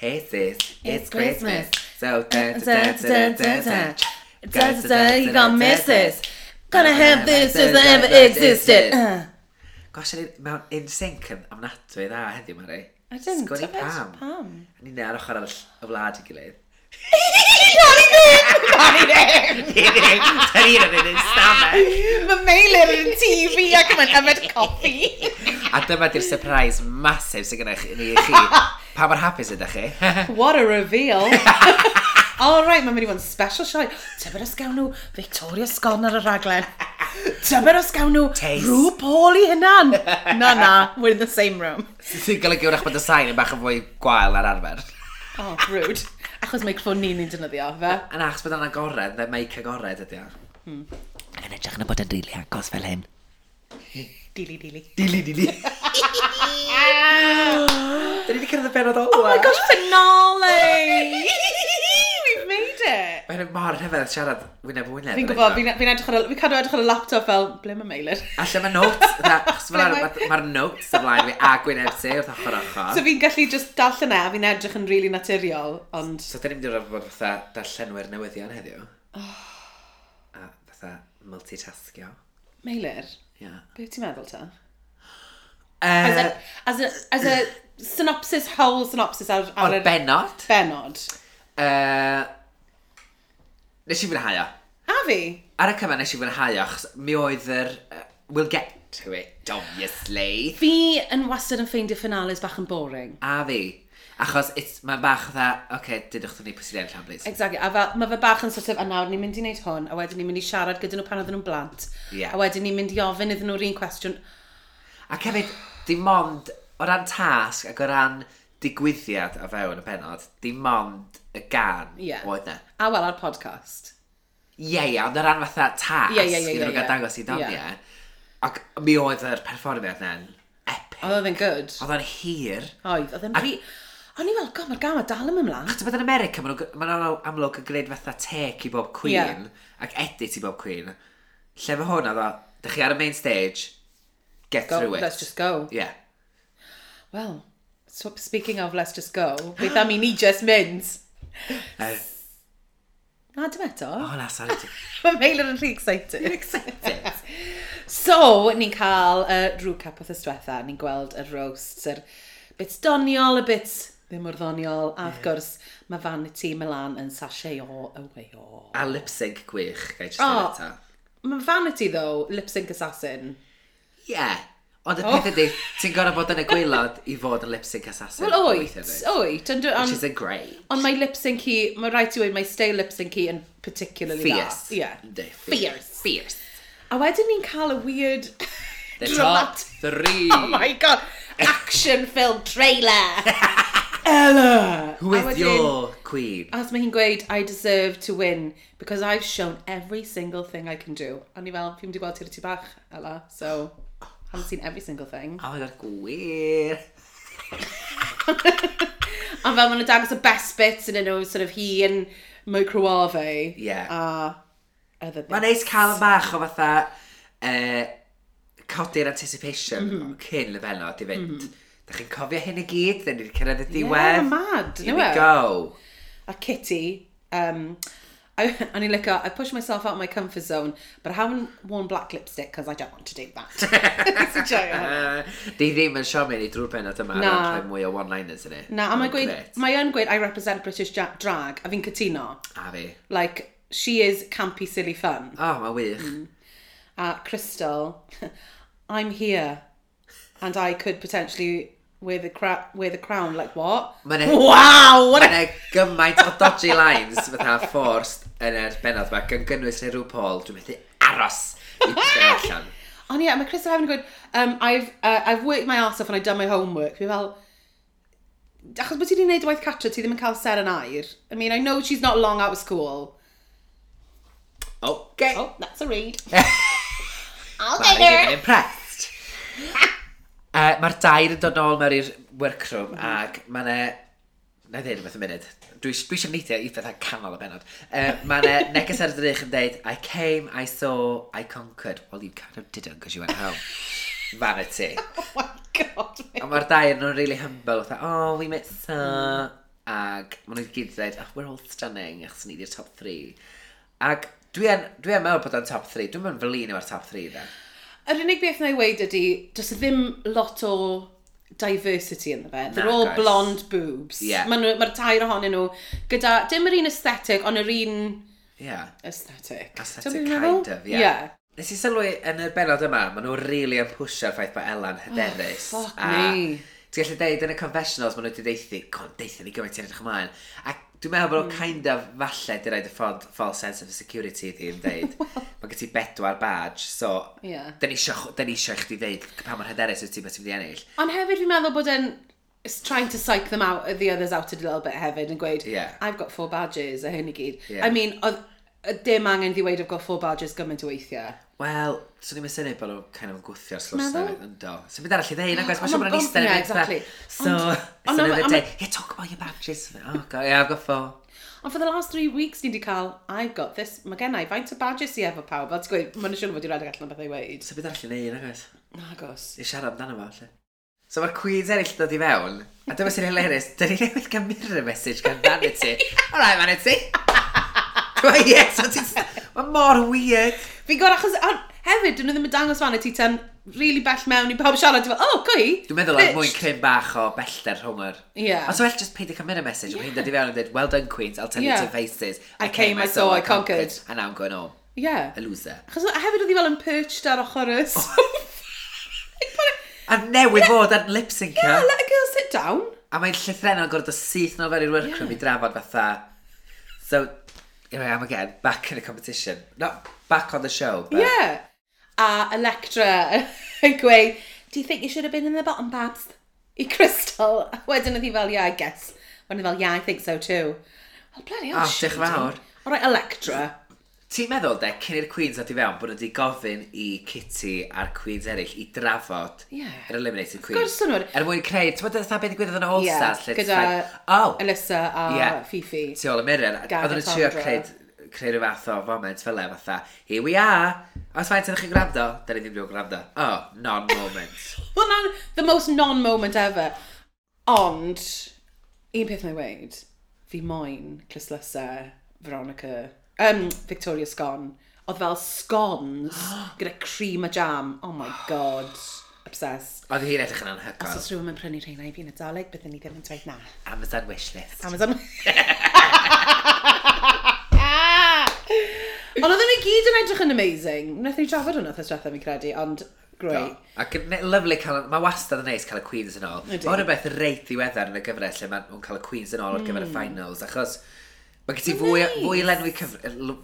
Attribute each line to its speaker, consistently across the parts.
Speaker 1: Hey sis, it's, Christmas. So
Speaker 2: da da da da da da. Da da you gonna miss this. Gonna have this as I ever existed.
Speaker 1: Gosh, mewn in sync yn amnadwy dda heddiw, Mari.
Speaker 2: I didn't
Speaker 1: Sgwni
Speaker 2: it.
Speaker 1: Pam.
Speaker 2: Pam.
Speaker 1: Ni'n ar ochr arall y wlad i gilydd. Nori ddim! Nori ddim! Da ni'n yn un stafell.
Speaker 2: Mae Meilir yn TV ac mae'n yfed coffi.
Speaker 1: A dyma di'r surprise masif sy'n gynna'ch i chi Pa mor hapus ydych chi?
Speaker 2: What a reveal! All right, mae'n mynd i fod yn special sioe. Tybed os gawn nhw Victoria Sgon ar y raglen. Tybed os gawn nhw
Speaker 1: Taste.
Speaker 2: Rhw Paul i hynna'n. Na, na, we're in the same room.
Speaker 1: Sy'n golygu wrach bod y sain yn bach yn fwy gwael ar arfer.
Speaker 2: Oh, rude. Achos microfon ni'n ni'n dynyddio, fe?
Speaker 1: Yn achos bod yna agored, fe meic agored ydy o.
Speaker 2: Hmm.
Speaker 1: Yn edrych yn y bod yn rili agos fel hyn.
Speaker 2: Dili, dili.
Speaker 1: Dili, dili. Da ni wedi cyrraedd y benod ola.
Speaker 2: Oh my gosh, finale! We've made it!
Speaker 1: Mae'n mor rhyfedd siarad wyneb wyneb.
Speaker 2: Fi'n gwybod, fi'n fi edrych ar y, fi'n cadw edrych ar y laptop fel, ble mae Meilir?
Speaker 1: Alla mae notes, mae'r notes ymlaen fi a gwyneb se wrth ochr ochr.
Speaker 2: So fi'n gallu just darllen e, fi'n edrych yn really naturiol, ond...
Speaker 1: So da ni'n mynd i'r rhaid fatha darllenwyr newyddion heddiw. A fatha multitascio.
Speaker 2: Meilir?
Speaker 1: Yeah.
Speaker 2: Be ti'n meddwl ta? Uh, as, eh,
Speaker 1: a,
Speaker 2: as, a, as a synopsis, whole synopsis ar, ar
Speaker 1: o'r benod.
Speaker 2: Benod.
Speaker 1: Uh, eh, nes i fwynhau o.
Speaker 2: A fi?
Speaker 1: Ar y cyfan nes i fwynhau o, achos mi oedd yr... Uh, we'll get to it, obviously.
Speaker 2: Fi yn wastad yn ffeindio finales bach yn boring.
Speaker 1: A fi. Achos it's, mae bach dda, oce, okay, dydwch chi'n gwneud pwysilau yn llan blys.
Speaker 2: Exactly, a fel, mae fe bach yn sort of, a nawr ni'n mynd i wneud hwn, a wedyn ni'n mynd i siarad gyda nhw pan oedden nhw'n blant.
Speaker 1: Yeah.
Speaker 2: A wedyn ni'n mynd i ofyn iddyn nhw'r un cwestiwn.
Speaker 1: A hefyd, dim ond, o ran tasg ac o ran digwyddiad a fewn y penod, dim ond y gan
Speaker 2: yeah.
Speaker 1: oedd na.
Speaker 2: A wel, ar podcast.
Speaker 1: Ie, ie, ond o ran fatha tasg,
Speaker 2: yeah,
Speaker 1: yeah, yeah, yeah,
Speaker 2: yeah.
Speaker 1: dangos i doniau.
Speaker 2: Yeah.
Speaker 1: Ac mi oedd yr perfformiad na'n epic.
Speaker 2: Oedd oedd yn good.
Speaker 1: Oedd o'n hir.
Speaker 2: Oedd, oedd yn rhi... O'n i fel, god, mae'r gama dal yn ymlaen.
Speaker 1: mlaen. Bod yn America, mae'n ma amlwg yn gwneud fatha tec i bob Queen, yeah. ac edit i bob Queen. Lle mae hwnna, dda, dych chi ar y main stage, get
Speaker 2: go,
Speaker 1: through it.
Speaker 2: Let's just go.
Speaker 1: Yeah.
Speaker 2: Well, so speaking of let's just go, beth am i ni just mynd?
Speaker 1: Uh,
Speaker 2: Na, dim eto.
Speaker 1: O, na, sorry.
Speaker 2: Mae Meilir yn rhy excited.
Speaker 1: You're excited.
Speaker 2: so, ni'n cael y uh, rhyw cap o thysdiwetha, ni'n gweld y roast, yr bit doniol, y bit Ddim mor ddoniol. A wrth gwrs, mae Vanity Milan yn sasheo o away o.
Speaker 1: A lip sync gwych, gai
Speaker 2: jyst
Speaker 1: oh, eto.
Speaker 2: Mae Vanity, though, lip sync assassin.
Speaker 1: Ie. Yeah. Ond y
Speaker 2: oh.
Speaker 1: peth ydy, ti'n gorau bod yn y gweilod i fod yn lip sync assassin.
Speaker 2: Wel, oed, oed.
Speaker 1: Which is a great.
Speaker 2: Ond mae lip sync i, mae rhaid i wedi, mae stay lip sync yn particularly
Speaker 1: fierce.
Speaker 2: dda. Yeah.
Speaker 1: De,
Speaker 2: fierce.
Speaker 1: Fierce. Fierce.
Speaker 2: A wedyn ni'n cael y weird...
Speaker 1: The top three.
Speaker 2: Oh my god. Action film trailer. Ella!
Speaker 1: Who is
Speaker 2: wedyn,
Speaker 1: your queen?
Speaker 2: As mae hi'n gweud, I deserve to win, because I've shown every single thing I can do. A ni fel, fi'n wedi gweld ti'r tu bach, Ella, so, haven't seen every single thing.
Speaker 1: Oh, that's gwir.
Speaker 2: a fel maen nhw'n dangos y best bits yn nhw, sort of hi yn microwave.
Speaker 1: Yeah.
Speaker 2: A other bits.
Speaker 1: Mae'n neis cael yn bach o fatha uh, codi'r anticipation mm -hmm. cyn y benod i fynd. Mm -hmm Da chi'n cofio hyn i gyd? Da ni wedi cyrraedd y diwedd?
Speaker 2: Yeah, mad.
Speaker 1: Here we go.
Speaker 2: A Kitty, um, I, and you look I push myself out of my comfort zone, but I haven't worn black lipstick because I don't want to do that. it's a joke.
Speaker 1: Di ddim yn siomi ni drwy'r benod yma
Speaker 2: na.
Speaker 1: ar mwy o one-liners yn
Speaker 2: Na, a mae'n gweud, mae yn gweud I represent British drag, a fi'n cytuno.
Speaker 1: A fi.
Speaker 2: Like, she is campy, silly fun.
Speaker 1: O, oh, mae wych.
Speaker 2: Mm. A Crystal, I'm here, and I could potentially we're the, cra we're the crown, like what?
Speaker 1: Mae
Speaker 2: wow! what a
Speaker 1: gymaint o dodgy lines fatha forced yn yr benod yma, gan gynnwys neu rhyw Paul, dwi'n methu aros i ddyn allan.
Speaker 2: Ond ie, mae Chris yn gweud, um, I've, uh, I've worked my arse off and I've done my homework. Fi fel, achos bod ti wedi gwneud waith catra, ti ddim yn cael ser yn air. I mean, I know she's not long out of school.
Speaker 1: Okay.
Speaker 2: Oh, that's a read. I'll get her.
Speaker 1: I'm impressed. Uh, Mae'r dair yn dod nôl mewn i'r workroom mm ac mae ne... Na i ddyn rhywbeth yn munud. Dwi, dwi eisiau neithio i bethau canol y benod. Uh, mae ne neges ar y drych yn deud, I came, I saw, I conquered. Well, you kind of didn't because you went home. Vanity.
Speaker 2: oh my god.
Speaker 1: A mae'r dair nhw'n really humble. Tha, oh, we met so. Mm. Ac maen nhw'n gyd dweud, oh, we're all stunning, achos ni di'r top 3. Ac dwi yn, dwi yn meddwl bod o'n top 3. Dwi'n meddwl fel un o'r top 3, dda.
Speaker 2: Yr unig beth na i weid ydy, does e ddim lot o diversity yn fe. They're all
Speaker 1: guys.
Speaker 2: blonde boobs.
Speaker 1: Yeah.
Speaker 2: Mae'r ma tair ohonyn nhw gyda, dim yr un aesthetic, ond yr un...
Speaker 1: Yeah.
Speaker 2: Aesthetic.
Speaker 1: Aesthetic kind of,
Speaker 2: yeah. yeah.
Speaker 1: Nes i sylwi yn y benod yma, maen nhw'n really yn pwysio'r ffaith bod Elan oh, hyderus.
Speaker 2: Oh, fuck
Speaker 1: a...
Speaker 2: me.
Speaker 1: Ti'n gallu deud yn y confessionals, maen nhw wedi deithi, con, deitha ni gymaint i'n edrych ymlaen. A Dwi'n meddwl bod
Speaker 2: mm.
Speaker 1: kind of, falle, di roed y ffod false sense of security di yn deud. mae gen ti bedwar badge, so,
Speaker 2: yeah.
Speaker 1: da ni eisiau i chdi ddeud pa mor hyderus wyt ti beth ti'n mynd i ennill.
Speaker 2: Ond hefyd fi'n meddwl bod yn trying to psych them out, the others out a little bit hefyd, yn gweud,
Speaker 1: yeah.
Speaker 2: I've got four badges, a hyn i gyd.
Speaker 1: Yeah.
Speaker 2: I mean, oedd dim angen ddi weid of got four badges gymaint o weithiau.
Speaker 1: Wel, swn i'n meddwl bod nhw'n kind of yn gwythio'r slwrs na, yn do. So beth arall i ddeud, nag oes,
Speaker 2: mae'n
Speaker 1: siŵr bod nhw'n eistedd yn
Speaker 2: exactly.
Speaker 1: So,
Speaker 2: it's
Speaker 1: another
Speaker 2: day,
Speaker 1: yeah, talk about your badges. Oh, God, yeah, I've got four.
Speaker 2: Ond for the last three weeks ni wedi cael, I've got this, mae gennau faint o badges i efo pawb. Fel ti'n gweud, mae'n siŵr fod i'n rhedeg allan o beth ei weid.
Speaker 1: So beth arall i neud, nag oes?
Speaker 2: Nag.
Speaker 1: I siarad amdano fo, lle. So mae'r cwiz eraill dod i fewn, a dyma sy'n hilarus, dyn ni newydd gael mirror message gan Vanity. Alright, Vanity. Mae yes, mae mor weird.
Speaker 2: Fi'n gwrdd achos, a hefyd, dyn nhw ddim yn dangos fan y ti tan really bell mewn i pawb siarad. ti'n meddwl, oh, gwy!
Speaker 1: Dwi'n meddwl oedd mwyn cryn bach o bellter rhwngwyr. Yeah.
Speaker 2: Ond
Speaker 1: so well just peidio cymryd y message. Yeah. Mae'n dod i fewn yn dweud, well done queens, I'll tell yeah.
Speaker 2: you
Speaker 1: to faces.
Speaker 2: I, I came, I saw, I conquered. conquered.
Speaker 1: And now I'm going home.
Speaker 2: Yeah.
Speaker 1: A loser.
Speaker 2: Achos hefyd oedd hi fel yn perched ar ochr ys.
Speaker 1: A newydd fod ar lip syncer.
Speaker 2: Yeah, let a girl sit down.
Speaker 1: A mae'n llythrenol gwrdd o syth nol fewn i'r workroom
Speaker 2: yeah.
Speaker 1: i drafod fatha. So, here I am again, back in the competition. Not back on the show, but...
Speaker 2: Yeah. A Electra yn gweud, do you think you should have been in the bottom, Babs? I Crystal. Wedyn oedd hi fel, yeah, I guess. Wedyn fel, yeah, I think so too. Well, bloody hell, ah,
Speaker 1: oh, diolch fawr.
Speaker 2: All right, Electra.
Speaker 1: Ti'n meddwl, de, cyn i'r Queens ddod i fewn, bod nhw wedi gofyn i Kitty a'r Queens eraill i drafod
Speaker 2: yeah.
Speaker 1: yr Eliminated Queens.
Speaker 2: Gwrs yn
Speaker 1: Er mwyn creu, ti'n meddwl, beth digwyddodd yn All
Speaker 2: yeah,
Speaker 1: Stars?
Speaker 2: Gyda
Speaker 1: like, oh,
Speaker 2: Alyssa a
Speaker 1: yeah,
Speaker 2: Fifi.
Speaker 1: Ti ôl y mirror. Oedd nhw'n trio creu, creu rhyw fath o foment fel e, fatha, here we are, os faint ydych chi'n gwrando, da ni ddim yn gwrando. Oh, non-moment.
Speaker 2: Wel, non, the most non-moment ever. Ond, un peth mae'n weid, fi moyn cyslusau Veronica um, Victoria Scone, oedd fel scones gyda cream a jam. Oh my god. Obsessed.
Speaker 1: Oedd hi'n edrych yn anhygoel.
Speaker 2: Os oes rhywun yn prynu rheina i fi yn y doleg, byddwn ni ddim yn dweud na.
Speaker 1: Amazon wishlist.
Speaker 2: Amazon... Ond oedden nhw gyd yn edrych yn amazing. Wnaeth ni drafod hwnna thos diwethaf, mi'n credu, ond grwy.
Speaker 1: Ac yn lyflu cael... Mae wastad yn neis cael y Queens yn ôl. Mae hwnna beth reit ddiweddar yn y gyfres lle mae'n cael y Queens yn ôl ar gyfer y hmm. finals, achos... Mae gen ti fwy,
Speaker 2: nice.
Speaker 1: fwy, lenwi cyf...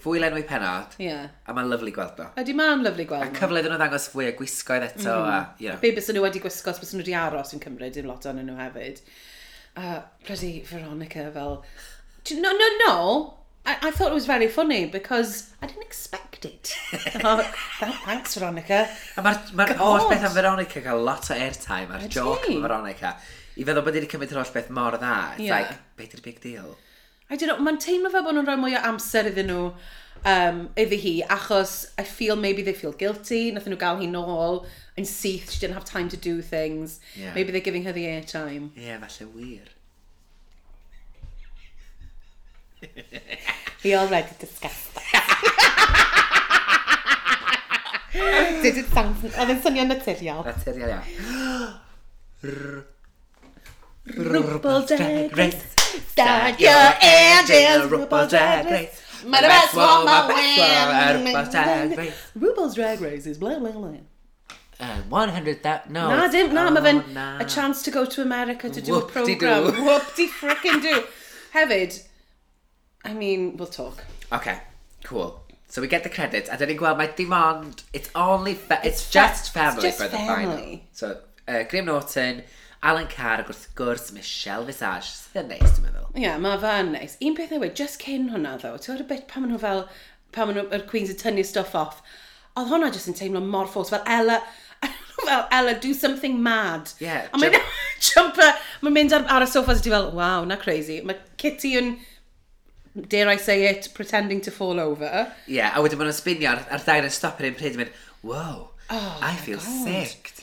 Speaker 1: fwy lenwi penod,
Speaker 2: yeah.
Speaker 1: a mae'n lyflu gweld o.
Speaker 2: Ydy mae'n lyflu gweld. A
Speaker 1: cyfle iddyn nhw ddangos fwy o gwisgoedd eto. Mm. A, you know.
Speaker 2: Be bys nhw wedi gwisgo, bys nhw wedi aros yn Cymru, dim lot o'n nhw hefyd. A bloody Veronica fel... No, no, no! I, I thought it was very funny because I didn't expect it. oh, thanks, Veronica.
Speaker 1: A mae'r ma holl beth am Veronica cael lot o airtime a'r joke am Veronica. I feddwl bod wedi cymryd yr holl beth mor dda. It's
Speaker 2: yeah.
Speaker 1: like, beth yw'r big deal?
Speaker 2: I don't know, mae'n teimlo fel bod nhw'n rhoi mwy o amser iddyn nhw um, iddi hi, achos I feel maybe they feel guilty, nath nhw gael hi nôl yn syth, she didn't have time to do things,
Speaker 1: yeah.
Speaker 2: maybe they're giving her the airtime.
Speaker 1: Ie, yeah, falle wir.
Speaker 2: We already discussed that. Did it sound... Oedd yn swnio naturiol.
Speaker 1: Naturiol,
Speaker 2: ia. Rwbl Race.
Speaker 1: Start your engines, RuPaul's Drag Race.
Speaker 2: My best one, my
Speaker 1: RuPaul's Drag Race.
Speaker 2: RuPaul's Drag Race is blah, blah, blah.
Speaker 1: And 100,000, no.
Speaker 2: I didn't.
Speaker 1: oh,
Speaker 2: I'm
Speaker 1: na.
Speaker 2: a chance to go to America to do a
Speaker 1: Whoop-de-doo.
Speaker 2: programme. Whoop-de frickin' do. Hefyd, I mean, we'll talk.
Speaker 1: Okay, cool. So we get the credits, I ni'n gweld mae my demand. it's only, fa it's,
Speaker 2: It's
Speaker 1: just
Speaker 2: fa- it's
Speaker 1: family
Speaker 2: just
Speaker 1: for the
Speaker 2: family.
Speaker 1: final. So, uh, Graham Norton, Alan Carr ac wrth gwrs Michelle Visage. Sydd yn neis, dwi'n meddwl.
Speaker 2: Ie, yeah, mae fan neis. Un peth newid, just cyn hwnna ddo, ti'n gwybod y bit pan maen nhw fel, pan maen nhw'r Queens yn tynnu stuff off, oedd hwnna just yn teimlo mor ffos, fel Ella, fel Ella, do something mad.
Speaker 1: Yeah.
Speaker 2: A mae'n jumper, mae'n mynd ar, ar y sofa, so ti fel, wow, na crazy. Mae Kitty yn dare I say it, pretending to fall over.
Speaker 1: Ie, yeah, a wedyn mae'n nhw'n spinio ar, ar ddair yn stop ar un pryd, mynd, wow,
Speaker 2: oh,
Speaker 1: I feel
Speaker 2: God.
Speaker 1: sick.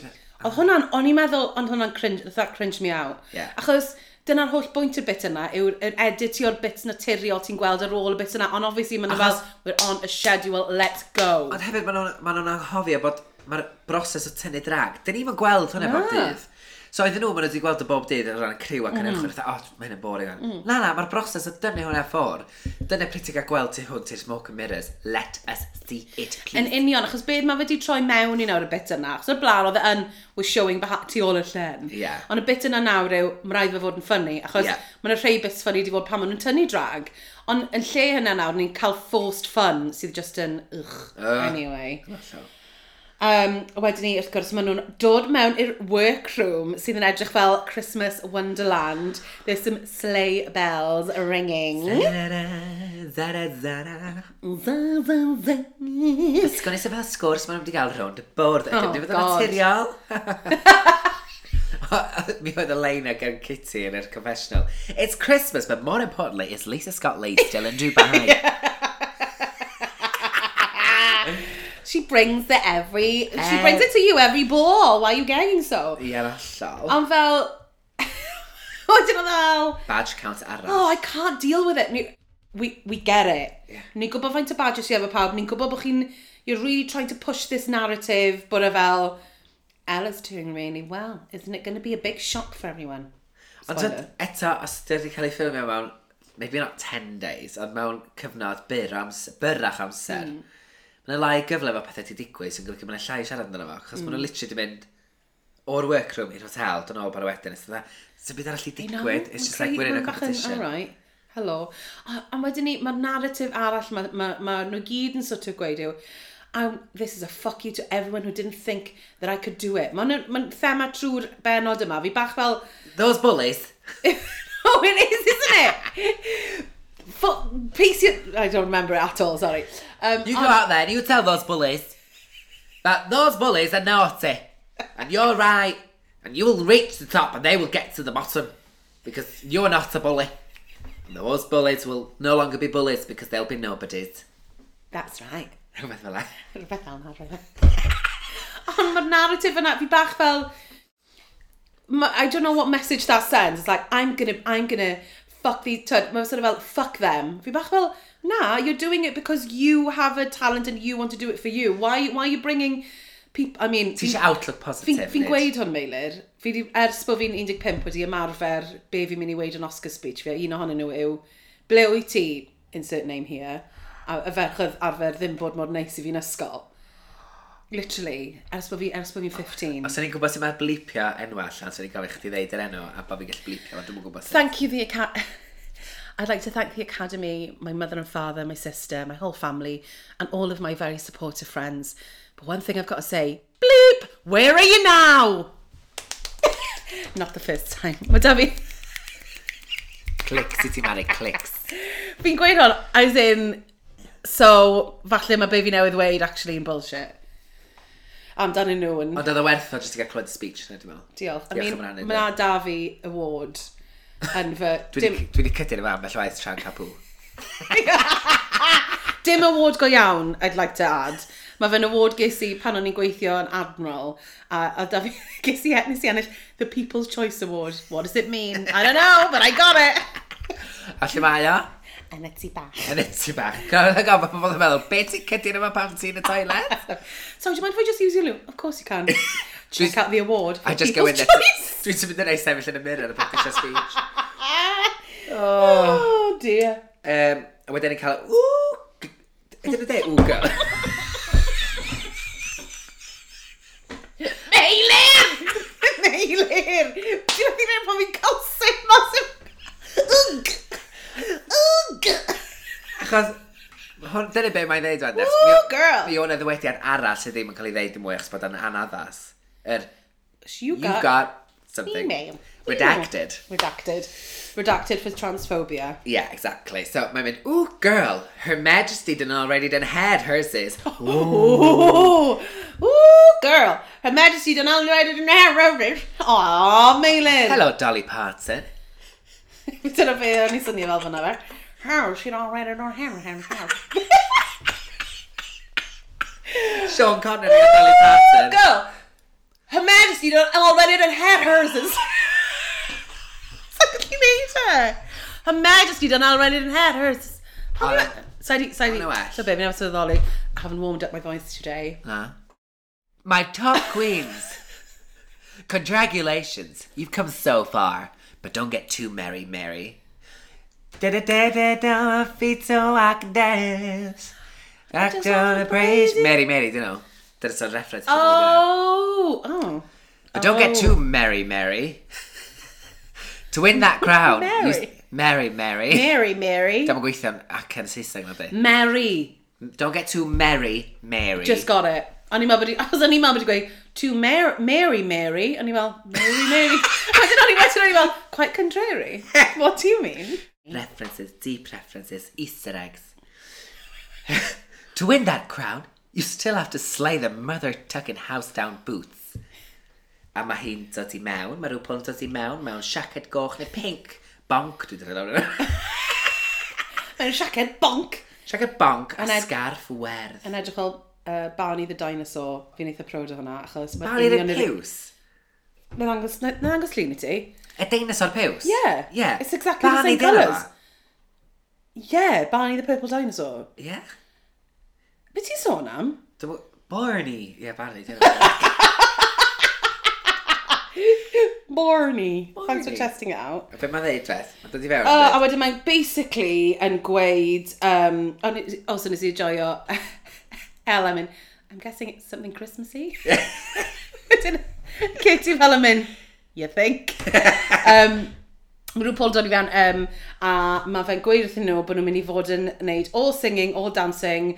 Speaker 2: Oedd hwnna'n, o'n i'n meddwl, ond hwnna'n cringe, that cringe me out.
Speaker 1: Yeah.
Speaker 2: Achos dyna'r holl bwynt y bit yna, yw'r yr editio'r bit naturiol ti'n gweld ar ôl y bit yna, ond obviously mae'n fel, we're on a schedule, let's go.
Speaker 1: Ond hefyd, mae'n ma anghofio bod mae'r broses o tynnu drag, dyn ni'n gweld hwnna bob dydd. So oedden nhw, maen nhw wedi gweld y bob dydd yn rhan y criw ac yn
Speaker 2: mm.
Speaker 1: ymchwil, o, mae hyn yn boring. Mm. Na, na, mae'r broses o dynnu hwnna ffwr. Dyna pryd ti'n cael gweld ti hwn, ti'n smoke and mirrors. Let us see it, please.
Speaker 2: Yn union, achos beth mae wedi troi mewn i nawr y bit yna, achos o'r blaen oedd e yn, was showing tu ôl y llen.
Speaker 1: Yeah.
Speaker 2: Ond y bit yna nawr yw, mae rhaid fe fod yn ffynnu, achos yeah. mae'n rhai bits ffynnu wedi fod pan maen nhw'n tynnu drag. Ond yn lle hynna nawr, ni'n cael forced fun sydd just yn, ugh,
Speaker 1: uh,
Speaker 2: anyway. Well, so. Oh. Um, wedyn ni, wrth gwrs, maen nhw'n dod mewn i'r workroom sydd yn edrych fel Christmas Wonderland. There's some sleigh bells ringing.
Speaker 1: Zara, zara, zara. Ysgon eisiau fel sgwrs maen nhw wedi cael rhwnd y bwrdd.
Speaker 2: Oh, Dwi'n
Speaker 1: naturiol. Mi oedd y lein ag yn Kitty yn yr confessional. It's Christmas, but more importantly, is Lisa Scott Lee still in Dubai?
Speaker 2: yeah she brings it every... Uh,
Speaker 1: she
Speaker 2: brings it to you every ball. Why are you getting so?
Speaker 1: Ie, yeah, allol.
Speaker 2: Ond fel... Wedyn oedd fel...
Speaker 1: Badge count arall.
Speaker 2: Oh, I can't deal with it. Ni, we, we get it.
Speaker 1: Yeah.
Speaker 2: Ni'n gwybod faint o badges i efo pawb. Ni'n gwybod bod chi'n... You're really trying to push this narrative, but a fel... Ella's doing really well. Isn't it going to be a big shock for everyone?
Speaker 1: Ond eto, os dydy cael ei ffilmio mewn, maybe not 10 days, ond mewn cyfnod byr, amser, byrach amser, mm. Mae'n lai gyfle mae pethau ti digwydd sy'n golygu mae'n llai siarad amdano fo, achos mm. maen nhw'n literally di mynd o'r workroom i'r hotel, dyn nhw bar wedyn, ysdyn dda, sy'n byd arall i digwydd, it's just like we're in a competition.
Speaker 2: All right. Helo. A, a wedyn ni, mae'r narratif arall, mae ma, ma nhw gyd yn sort of gweud yw, oh, this is a fuck you to everyone who didn't think that I could do it. Mae'n ma thema trwy'r benod yma, fi bach fel...
Speaker 1: Those bullies.
Speaker 2: no, oh, it is, isn't it? Fu- Piece your... I don't remember it at all, sorry. Um,
Speaker 1: you go out there and you tell those bullies that those bullies are naughty, and you're right, and you will reach the top and they will get to the bottom, because you're not a bully. And those bullies will no longer be bullies because they'll be nobodies.
Speaker 2: That's right.
Speaker 1: Rhywbeth fel 'na.
Speaker 2: Rhywbeth fel na, rhywbeth. Ond mae'r narrative yna, fi bach fel... ma- I don't know what message that sends. It's like, I'm gonna, I'm gonna fuck these, tyd, mae'n sort of fel, fuck them. Fi bach fel, na, you're doing it because you have a talent and you want to do it for you. Why, why are you bringing people, I mean...
Speaker 1: Ti eisiau outlook positive.
Speaker 2: Fi'n
Speaker 1: fi
Speaker 2: gweud hwn, Meilir. Fi di, ers bod fi'n 15 wedi ymarfer be fi'n mynd i weid yn Oscar speech fi, un ohonyn nhw yw, ble wyt ti, insert name here, a y ferch oedd arfer ddim bod mor neis i fi'n ysgol. Literally, ers bod fi, ers bod fi'n 15.
Speaker 1: Os o'n i'n gwybod sy'n mae blipio enw allan, so o'n i'n gael eich ti ddeud yr enw, a bod fi'n gallu blipio, ond dwi'n gwybod sy'n...
Speaker 2: Thank you the Academy. I'd like to thank the Academy, my mother and father, my sister, my whole family, and all of my very supportive friends. But one thing I've got to say, bleep, where are you now? Not the first time. Mae da fi...
Speaker 1: Clicks i ti clicks.
Speaker 2: Fi'n gweud hwn, as in, so falle mae be fi newydd weid actually yn bullshit amdanyn nhw yn...
Speaker 1: Ond oedd o werth o jyst i gael clywed speech na, dwi'n meddwl.
Speaker 2: Diolch. I mean, mae yna da fi award yn fy...
Speaker 1: Dwi wedi cydyn yma ambell waith tra'n Capw.
Speaker 2: Dim award go iawn, I'd like to add. Mae fe'n award ges i pan o'n i'n gweithio yn Admiral. A, a da fi ges i e- nes i ennill The People's Choice Award. What does it mean? I don't know, but I got it!
Speaker 1: a lle mae o?
Speaker 2: Yn y tu bach.
Speaker 1: Yn y tu bach. Gofyn gofio pobl yn meddwl, be ti'n cydyn yma pan ti'n y toilet?
Speaker 2: so, do you mind if I just use your loo? Of course you can. Check out the award for
Speaker 1: I just go in there. Dwi'n sy'n mynd yn ei sefyll yn y mirror yn y podcast speech.
Speaker 2: oh. oh dear.
Speaker 1: Um, a wedyn yn cael, ww, ydyn nhw dweud, ww girl.
Speaker 2: Meilir! Meilir! Dwi'n meddwl pan fi'n cael sy'n mas yn... Ugh!
Speaker 1: Achos, hwn, dyna be mae'n ddeud o'n
Speaker 2: Woo, girl!
Speaker 1: Mi o'n ddywediad arall sydd ddim yn cael ei ddeud yn mwy achos bod yn anaddas. Er,
Speaker 2: You
Speaker 1: you've got something
Speaker 2: Email.
Speaker 1: redacted.
Speaker 2: Redacted. Redacted for transphobia.
Speaker 1: Yeah, exactly. So mae'n mynd, ooh, girl, her majesty done already done had hers is.
Speaker 2: Ooh! Ooh, girl! Her Majesty done already done her roses. Aw, Meilin!
Speaker 1: Hello, Dolly Parton.
Speaker 2: Vet du, pe nisën një vallë nëve. How she don't write it on hammer hammer hammer.
Speaker 1: Sean Connery and Dolly Parton.
Speaker 2: Go! Her Majesty don't already done had hers. Fucking nature. Her Majesty done already done had hers.
Speaker 1: Sidey, sidey.
Speaker 2: So, baby, I'm so lolly. I haven't warmed up my voice today.
Speaker 1: My top queens. Congratulations. You've come so far. But don't get too merry, Mary. Da da da da da, feet so I can dance. I
Speaker 2: just
Speaker 1: don't
Speaker 2: wanna
Speaker 1: praise.
Speaker 2: praise you.
Speaker 1: Mary, Mary, you know. That's a reference. to
Speaker 2: Oh! Oh.
Speaker 1: But don't get too merry, Mary. to win that crown. you s-
Speaker 2: Mary.
Speaker 1: Mary, Mary.
Speaker 2: Mary, Mary.
Speaker 1: Dwi'n gweithio ac yn Saesneg na di.
Speaker 2: Mary.
Speaker 1: Don't get too merry, Mary.
Speaker 2: Just got it. O'n i'n meddwl bod i... Os o'n i'n meddwl bod i gweud, to Mary, Mary, Mary. O'n i'n fel, Mary, Mary. a dyn o'n i'n wedyn o'n i'n fel, quite contrary. What do you mean?
Speaker 1: References, deep references, Easter eggs. to win that crown, you still have to slay the mother tucking house down boots. A mae hi'n dod i mewn, mae rhyw pwynt dod i mewn, mewn siaced goch neu pink. Bonk, dwi'n wedi rhaid o'n
Speaker 2: Mae'n siaced bonk.
Speaker 1: Siaced bonk, a,
Speaker 2: a
Speaker 1: sgarff werdd.
Speaker 2: Yn edrych fel uh, Barney the Dinosaur, fi'n eitha proud o hwnna, achos mae
Speaker 1: Barney the
Speaker 2: Piws? Mae'n
Speaker 1: angos,
Speaker 2: na, na angos llun i ti.
Speaker 1: Y dinosaur Pews?
Speaker 2: Yeah.
Speaker 1: Yeah.
Speaker 2: It's exactly
Speaker 1: Barney
Speaker 2: the
Speaker 1: same
Speaker 2: colours. Yeah, Barney the Purple Dinosaur.
Speaker 1: Yeah.
Speaker 2: Be ti'n sôn am?
Speaker 1: Barney. Yeah, Barney. Barney.
Speaker 2: Barney. Thanks for testing it out.
Speaker 1: A beth mae'n dweud beth? Mae'n dod i fewn.
Speaker 2: Uh, a wedyn mae'n basically yn gweud... Um, os oh, nes i joio Elem yn, I'm guessing it's something Christmassy. Katie fel yn mynd, you think? um, Mae rhyw Paul dod i fewn um, a mae fe'n gweud wrthyn nhw bod nhw'n mynd i fod yn gwneud all singing, all dancing,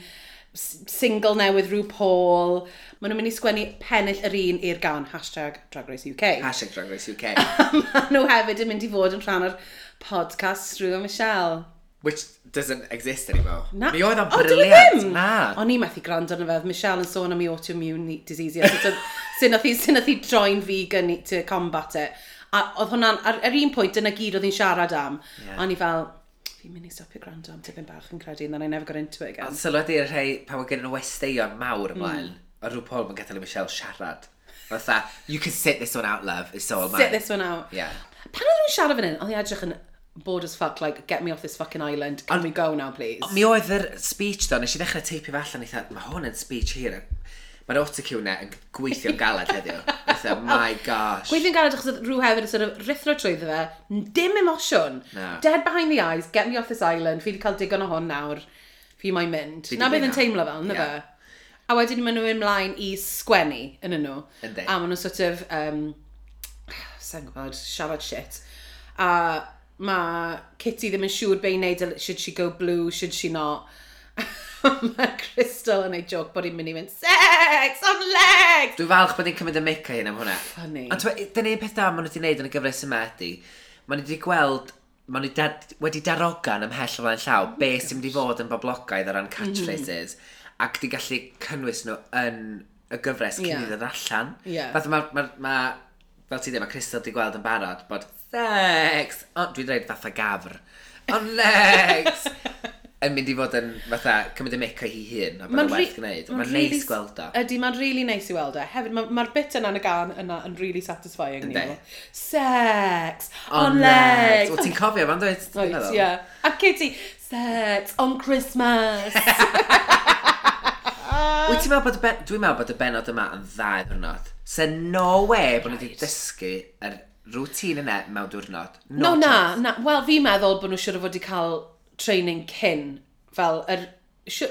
Speaker 2: single newydd rhyw Paul. Mae nhw'n mynd i sgwennu pennill yr un i'r gan, hashtag Drag Race UK.
Speaker 1: Hashtag Drag Race UK.
Speaker 2: mae nhw hefyd yn mynd i fod yn rhan o'r podcast Rwy'n Michelle.
Speaker 1: Which doesn't exist anymore.
Speaker 2: Na.
Speaker 1: Mi oedd o'n
Speaker 2: e
Speaker 1: briliant. Na.
Speaker 2: O'n i methu gwrando yn fe. Michelle yn sôn am i autoimmune disease. Sy'n oedd hi droi'n vegan gynnu to combat it. A oedd hwnna'n, ar, ar un pwynt dyna gyd oedd hi'n siarad am. Yeah. O'n i fel, fi'n mynd i stopio gwrando am tipyn bach yn credu, and then I never got into it again.
Speaker 1: Ond sylwedi'r rhai, pan mae gen nhw westeion mawr hmm. ymlaen, mm. a rhyw Paul yn gadael i Michelle siarad. Fatha, you can sit this one out, love, it's all mine.
Speaker 2: Sit this one out.
Speaker 1: Yeah.
Speaker 2: Pan oedd nhw'n siarad fan hyn, oedd hi edrych yn bored as fuck, like, get me off this fucking island, can An, we go now, please?
Speaker 1: Mi oedd yr speech do, nes i ddechrau teipio fe allan, eitha, mae hwn yn speech hir. Mae'r autocue na yn gweithio'n galed heddiw. Eitha, my gosh.
Speaker 2: Gweithio'n galed achos rhyw hefyd yn sort of rithro trwyddo fe, dim emosiwn.
Speaker 1: No.
Speaker 2: Dead behind the eyes, get me off this island, fi wedi cael digon o hon nawr, fi mae'n mynd.
Speaker 1: Fi
Speaker 2: Na beth yn teimlo fel, na
Speaker 1: yeah.
Speaker 2: fe? A wedyn maen nhw ymlaen i sgwennu yn nhw.
Speaker 1: Yndi.
Speaker 2: A maen nhw sort of, um, sa'n gwybod, siarad shit. A mae Kitty ddim yn siŵr be i wneud, should she go blue, should she not. mae Crystal yn ei joc bod hi'n mynd i fynd, sex on legs!
Speaker 1: Dwi'n falch bod hi'n cymryd y mic a hyn am hwnna.
Speaker 2: Funny.
Speaker 1: Ond dyna un peth da maen nhw wedi gwneud yn y gyfres yma ydy, maen nhw wedi gweld, maen nhw dad, wedi darogan ymhell o flaen llaw, oh be sy'n mynd i fod yn boblogaidd o ran mhm. catchphrases, mm -hmm. ac di gallu cynnwys nhw yn y gyfres cyn
Speaker 2: yeah.
Speaker 1: i ddod allan.
Speaker 2: Yeah.
Speaker 1: Fath mae, ma, ma, fel ti ddim, mae Crystal wedi gweld yn barod bod sex. O, dwi'n dweud fatha gafr. Ond Lex! yn mynd i fod yn fatha cymryd y mic o hi hun a mae'n werth gwneud. Mae'n ma neis gweld o.
Speaker 2: Ydy, mae'n really neis i weld o. Hefyd, mae'r ma bit yna yn y gan yna yn really satisfying. Ynddi. Sex
Speaker 1: on,
Speaker 2: on legs. legs.
Speaker 1: O, ti'n cofio fan dweud?
Speaker 2: Right, ie. A Kitty, sex on Christmas.
Speaker 1: Wyt ti'n meddwl bod y ben... Dwi'n meddwl bod y benod yma yn dda i ddwrnod. Se no way bod nhw wedi dysgu yr er rŵtîn yna mewn diwrnod.
Speaker 2: No, na, na. Wel, fi'n meddwl bod nhw siwr o fod i cael training cyn. Fel, yr...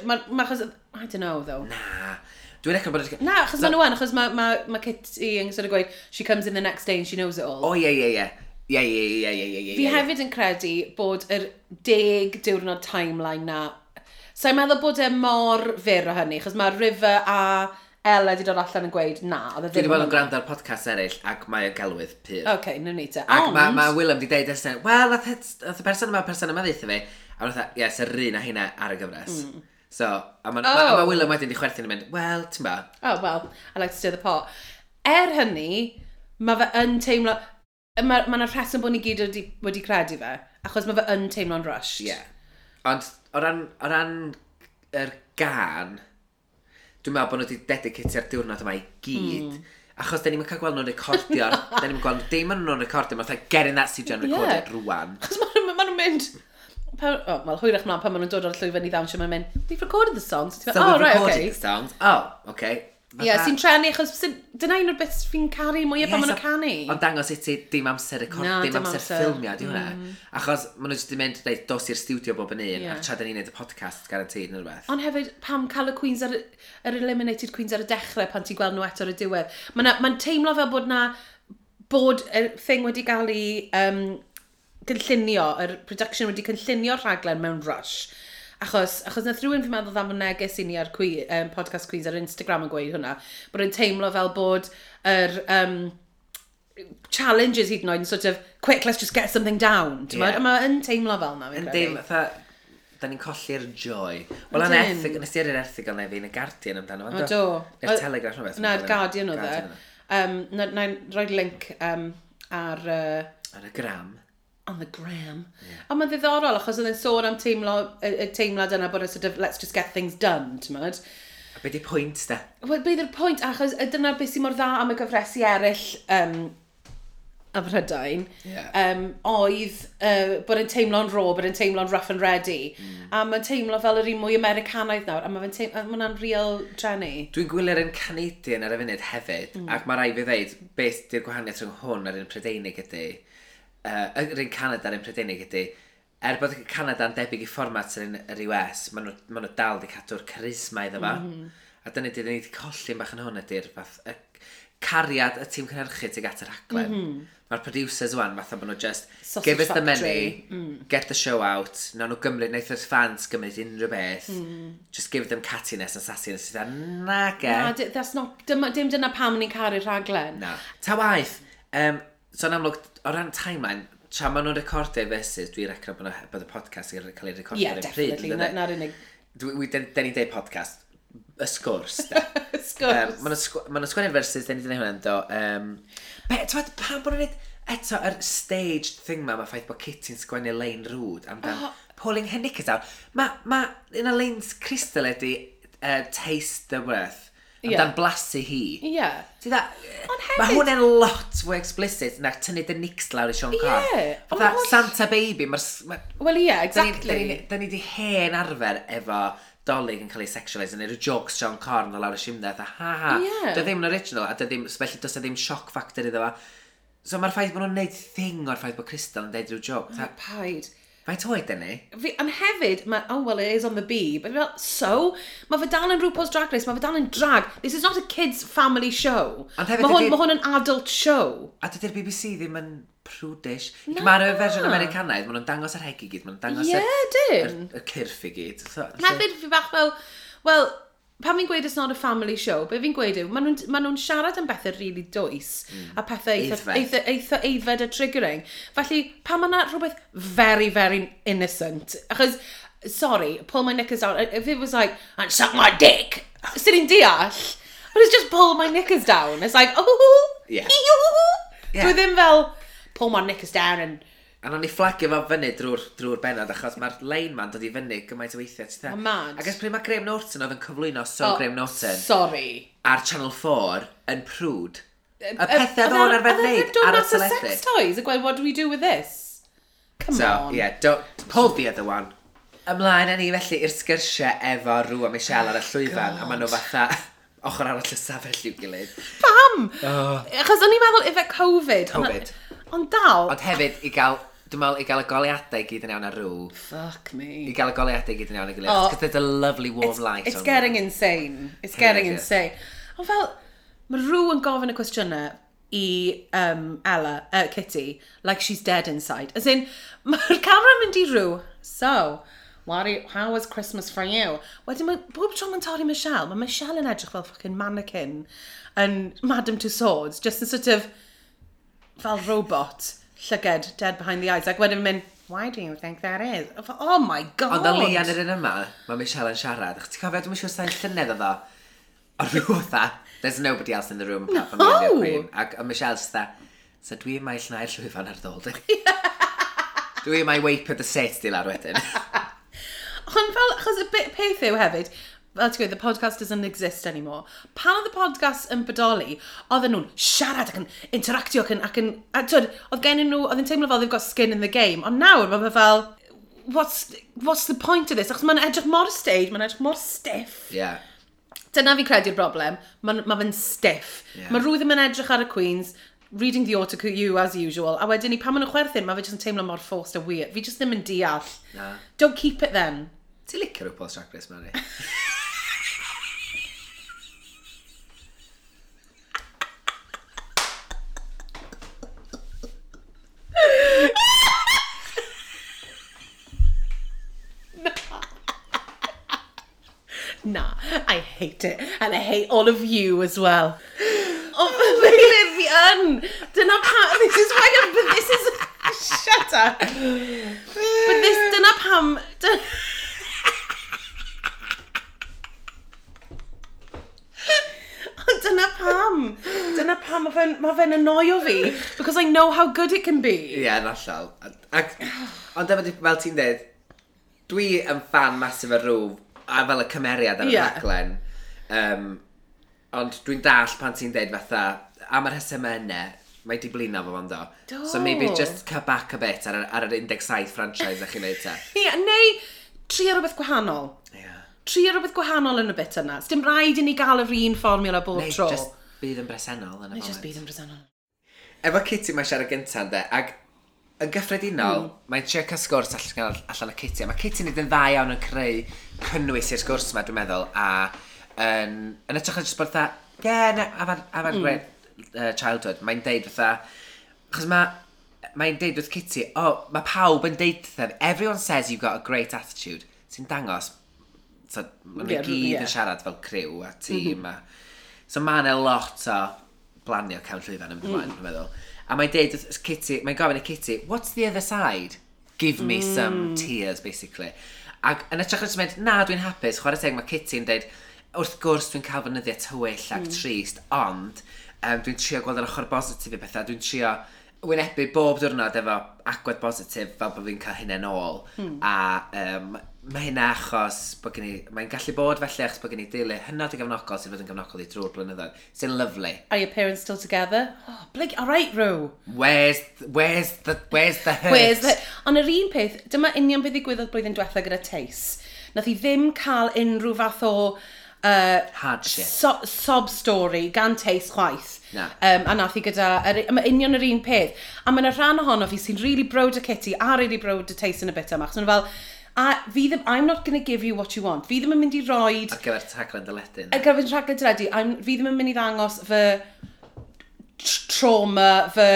Speaker 2: Mae ma, achos... I don't know, though.
Speaker 1: Na. Dwi'n eich bod...
Speaker 2: Na, achos mae nhw yn, achos mae ma, ma Kitty yn sort of gweud, she comes in the next day and she knows it all.
Speaker 1: O, ie, ie, ie. Ie, ie, ie, ie, ie, ie.
Speaker 2: Fi hefyd yn credu bod yr deg diwrnod timeline na... So, i'n meddwl bod e mor fyr o hynny, achos mae River a Ella wedi dod allan yn gweud na. E
Speaker 1: Dwi wedi bod yn gwrando ar podcast eraill ac mae y gelwydd pyr.
Speaker 2: Oce, okay, nyn ni te.
Speaker 1: Ac
Speaker 2: Ond...
Speaker 1: mae ma Willem wedi deud ysyn, e, wel, nath y person yma, person yma ddeitha fi, a wnaeth, e, ie, yes, yr un a hynna ar y gyfres. Mm. So, a mae
Speaker 2: oh.
Speaker 1: ma, ma Willem wedyn wedi chwerthu'n mynd, wel, ti'n ba?
Speaker 2: Oh, well, I like to stir the pot. Er hynny, mae fe yn teimlo, mae yna ma rheswm bod ni gyd wedi, wedi credu fe, achos mae fe yn teimlo'n rushed.
Speaker 1: Ie. Yeah. Ond, o ran, o ran er gan, dwi'n meddwl bod nhw wedi dedicatio'r diwrnod yma i gyd. Mm. Achos da ni'n cael gweld nhw'n recordio, da ni'n gweld dim yn nhw'n recordio, mae'n gerin that studio yn recorded
Speaker 2: yeah.
Speaker 1: rwan.
Speaker 2: Achos maen nhw'n mynd, pa, oh, mae'n hwyrach mlaen pan maen nhw'n dod o'r llwyfan i ddawnsio, maen nhw'n mynd, we've recorded the songs. So, oh,
Speaker 1: we've
Speaker 2: right,
Speaker 1: recorded
Speaker 2: okay.
Speaker 1: the songs, oh, okay,
Speaker 2: Ie, yeah, sy'n trenu, achos dyna un o'r beth fi'n caru mwyaf pan maen nhw'n canu.
Speaker 1: Ond dangos i ti dim amser record,
Speaker 2: cor, no,
Speaker 1: dim,
Speaker 2: dim
Speaker 1: amser,
Speaker 2: amser.
Speaker 1: ffilmio, di hwnna. Mm. Achos maen nhw jyst yn mynd, dweud, dos i'r studio bob yn un,
Speaker 2: yeah.
Speaker 1: a tra da ni'n neud y podcast garantid neu rhywbeth.
Speaker 2: Ond hefyd, pam cael y Queens ar, yr Eliminated Queens ar y dechrau pan ti'n gweld nhw eto ar y diwedd. Mae'n ma teimlo fel bod na, bod y thing wedi cael ei um, cynllunio, yr production wedi cynllunio'r rhaglen mewn rush Achos, achos nath rhywun fi'n meddwl am y neges i ni ar cwi, um, podcast Queens ar Instagram yn gweud hwnna, bod yn teimlo fel bod yr um, challenges hyd yn oed yn sort of, quick, let's just get something down. Yeah. Mae'n teimlo fel yna, fi'n credu
Speaker 1: da ni'n colli'r joy. Wel, yn erthig, nes i ar yr erthig o'n yn y Guardian amdano.
Speaker 2: O, do.
Speaker 1: Yr Telegraph o'n beth. Na'r
Speaker 2: Guardian
Speaker 1: o dde.
Speaker 2: Um, e. Na'n rhoi link um, ar... Uh,
Speaker 1: ar y gram
Speaker 2: on the gram. Yeah. A mae'n ddiddorol, achos oedd e'n sôn am teimlo, y, y teimlad yna bod y sort of, let's just get things done, ti'n mynd?
Speaker 1: A beth yw'r pwynt, da?
Speaker 2: Wel, beth yw'r pwynt, achos dyna beth sy'n mor dda am y gyfresu eraill um, y Brydain,
Speaker 1: yeah.
Speaker 2: um, oedd uh, bod yn teimlo'n ro, bod yn teimlo'n rough and ready. Mm. A mae'n teimlo fel yr un mwy Americanaidd nawr, a mae'n teimlo, hwnna'n real Jenny.
Speaker 1: Dwi'n gwylio'r un Canadian ar y funud hefyd, mm. ac mae rai fi ddeud, beth di'r gwahaniaeth rhwng hwn ar un Prydeinig ydy, uh, yr un Canada yn Prydeinig ydy, er bod Canada yn debyg i fformat yr, yr US, maen nhw, maen nhw dal wedi cadw'r charisma iddo fa. Mm -hmm. A dyna di, ni wedi colli'n bach yn hwn ydy'r fath, y cariad y tîm cynhyrchu tuag at yr aglen. Mm -hmm. Mae'r producers wan, fatha bod nhw just,
Speaker 2: Sausage
Speaker 1: give us the
Speaker 2: factory.
Speaker 1: money, mm. get the show out, na nhw gymryd, naeth yr fans gymryd unrhyw beth, mm. just give them cattiness and sassiness, sydd na ge.
Speaker 2: Na, that's not, dim, dim dyna pam ni'n caru'r rhaglen.
Speaker 1: Na. Ta waith, um, so yn amlwg, o ran timeline, tra maen nhw'n recordio fesus, dwi'n recro bod, bod y podcast yn cael ei recordio
Speaker 2: yeah,
Speaker 1: ar y pryd. Ie,
Speaker 2: definitely, na'r unig.
Speaker 1: Dyn ni'n deud podcast, y sgwrs, da.
Speaker 2: sgwrs.
Speaker 1: Um, Mae'n sgwennu versus, dyn ni'n dweud hwnna'n do. Um, be, ti'n pam bod nhw'n neud, eto, yr er staged thing ma, mae ffaith bod Kitty'n sgwennu lein rŵd amdan
Speaker 2: oh.
Speaker 1: pulling her knickers out. Mae ma, un o leins crystal ydi uh, Taste the Worth yeah.
Speaker 2: amdan
Speaker 1: blasu hi.
Speaker 2: Ie. Yeah.
Speaker 1: Ti dda,
Speaker 2: hefyd...
Speaker 1: mae
Speaker 2: hwn
Speaker 1: yn lot fwy explicit na tynnu dy nix lawr i Sean Carr.
Speaker 2: Ie. Yeah.
Speaker 1: Fatha
Speaker 2: oh,
Speaker 1: Santa Baby, mae'r... Ma...
Speaker 2: Wel ie,
Speaker 1: yeah,
Speaker 2: exactly.
Speaker 1: Da ni wedi hen arfer efo dolyg yn cael ei sexualise, yn neud y jokes Sean Carr yn lawr y simdeth, a ha ha,
Speaker 2: yeah.
Speaker 1: dy e ddim yn original, a dy ddim, felly does e ddim shock factor iddo fo. So mae'r ffaith bod nhw'n neud thing o'r ffaith bod Crystal yn deud rhyw joke. Oh,
Speaker 2: paid.
Speaker 1: Mae toed yn ei.
Speaker 2: Fi, ond hefyd, mae, oh well, it is on the bee. But fel, so? Mae fe dal yn RuPaul's Drag Race, mae fe dal yn drag. This is not a kids family show.
Speaker 1: Ond hefyd...
Speaker 2: Mae hwn, ma hwn yn adult show.
Speaker 1: A dydy'r BBC ddim yn prudish.
Speaker 2: Na.
Speaker 1: Mae'r fersiwn Americanaidd, maen nhw'n dangos yr heg i gyd, maen nhw'n dangos
Speaker 2: yeah,
Speaker 1: yr, yr, y cyrff i gyd. So,
Speaker 2: hefyd, fi bach fel, well, pan fi'n gweud it's not a family show, be fi'n gweud yw, maen nhw'n ma nhw siarad am bethau rili really dwys, mm. a pethau eitha, eitha, eitha eifed a triggering. Felly, pan mae yna rhywbeth very, very innocent, achos, sorry, pull my knickers down, if it was like, and suck my dick, sy'n ni'n deall, but it's just pull my knickers down, it's like, oh,
Speaker 1: yeah.
Speaker 2: yeah. Dwi ddim fel, pull my knickers down and
Speaker 1: A nawn ni fflagio fo fyny drwy'r drwy benod, achos mae'r lein ma'n dod i fyny gymaint o weithiau. Ti Mae'n
Speaker 2: mad.
Speaker 1: Ac ys pryd mae Graham Norton oedd yn cyflwyno So
Speaker 2: oh,
Speaker 1: Graham Norton
Speaker 2: Sorry.
Speaker 1: ar Channel 4 yn prwd. Y pethau
Speaker 2: fel
Speaker 1: o'n
Speaker 2: e- arfer e
Speaker 1: wneud ar y teledu.
Speaker 2: sex toys a gweud, what do we do with this? Come
Speaker 1: So,
Speaker 2: on.
Speaker 1: yeah, don't, Pull the other one. Ymlaen â ni felly i'r sgyrsiau efo Rŵ a Michelle ar y oh, llwyfan, a maen nhw fatha ochr arall y safell i'w gilydd.
Speaker 2: Pam? Oh. Achos o'n i'n meddwl efe Covid. ond-
Speaker 1: Covid.
Speaker 2: Ond dal,
Speaker 1: Ond hefyd i gael Dwi'n meddwl i gael y goleadau gyd yn iawn ar rŵ.
Speaker 2: Fuck me.
Speaker 1: I gael y goleadau gyd yn iawn ar gilydd.
Speaker 2: Oh,
Speaker 1: Cos there's a lovely warm
Speaker 2: it's,
Speaker 1: light
Speaker 2: It's
Speaker 1: on
Speaker 2: getting
Speaker 1: there.
Speaker 2: insane. It's getting
Speaker 1: yeah,
Speaker 2: insane. Ond fel, mae rŵ yn gofyn y cwestiynau i um, Ella, uh, Kitty, like she's dead inside. As in, mae'r camera mynd i rŵ. So, what you, how was Christmas for you? Wedyn mae bob tro mae'n torri Michelle, mae Michelle yn edrych fel fucking mannequin yn Madame Tussauds, just yn sort of fel robot llyged dead behind the eyes. Ac wedyn mynd, why do you think that is? Oh my god!
Speaker 1: Ond o Lian yr un yma, mae Michelle yn siarad. Ach, ti'n cofio, dwi'n siŵr sa'n llynedd o ddo. Ond rhyw dda, there's nobody else in the room apart from
Speaker 2: no.
Speaker 1: Olivia Queen. Ac o Michelle's dda, so dwi mae llnau'r llwyfan ar ddol. dwi mae weipio dy set di lawr wedyn.
Speaker 2: Ond fel, achos y peth yw hefyd, fel ti'n gweud, the podcast doesn't exist anymore. Pan oedd y podcast yn bodoli, oedden nhw'n siarad ac yn interactio ac yn... Ac yn a, twyd, oedd gen nhw, oedd yn teimlo fel they've got skin in the game, ond nawr mae fel, what's, what's the point of this? Achos mae'n edrych mor stage, mae'n edrych mor stiff.
Speaker 1: Yeah.
Speaker 2: Dyna fi credu'r broblem, mae ma fe'n stiff. Yeah. Mae rwydd yn edrych ar y Queens, reading the autocue you as usual, a wedyn ni pan maen nhw'n chwerthin, mae fe jyst yn teimlo mor forced a weird. Fi jyst ddim yn deall.
Speaker 1: Nah.
Speaker 2: Don't keep it then.
Speaker 1: Ti'n licio'r rhywbeth Drag Race, Mary?
Speaker 2: Nah, I hate it. And I hate all of you as well. O, Meilir, fi yn. Dyna pam, this is why I'm, this is, shut up. But this, dyna pam, dy- Dyna pam. Dyna pam, mae fe'n ma fe annoio fi. Because I know how good it can be.
Speaker 1: Ie, yn allal. Ac, ond dyma di, fel ti'n dweud, dwi yn fan masif o rhwf, a fel y cymeriad ar y
Speaker 2: yeah.
Speaker 1: raglen. Um, ond dwi'n dall pan ti'n dweud fatha, am yr hysym yna, mae di blino fo fan do.
Speaker 2: do.
Speaker 1: So maybe just cut back a bit ar, ar yr 17 franchise a chi'n neud te.
Speaker 2: Ie, yeah, neu ar rhywbeth gwahanol.
Speaker 1: Ie.
Speaker 2: Yeah trio rhywbeth gwahanol yn y bit yna. Sdim rhaid i ni gael yr un fformiwla bob
Speaker 1: Neu
Speaker 2: tro.
Speaker 1: Neu just bydd yn bresennol yn y moment.
Speaker 2: Neu just bydd yn bresennol.
Speaker 1: Efo Kitty mae siarad gyntaf, de, ac yn gyffredinol, mm. mae'n trio cael sgwrs allan, allan o Kitty. Mae Kitty'n nid yn dda iawn yn creu cynnwys i'r sgwrs yma, dwi'n meddwl, a yn, yn ytrach yn just bod fatha, ie, yeah, na, afan, afan mm. great uh, childhood, mae'n deud fatha, achos mae mae'n deud wrth Kitty, oh, mae pawb yn deud them, everyone says you've got a great attitude, sy'n dangos so, maen nhw yeah, gyd
Speaker 2: yeah.
Speaker 1: yn siarad fel criw a tîm mm -hmm. a... So mae yna lot o blanio cawn llwyfan yn ymlaen, mm. dwi'n meddwl. A mae'n deud, Kitty, mae'n gofyn i Kitty, what's the other side? Give me mm. some tears, basically. Ac yn ytrach yn mynd, na, dwi'n hapus, chwarae teg mae Kitty yn deud, wrth gwrs dwi'n cael fynyddiau tywyll ac mm. trist, ond um, dwi'n trio gweld yr ochr bositif i bethau, dwi'n trio wynebu bob diwrnod efo agwedd positif fel bod fi'n cael hynny ôl. Hmm. A um, mae hynna achos bod gen i, mae'n gallu bod felly achos bod gen i deulu hynod i gefnogol sydd fod yn gefnogol i drwy'r blynyddoedd. Sy'n lyflu.
Speaker 2: Are your parents still together? Oh, blig, all right, Rw.
Speaker 1: Where's, where's the, where's the hurt?
Speaker 2: Where's the... Ond yr un peth, dyma union beth ddigwyddodd blwyddyn diwethaf gyda teis. Nath i ddim cael unrhyw fath o Uh,
Speaker 1: Hardship.
Speaker 2: So, sob story, gan teis chwaith.
Speaker 1: Na.
Speaker 2: Um, a nath i gyda, yr, mae union yr un peth. A mae'n rhan ohono fi sy'n really brod y Kitty a really brod y teis yn y bit yma. Chos so, fel, a fi ddim, I'm not going to give you what you want. Fi ddim yn mynd i roed...
Speaker 1: Ar gyfer taglen dyledyn.
Speaker 2: Ar gyfer taglen dyledyn. Fi ddim yn mynd i ddangos fy trauma, fy,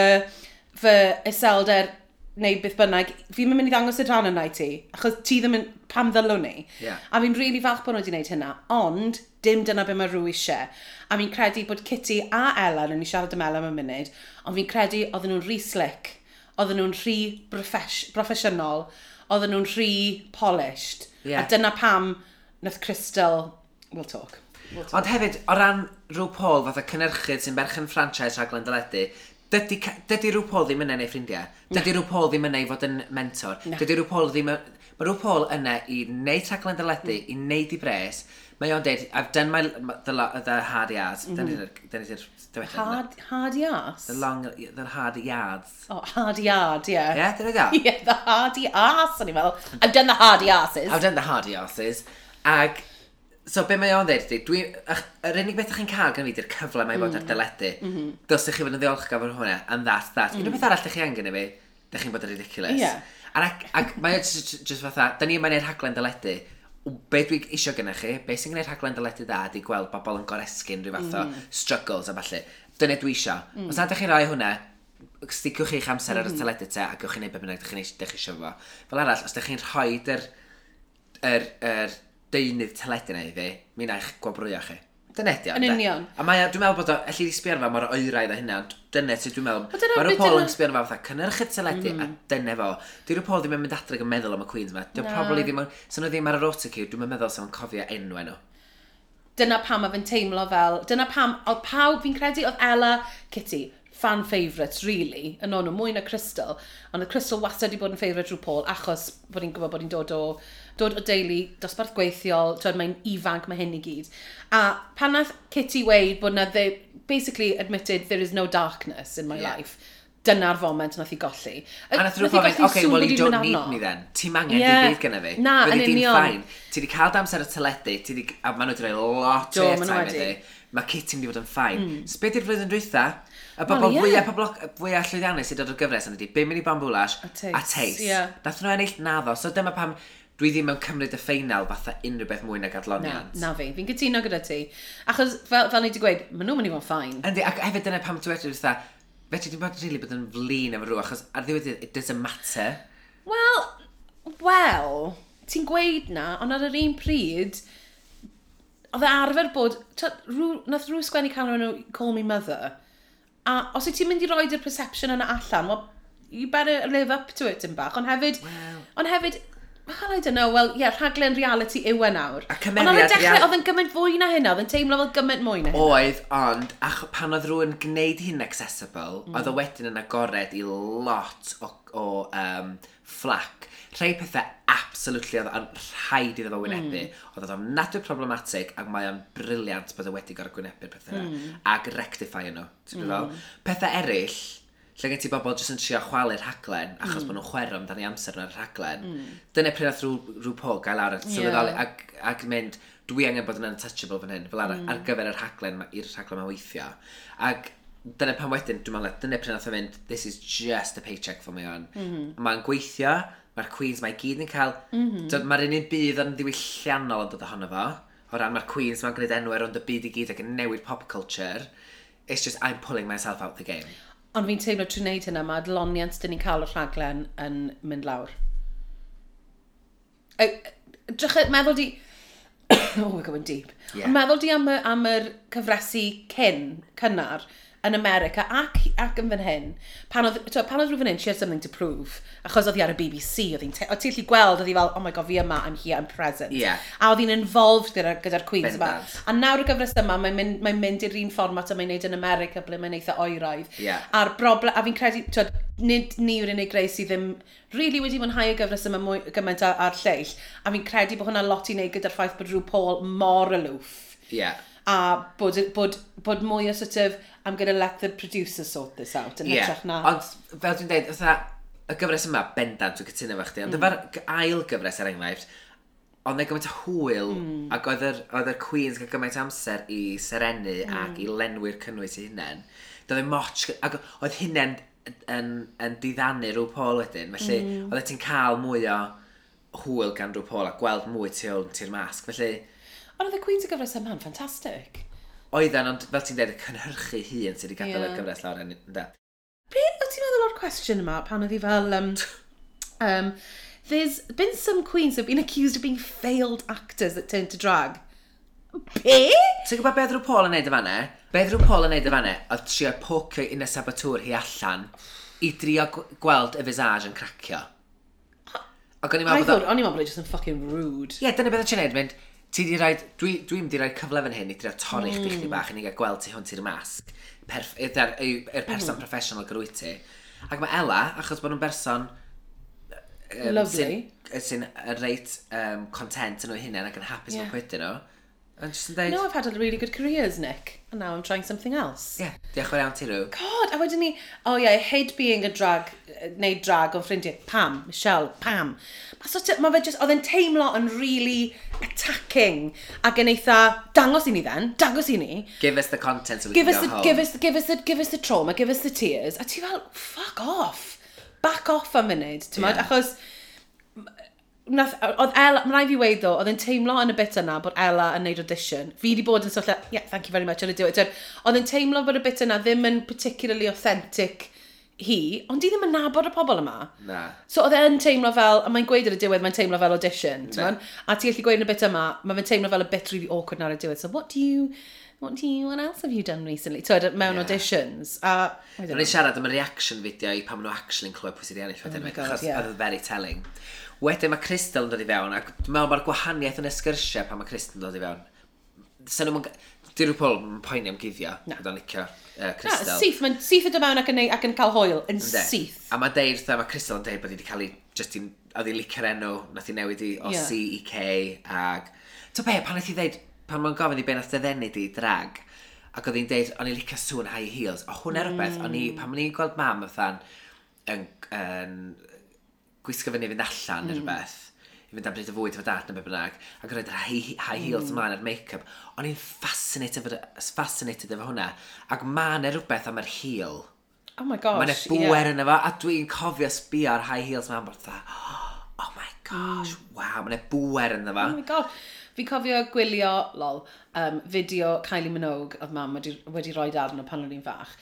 Speaker 2: fy iselder neu beth bynnag, fi'n mynd i ddangos y rhan yna i ti, achos ti ddim yn pam ddylwn ni.
Speaker 1: Yeah.
Speaker 2: A fi'n rili really falch bod nhw wedi gwneud hynna, ond dim dyna be mae rhyw eisiau. A fi'n credu bod Kitty a Ellen, yn i siarad am Ellen am y munud, ond fi'n credu oedden nhw'n rhy slick, oedden nhw'n rhy broffesiynol, oedden nhw'n rhy polished.
Speaker 1: Yeah.
Speaker 2: A dyna pam nath Crystal, we'll talk. We'll talk.
Speaker 1: Ond hefyd, o ran rhyw Paul fath o cynnyrchydd sy'n berchen franchise rhaglen dyledu, Dydy, dydy rhyw Paul ddim yna neu ffrindiau. Dydy rhyw Paul ddim yna i fod yn mentor. Dydy rhyw Paul ddim... Mae rhyw Paul yna i wneud taglen dyledu, mm. i wneud i bres. Mae o'n dweud, I've done my, the, the hard yards. Mm -hmm. Dyna di'r...
Speaker 2: Hard, hard yards?
Speaker 1: The long, the hard yards.
Speaker 2: Oh, hard yard, yeah.
Speaker 1: Yeah, dyna da.
Speaker 2: Yeah, the hard yards, o'n i'n meddwl. I've done the hard yarses.
Speaker 1: I've done the hard yards. Ag So be mae o'n dweud ydy, dwi... yr unig beth ych chi'n cael gan fi di'r cyfle mae fod ar dyledu. Mm -hmm. Dos chi fod yn ddiolchgar fod hwnna, and that, that. Mm. Unrhyw beth mm. arall ydych chi angen i fi, ydych chi'n bod yn ridiculous.
Speaker 2: Yeah.
Speaker 1: Ac, ac mae o'n just fatha, da ni yma'n neud rhaglen dyledu, be dwi eisiau gyda chi, be sy'n gwneud rhaglen dyledu da, di gweld bobl yn goresgyn rhyw fath o mm-hmm. struggles a falle. Dyna dwi eisiau. Mm. Os nad ydych chi'n rhoi hwnna, sticiwch chi'ch amser ar y mm-hmm. teledu te, a gewch chi'n neud be bynnag ydych chi eisiau fo. Fel arall, os ydych chi'n rhoi yr, yr, yr, yr deunydd teledu na i fi, mi na eich gwabrwyo chi. Dyna ydi o,
Speaker 2: Yn
Speaker 1: ynde?
Speaker 2: union.
Speaker 1: A mae, o- dwi'n meddwl bod o, allu i sbio arno fo, mae'r oeraidd a hynna, ond dyna ti dwi'n meddwl.
Speaker 2: Ond dyna
Speaker 1: Mae'r
Speaker 2: beth
Speaker 1: Paul yn dyna- sbio arno fo, fatha, cynnyrchu teledu, a mm. dyna fo. Dwi'n Paul ddim yn mynd adreg yn meddwl am y Queens yma. Dwi'n
Speaker 2: Na.
Speaker 1: probably ddim yn, sy'n nhw ddim ar yr autocue, dwi'n meddwl sy'n cofio enw enw.
Speaker 2: Dyna pam mae fe'n teimlo fel, dyna pam, oedd pawb fi'n credu, oedd Ella, Kitty, fan favourites, really, yn o'n nhw mwy na Crystal, ond y Crystal wastad wedi bod yn favourite rhyw Paul, achos bod hi'n gwybod bod hi'n dod o dod o deulu, dosbarth gweithiol, twyd mae'n ifanc, mae hyn i gyd. A pan nath Kitty weid bod na, they basically admitted there is no darkness in my
Speaker 1: yeah.
Speaker 2: life, dyna'r foment nath i golli.
Speaker 1: A nath rhywbeth gofyn, oce, well, you don't need me then. Ti'n
Speaker 2: mangen
Speaker 1: yeah. dim byd gyda fi.
Speaker 2: Na, yn union.
Speaker 1: Ti wedi cael damser y teledu, ti wedi, a maen nhw wedi rhoi lot o airtime iddi. Mae Kitty wedi bod yn ffain. Mm. Sbeth i'r flwyddyn drwytha, Y bobl
Speaker 2: well,
Speaker 1: yeah. fwyaf, fwyaf llwyddiannus sydd dod o'r gyfres yn ydi, bum mynd i bambwlash
Speaker 2: a
Speaker 1: teis.
Speaker 2: Yeah.
Speaker 1: Nath nhw ennill naddo, so dyma pam dwi ddim yn cymryd y ffeinal fatha unrhyw beth mwy na
Speaker 2: adloniant.
Speaker 1: Na,
Speaker 2: na fi, fi'n cytuno gyda ti. Achos fel, fel ni wedi gweud, maen nhw'n mynd i fod yn ffain.
Speaker 1: Yndi, ac hefyd dyna pam dwi wedi dweud, fe ti dwi'n bod rili bod yn flin efo rhyw, achos ar ddiwedd it doesn't matter.
Speaker 2: Wel, wel, ti'n gweud na, ond ar yr un pryd, oedd e arfer bod, nath rhyw sgwennu cael nhw Call Me Mother, a os wyt ti'n mynd i roi'r perception yna allan, well, you better live up to it yn bach, ond hefyd,
Speaker 1: well.
Speaker 2: ond hefyd, Well, I don't know. Wel, ie, yeah, rhaglen reality yw e nawr.
Speaker 1: A cymeriad...
Speaker 2: Ond ar y dechrau, oedd yn gymaint fwy na hynna, oedd yn teimlo fel gymaint mwy na hynna.
Speaker 1: Oedd, ond, ach, pan oedd rhywun gwneud hyn accessible, mm. oedd o wedyn yn agored i lot o, o um, flac. Rhai pethau absolutely oedd yn rhaid iddo fo wynebu. Mm. Oedd o'n nadwy problematic ac mae o'n briliant bod o wedi gorau gwynebu'r pethau mm. ac rectify e nhw. Mm. Pethau eraill, lle gen ti bobl jyst yn trio chwalu'r rhaglen, achos mm. bod nhw'n chwero amdani amser yn y rhaglen, mm. dyna pryd oedd rhyw, rhyw pol gael ar y sylweddoli
Speaker 2: yeah.
Speaker 1: ac, ac mynd, dwi angen bod yn untouchable fan hyn, fel ar, mm. ar gyfer yr rhaglen, i'r rhaglen mae weithio. Ac dyna pan wedyn, dwi'n meddwl, dyna pryd oedd mynd, this is just a paycheck for me on. Mm -hmm. Mae'n gweithio, mae'r Queens mae gyd yn cael... Mm -hmm. Mae'r unig bydd yn ddiwylliannol yn dod ohono fo, o ran mae'r Queens mae'n gwneud enwau ond y byd i gyd ac yn newid pop culture. It's just, I'm pulling myself out the game.
Speaker 2: Ond fi'n teimlo trwy wneud hynna, mae adloniant dyn ni'n cael o rhaglen yn mynd lawr. Drych, meddwl di... oh, we're going deep. Yeah. Meddwl di am, y, am yr cyfresu cyn, cynnar, yn America ac, ac yn fan hyn, pan oedd, to, pan oedd rhyw hyn, she had something to prove, achos oedd hi ar y BBC, oedd hi'n oedd ti'n lli gweld, oedd hi fel, oh my god, fi yma, I'm here, I'm present.
Speaker 1: Yeah.
Speaker 2: A oedd hi'n involved gyda'r gyda Queens yma. A nawr y gyfres yma, mae'n mynd, mae mynd i'r un fformat a mae'n neud yn America, ble mae'n eitha oeraidd.
Speaker 1: Yeah.
Speaker 2: A'r broblem, a fi'n credu, to, nid ni yw'r unig greu sydd ddim really wedi mwynhau y gyfres yma mwy, gymaint ar, ar lleill, a fi'n credu bod hwnna lot i wneud gyda'r ffaith bod rhyw Paul mor aloof.
Speaker 1: Yeah
Speaker 2: a bod, bod, bod mwy o sort of, I'm going to let the producer sort this out yn
Speaker 1: yeah.
Speaker 2: hytrach na.
Speaker 1: Ond fel dwi'n dweud, fatha, y gyfres yma, bendant, dwi'n cytuno efo chdi, ond mm. dyma'r ail gyfres er enghraifft, ond neu gymaint o hwyl, mm. ac oedd yr, oedd yr Queens gael gymaint amser i serenu mm. ac i lenwi'r cynnwys i hunain. Doedd e'n moch, ac oedd hunain yn, yn, yn diddannu rhyw Paul wedyn, felly mm. oedd ti'n cael mwy o hwyl gan rhyw Paul a gweld mwy tu ôl ti'r masg, felly
Speaker 2: Ond oedd y Queen's y gyfres yma'n ffantastig.
Speaker 1: Oedden, ond fel ti'n dweud, y cynhyrchu hun sydd wedi gadael
Speaker 2: yeah.
Speaker 1: y gyfres lawr yn ynda.
Speaker 2: Be wyt ti'n meddwl o'r cwestiwn yma pan oedd hi fel... Um, um, There's been some queens have been accused of being failed actors that turned to drag. Be?
Speaker 1: Ti'n gwybod beth rhyw Paul yn neud y fanne? Beth rhyw Paul yn neud y fanne? Oedd trio pocio un y sabatŵr hi allan i drio gweld y visage yn cracio. Ac o'n i'n meddwl bod...
Speaker 2: O'n i'n meddwl bod e o'n just yn fucking rude.
Speaker 1: Ie, yeah, dyna beth o'n i'n neud, mynd, ti di rhaid, dwi'n dwi, dwi di rhaid cyfle fan hyn i drio torri mm. chdi chdi hmm. bach i ni gael gweld ti hwn ti'r masg, perf, er, er, person mm. professional gyrwy ti. Ac mae Ella, achos bod nhw'n berson um, sy'n sy reit um, content yn o'i hunain ac yn hapus yeah. pwyty nhw, And just dweud...
Speaker 2: No, I've had a really good careers, Nick, and now I'm trying something else.
Speaker 1: Yeah, diolch yn iawn ti rhyw.
Speaker 2: God, a wedyn ni, oh yeah, I hate being a drag, uh, neud drag o'n ffrindiau. Pam, Michelle, Pam. Mae sort of, ma fe just, oedd e'n teimlo yn really attacking ac yn eitha dangos i ni then, dangos i ni.
Speaker 1: Give us the content so we
Speaker 2: give
Speaker 1: can
Speaker 2: us
Speaker 1: go
Speaker 2: the,
Speaker 1: home.
Speaker 2: Give us, give, us the, give us the trauma, give us the tears. A ti fel, fuck off. Back off a munud, ti'n yeah. achos... Nath, oedd Ella, mae'n rhaid fi weid ddo, oedd yn teimlo yn y bit yna bod Ella yn neud audition. Fi wedi bod yn sylwi, yeah, thank you very much, I'll do it. Oedd yn teimlo bod y bit yna ddim yn particularly authentic hi, ond di ddim yn nabod y pobl yma.
Speaker 1: Na.
Speaker 2: So oedd e'n teimlo fel, a mae'n gweud ar y diwedd, mae'n teimlo fel audition, ti'n A ti gallu gweud yn y bit yma, mae fe'n teimlo fel y bit really awkward ar y diwedd. So what do you, what do you, what else have you done recently? Ti'n mewn
Speaker 1: yeah.
Speaker 2: auditions. A, Ro'n
Speaker 1: i'n siarad am y reaction fideo i pan maen nhw actually yn clywed pwy sydd i ennill.
Speaker 2: Oh my god,
Speaker 1: achos
Speaker 2: yeah.
Speaker 1: oedd e very telling. Wedyn mae Crystal yn dod i fewn, ac dwi'n meddwl mae'r gwahaniaeth yn y sgyrsiau pan mae Crystal yn dod i fewn. Sa'n nhw'n Di rhyw pol yn poeni am guddiau, Na. bod licio uh, Crystal.
Speaker 2: Syth, mae'n syth yn dod mewn ac yn, ac yn cael hoel, yn
Speaker 1: Ynde?
Speaker 2: syth.
Speaker 1: A mae deir, mae Crystal yn deud bod hi wedi cael ei, just i'n, oedd hi licio'r enw, nath hi newid i o
Speaker 2: Ie.
Speaker 1: C i K, ag... To be, pan nath hi ddeud, pan mae'n gofyn i be nath ddeddennu di drag, ac oedd hi'n deud, o'n i licio sŵn high heels, o hwnna mm. rhywbeth, o'n i, pan mae'n i'n gweld mam, fathan, yn, yn gwisgo fyny fynd allan mm. neu rhywbeth, i fynd am bryd y fwyd efo dad neu be bynnag, ac roedd yr high high heels mm. ar make-up. O'n i'n fascinated efo, fascinated efo hwnna, ac ma'n e rhywbeth am yr heel.
Speaker 2: Oh my gosh,
Speaker 1: Mae'n e bwer yeah. yna fo, a dwi'n cofio sbio ar high heels ma'n bod oh my gosh, mm. wow, mae'n e bwer yna fo.
Speaker 2: Oh my gosh. Fi cofio gwylio, lol, um, fideo Kylie Minogue oedd mam wedi, wedi rhoi arno pan o'n i'n fach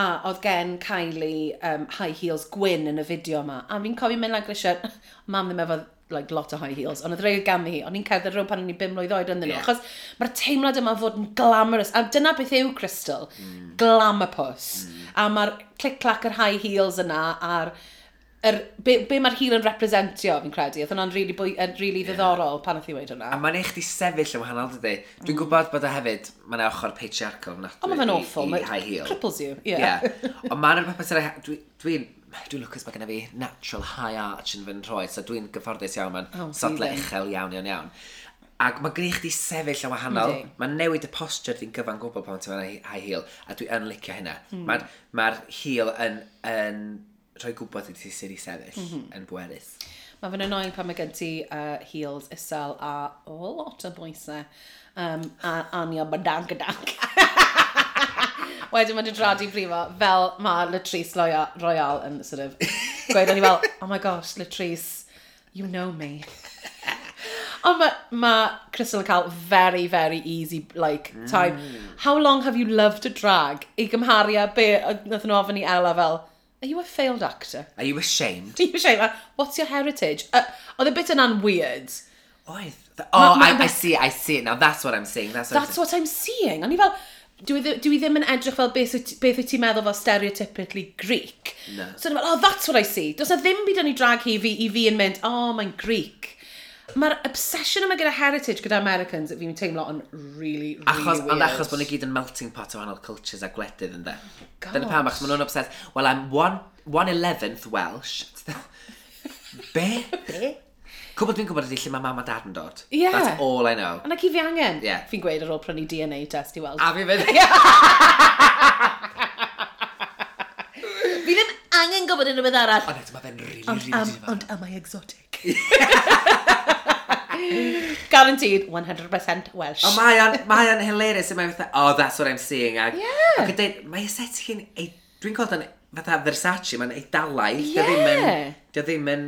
Speaker 2: a oedd gen Kylie um, high heels gwyn yn y fideo yma. A fi'n cofio mynd lan grisiau, mam ddim efo like, lot o high heels, ond oedd rhaid gam hi, ond i'n cerdded rhwng pan o'n i'n 5 mlynedd oed ynddyn nhw,
Speaker 1: yeah.
Speaker 2: achos mae'r teimlad yma fod yn glamorous, a dyna beth yw Crystal, mm. glamapus, mm. a mae'r clic-clac yr high heels yna, a'r er, be, be mae'r hir yn representio, fi'n credu. Oedd hwnna'n really, bwy, really yeah. ddiddorol pan oedd i wedi hwnna.
Speaker 1: A mae'n eich di sefyll yn wahanol dydy. Dwi'n mm. gwybod bod o hefyd, mae'n ochr patriarchal yn
Speaker 2: adwy. O, mae'n awful.
Speaker 1: I,
Speaker 2: i
Speaker 1: high heel.
Speaker 2: cripples you.
Speaker 1: Yeah.
Speaker 2: yeah.
Speaker 1: Ond mae'n rhywbeth beth dwi'n... Dwi, Dwi'n lwcus mae genna fi natural high arch yn fy nhroed, so dwi'n gyfforddus iawn, mae'n oh,
Speaker 2: sadle
Speaker 1: uchel iawn, iawn, iawn. Ac mae gen i chdi sefyll yn wahanol.
Speaker 2: Mm.
Speaker 1: Mae'n newid y posture di'n gyfan gwbl pan ti'n mynd high heel, a dwi yn licio hynna.
Speaker 2: Mm.
Speaker 1: Mae'r ma, heel yn, yn rhoi gwybod i ti sydd i sefyll
Speaker 2: mm -hmm.
Speaker 1: yn bwerus.
Speaker 2: Mae fe'n annoying pan mae gen ti uh, heels isel a oh, lot o bwysau um, a anio badank a. Wedyn mae'n dydradu brifo, fel mae Latrice Royal yn sort of gweud, o'n i fel, oh my gosh, Latrice, you know me. Ond mae ma Crystal yn cael very, very easy like, time. Mm. How long have you loved to drag? I gymharu a be, nath nhw ofyn i Ella fel, are you a failed actor?
Speaker 1: Are you ashamed?
Speaker 2: Are you ashamed? What's your heritage? Uh, oedd y bit yna'n weird.
Speaker 1: Oedd. Oh,
Speaker 2: ma, ma, oh,
Speaker 1: I, I see it, I see it now. That's what I'm seeing. That's what,
Speaker 2: that's I'm, what I'm seeing. O'n i fel, dwi, dwi, dwi ddim yn edrych fel beth, beth wyt ti'n meddwl fel stereotypically Greek.
Speaker 1: No.
Speaker 2: So dwi'n meddwl, oh, that's what I see. Does na ddim byd yn ei drag hi fi, i fi yn mynd, oh, mae'n Greek. Mae'r obsession yma gyda heritage gyda Americans fi'n teimlo yn really, really
Speaker 1: achos,
Speaker 2: weird.
Speaker 1: Ond achos bod ni gyd yn melting pot o wahanol cultures a gwledydd ynddo. Dyna pam, achos maen nhw'n obsessed. Well, I'm one, one eleventh Welsh. Be?
Speaker 2: Be?
Speaker 1: Cwbl dwi'n gwybod ydy lle mae mam a dad yn dod.
Speaker 2: Yeah.
Speaker 1: That's all I know.
Speaker 2: A na ci fi angen.
Speaker 1: Yeah.
Speaker 2: Fi'n gweud ar ôl prynu DNA test i weld.
Speaker 1: A fi fydd.
Speaker 2: fi ddim angen gwybod unrhyw beth arall.
Speaker 1: Ond eto mae fe'n
Speaker 2: rili,
Speaker 1: really, rili
Speaker 2: Ond am I exotic? Guaranteed, 100% Welsh.
Speaker 1: Ond mae o'n, mae o'n hilarious. Mae'n fatha, oh, that's what I'm seeing. Ac,
Speaker 2: yeah.
Speaker 1: ac yn dweud, mae aesthetic yn, dwi'n gweld yn fatha Versace, mae'n eidalau.
Speaker 2: Yeah.
Speaker 1: Dio ddim yn, dio ddim yn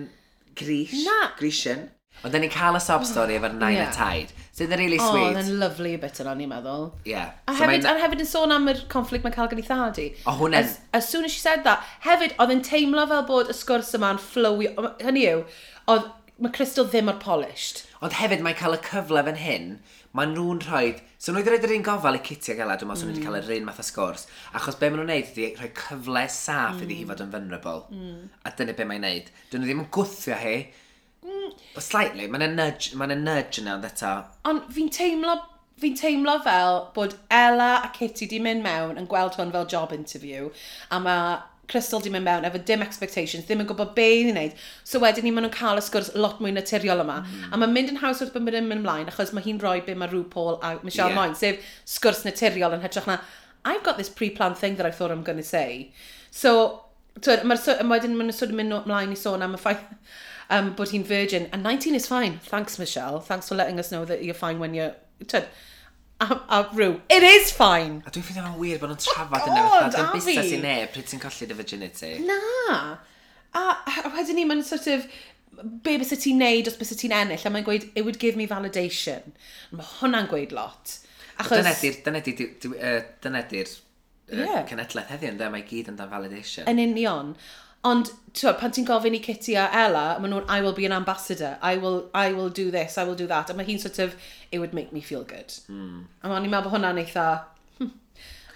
Speaker 1: Grish.
Speaker 2: Na.
Speaker 1: Grishin. Ond da ni'n cael y sob stori efo'r nain
Speaker 2: yeah.
Speaker 1: a taid. Sydd yn really
Speaker 2: oh,
Speaker 1: sweet.
Speaker 2: Oh, yn lovely y bit yna, ni'n meddwl.
Speaker 1: Yeah.
Speaker 2: A
Speaker 1: so
Speaker 2: hefyd,
Speaker 1: mae'n...
Speaker 2: hefyd yn sôn am yr conflict mae'n cael gan ei thadu.
Speaker 1: O, oh, hwnna.
Speaker 2: As, as soon as she said that, hefyd, oedd yn teimlo fel bod y sgwrs yma'n flowy. Hynny yw, oedd mae Crystal ddim o'r polished.
Speaker 1: Ond hefyd, mae'n cael y cyfle fan hyn maen nhw'n rhoi... So nhw wedi rhoi yr un gofal i Kitty ag Ella, dwi'n meddwl mm. nhw wedi cael yr un math o sgwrs. Achos be maen nhw'n neud ydy rhoi cyfle saff mm. iddi hi mm. fod yn vulnerable. Mm. A dyna be mae'n neud. Dyn nhw ddim yn gwthio hi. Mm. Slightly, mae'n nudge, mae'n nudge yna ond eto.
Speaker 2: Ond fi'n teimlo fi'n teimlo fel bod Ella a Kitty di mynd mewn yn gweld hwn fel job interview a mae Crystal di mynd mewn efo dim expectations, ddim yn gwybod be i wneud. So wedyn ni maen nhw'n cael y sgwrs lot mwy naturiol yma. Mm. A mae'n mynd yn haws wrth bod yn mynd ymlaen, achos mae hi'n rhoi be mae Rhw Paul a Michelle yeah. Moyn, sef sgwrs naturiol yn hytrach na, I've got this pre-planned thing that I thought I'm going to say. So, mae'r so, wedyn maen nhw'n sort of mynd ymlaen i sôn am y ffaith um, bod hi'n virgin. And 19 is fine. Thanks, Michelle. Thanks for letting us know that you're fine when you're... Twyd, a, a brew. It is fine.
Speaker 1: A dwi'n ffeindio fo'n wir bod nhw'n oh
Speaker 2: trafod
Speaker 1: yna. God, Dwi'n
Speaker 2: a fi.
Speaker 1: busnes i neb pryd ti'n colli dy virginity.
Speaker 2: Na. A, a wedyn ni, mae'n sort of, be bys y ti'n neud os bys y ti'n ennill? A mae'n gweud, it would give me validation. Mae hwnna'n gweud lot. Achos...
Speaker 1: Dyna di'r, dyna di'r, dyna di'r,
Speaker 2: Ie.
Speaker 1: cenedlaeth heddiw, ynddo, mae gyd yn dan validation.
Speaker 2: Yn union. Ond, ti'n pan ti'n gofyn i Kitty a Ella, maen nhw'n, I will be an ambassador, I will, I will do this, I will do that. A mae hi'n sort of, it would make me feel good. Mm. A ma'n i'n meddwl bod hwnna'n eitha... Hm.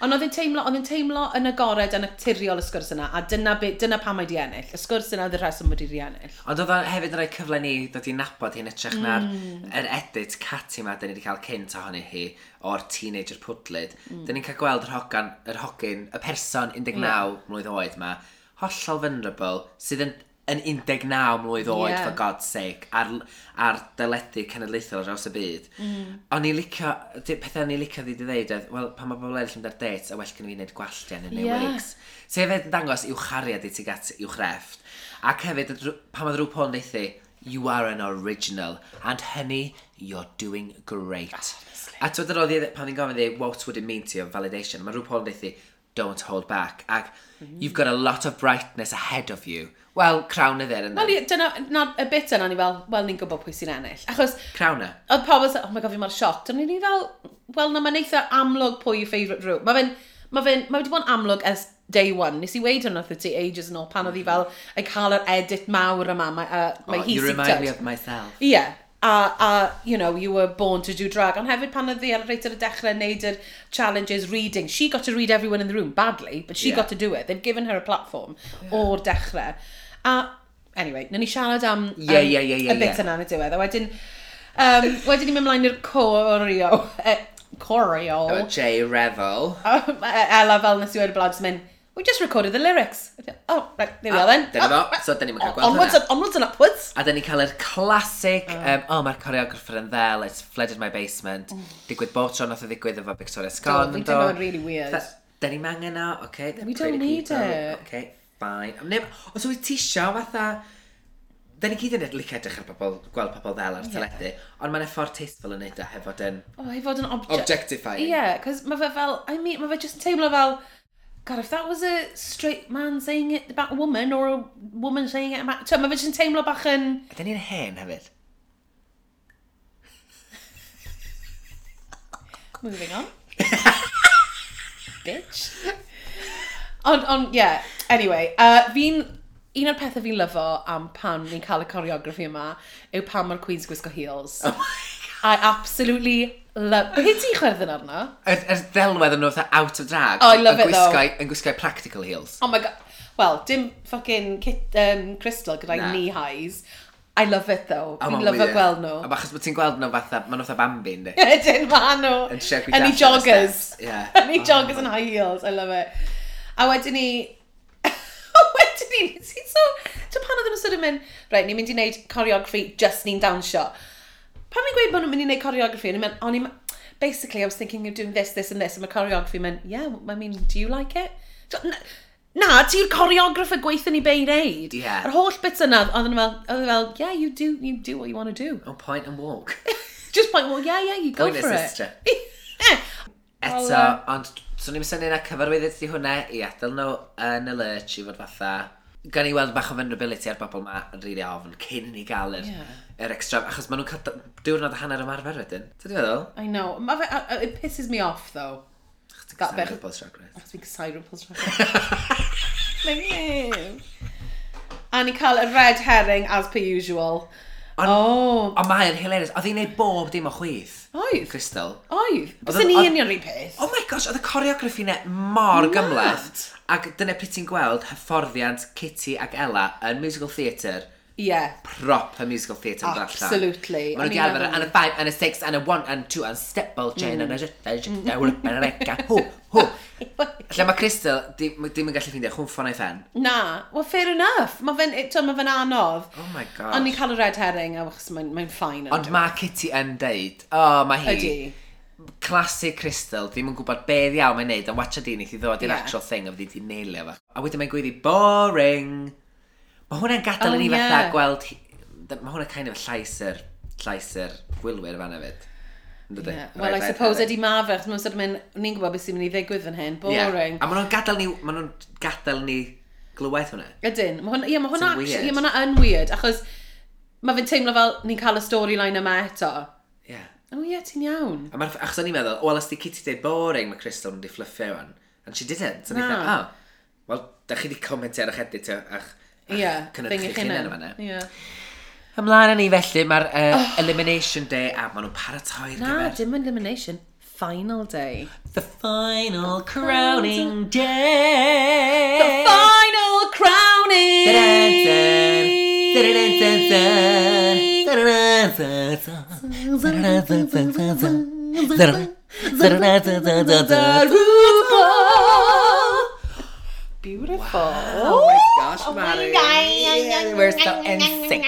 Speaker 2: Ond oedd hi'n teimlo, oedd hi'n teimlo yn agored yn naturiol y sgwrs yna, a dyna, be, dyna pam mae di ennill. Y sgwrs yna oedd y rheswm wedi di ennill.
Speaker 1: Ond oedd hefyd yn rhoi cyfle ni dod i nabod hi'n ytrach na'r mm. er edit cati yma, da ni wedi cael cynt ohonyn hi o'r teenager pwdlyd. Mm. Da ni'n cael gweld yr hogan, yr hogyn, y person 19 yeah. mlynedd oed yma, hollol vulnerable sydd yn yn 19 mlynedd oed,
Speaker 2: yeah.
Speaker 1: for God's sake, ar, ar dyledu cenedlaethol ar draws y byd. Mm. O'n i licio, pethau o'n i licio ddi ddeud oedd, wel, pan mae pobl eraill yn dar dates, a well gen i fi wneud gwalltiau
Speaker 2: neu
Speaker 1: yeah. wigs. So hefyd yn dangos i'w chariad i ti gat i'w chrefft. Ac hefyd, pan mae drwy Paul neithi, e, you are an original, and honey, you're doing great. Absolutely. A twyd yr oedd pan ni'n gofyn ddi, what would it mean to you, validation, mae rhyw Paul neithi, e, don't hold back. Ac mm. you've got a lot of brightness ahead of you. Wel, crawn ydy'r yna.
Speaker 2: Wel, dyna, na, y bit yna ni fel, wel, ni'n gwybod pwy sy'n ennill. Achos...
Speaker 1: Crawn yna. E.
Speaker 2: Oedd pobl, oh my god, fi mor sioct. Ond ni fel, wel, na, mae'n eitha amlwg pwy yw favourite rhyw. Mae fe'n, mae fe'n, mae wedi bod yn amlwg ers day one. Nes i weid hwnna ti ages yn ôl pan oedd hi mhm. fel yn cael yr edit mawr yma. Mae, uh, mae
Speaker 1: oh,
Speaker 2: hi
Speaker 1: you remind me of myself.
Speaker 2: Ie. Yeah a, a, you know, you were born to do drag. Ond hefyd pan oedd ar reit ar y dechrau wneud yr challenges reading, she got to read everyone in the room badly, but she
Speaker 1: yeah.
Speaker 2: got to do it. They've given her a platform yeah. o'r dechrau. A, anyway, na ni siarad am,
Speaker 1: yeah,
Speaker 2: am
Speaker 1: yeah, yeah, yeah,
Speaker 2: y bit
Speaker 1: yeah.
Speaker 2: yna yn y diwedd. A wedyn, um, wedyn ni'n mynd mlaen i'r corio, Uh, eh, corio.
Speaker 1: Efo J Revel.
Speaker 2: Ela fel nes i wedi blaen, mynd, we just recorded the lyrics. Oh, right, there we ah, are then.
Speaker 1: Dyna fo. Ah, so, dyn ni'n cael gweld
Speaker 2: Onwards
Speaker 1: hwnna.
Speaker 2: and, onwards and upwards.
Speaker 1: A dyn ni'n cael yr classic, um, oh, mae'r choreographer yn ddel, it's flooded my basement. Mm. Digwydd bob tro nath o ddigwydd efo Victoria Scott.
Speaker 2: Dwi'n teimlo'n really weird.
Speaker 1: Dyn ni'n mangen o, oce.
Speaker 2: We don't need people. Oh, it.
Speaker 1: Okay, fine. Neu, os wyt ti isio fatha, Dyn ni gyd yn edrych edrych ar bobl, gweld pobl ddel ar teledu, ond mae'n ffordd tasteful yn neud o hefo dyn...
Speaker 2: O, hefo yn object.
Speaker 1: Objectifying.
Speaker 2: Ie, yeah, cos mae fe fel, I mean, mae fe just yn teimlo fel, God, if that was a straight man saying it about a woman, or a woman saying it about... Mae fe jyst yn teimlo bach yn...
Speaker 1: Ydyn ni'n hen hefyd?
Speaker 2: Moving on. Bitch. Ond, on, yeah, anyway, uh, fi'n... Un o'r pethau fi'n lyfo am pan ni'n cael y choreography yma yw pan mae'r Queen's gwisgo heels.
Speaker 1: Oh
Speaker 2: I absolutely Love... Pe ti'n chwerthin arno?
Speaker 1: Yr, yr ddelwedd yn fatha out of drag.
Speaker 2: Oh, I love it
Speaker 1: gwisgau, though. Yn gwisgau practical heels.
Speaker 2: Oh my god. Wel, dim fucking kit, um, crystal gyda'i
Speaker 1: nah.
Speaker 2: knee highs. I love it though.
Speaker 1: Oh,
Speaker 2: Fi'n lyfo gweld nhw.
Speaker 1: A bachos bod ti'n gweld nhw fatha, ma'n nhw fatha bambi, ynddi?
Speaker 2: Ydyn, ma nhw.
Speaker 1: Yn siarad
Speaker 2: Yn ei joggers.
Speaker 1: Yeah.
Speaker 2: Yn ei joggers yn high heels. I love it. A wedyn ni... wedyn ni, ti'n so... Ti'n pan o ddim yn sort of mynd, right, ni'n mynd i wneud choreography, just ni'n dawnsio pan mi'n gweud bod nhw'n mynd i wneud choreography, o'n mynd, o'n i'n basically I was thinking of doing this, this and this, and my choreography meant, yeah, I mean, do you like it? Na, na ti'r choreographer gweithio ni be i wneud.
Speaker 1: Yeah.
Speaker 2: Yr holl bits yna, oedd yn fel, oedd fel, yeah, you do, you do what you want to do.
Speaker 1: Oh, point and walk.
Speaker 2: Just point and walk, yeah, yeah, you go
Speaker 1: point
Speaker 2: for it.
Speaker 1: Sister. Eto,
Speaker 2: well,
Speaker 1: ond swn i'n syniad na cyfarwyddyd di hwnna i adael nhw yn y lurch i fod fatha. Gan i weld bach o vulnerability ar bobl ma yn rili really ofn cyn i ni gael yr
Speaker 2: yeah
Speaker 1: yr extra, achos maen nhw'n cael diwrnod a hanner ymarfer wedyn. Ti'n feddwl?
Speaker 2: I know. Ma fe, uh, it pisses me off, though. Ach, ti'n gysau
Speaker 1: RuPaul's Drag Race.
Speaker 2: Ach, ti'n gysau RuPaul's Drag Race. Like, A ni cael y red herring as per usual.
Speaker 1: On,
Speaker 2: oh.
Speaker 1: Ond mae'n hilarious. Oedd hi'n neud bob dim o chwyth.
Speaker 2: Oedd.
Speaker 1: Crystal.
Speaker 2: Oedd.
Speaker 1: Oedd yn
Speaker 2: union un peth.
Speaker 1: Oh my gosh, oedd y coreograffi ne mor gymleth. Ac dyna pryd ti'n gweld hyfforddiant Kitty ac Ella yn musical theatre
Speaker 2: Yeah.
Speaker 1: Proper musical theatre yn allan.
Speaker 2: Absolutely.
Speaker 1: Maen nhw'n
Speaker 2: gael
Speaker 1: yn y 5, yn y 6, yn y 1, yn 2, yn step ball chain,
Speaker 2: Mm.
Speaker 1: yn a jyta, jyta, wrp, and a reca, hw, hw. Lle mae Crystal ddim yn gallu ffeindio chwmffon ei ffen.
Speaker 2: Na, well fair enough. Mae fe'n ma fe anodd.
Speaker 1: Oh my god.
Speaker 2: Ond ni'n cael y red herring, a achos mae'n mae ffain.
Speaker 1: Ond mae Kitty yn deud, oh, mae hi.
Speaker 2: Ydy.
Speaker 1: Classic Crystal, ddim yn gwybod beth iawn mae'n neud, ond watcha di wneud i ddod i'r
Speaker 2: yeah.
Speaker 1: actual thing a fyddi di neilio fo. A wedyn mae'n gweithi, boring. Mae hwnna'n gadael
Speaker 2: oh,
Speaker 1: i ni
Speaker 2: yeah.
Speaker 1: fatha gweld... Mae hwnna'n kind of llais yr, llais yr gwylwyr fan hefyd.
Speaker 2: Yeah. Well, I suppose ydi ma fe, chos mae'n ni'n gwybod beth sy'n mynd i ddigwydd fan hyn, boring. Yeah.
Speaker 1: A maen nhw'n gadael ni, maen nhw'n gadael ni glywed hwnna.
Speaker 2: Ydyn, mae hwnna, yeah, ma hwnna, yeah, ma hwnna yn weird, achos mae fe'n teimlo fel ni'n cael y storyline yma eto.
Speaker 1: Ie. Yeah.
Speaker 2: O Oh yeah, ti'n iawn.
Speaker 1: A mae'r, achos o'n i'n meddwl, wel, os di Kitty dweud boring, mae Crystal yn di fluffio fan. And she didn't. So
Speaker 2: no.
Speaker 1: ni'n ah. oh, well, da chi di comentio ar eich edit, ach,
Speaker 2: Ie,
Speaker 1: cynhyrchu
Speaker 2: chi'n
Speaker 1: yn yma.
Speaker 2: Ie.
Speaker 1: Ymlaen â ni felly, mae'r uh, oh. Elimination Day a maen nhw'n paratoi'r gyfer.
Speaker 2: Na, dim Elimination, Final Day.
Speaker 1: The final crowning day.
Speaker 2: The final crowning. Beautiful. Wow.
Speaker 1: Oh my gosh, Mari. We're so in sync.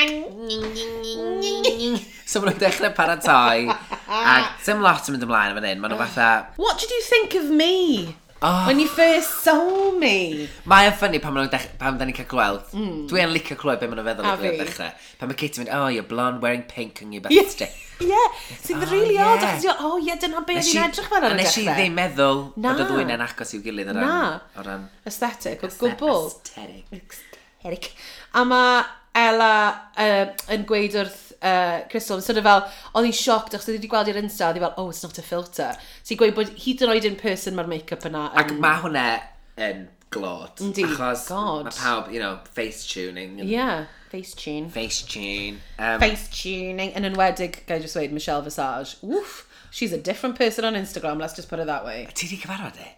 Speaker 1: So maen nhw'n dechrau paratoi, ac dim lot yn mynd ymlaen fan hyn, maen nhw fatha...
Speaker 2: What did you think of me
Speaker 1: Oh.
Speaker 2: When you first saw me.
Speaker 1: Mae yn ffynnu pan, pan da ni'n cael gweld. Mm. Dwi yn licio clywed beth maen nhw'n feddwl ar dechrau. Pan mae Katie mynd, oh, you're blonde, wearing pink on your birthday.
Speaker 2: Yeah,
Speaker 1: ah,
Speaker 2: yeah. sy'n
Speaker 1: oh,
Speaker 2: really
Speaker 1: yeah.
Speaker 2: odd. Achos oh, yeah, dyna be fi'n edrych fel ar y dechrau.
Speaker 1: Nes i ddim meddwl bod y ddwy'n yn agos i'w gilydd o ran...
Speaker 2: Na.
Speaker 1: O ran...
Speaker 2: Aesthetic, o gwbl.
Speaker 1: Aesthetic.
Speaker 2: Aesthetic. A mae Ella uh, yn gweud wrth uh, Crystal, sort of fel, oedd hi'n sioct, achos oedd hi wedi gweld i'r Insta, oedd hi fel, oh, it's not a filter. So i gweud bod hyd yn oed in person mae'r make-up yna. Yn...
Speaker 1: Ac mae hwnna yn glod.
Speaker 2: Yndi,
Speaker 1: achos
Speaker 2: god.
Speaker 1: Mae pawb, you know, face tuning. And...
Speaker 2: Yeah. Face tune.
Speaker 1: Face tune. Um,
Speaker 2: face tuning. Yn enwedig, gael just weid, Michelle Visage. Woof, she's a different person on Instagram, let's just put it that way.
Speaker 1: Ti di cyfarfod e?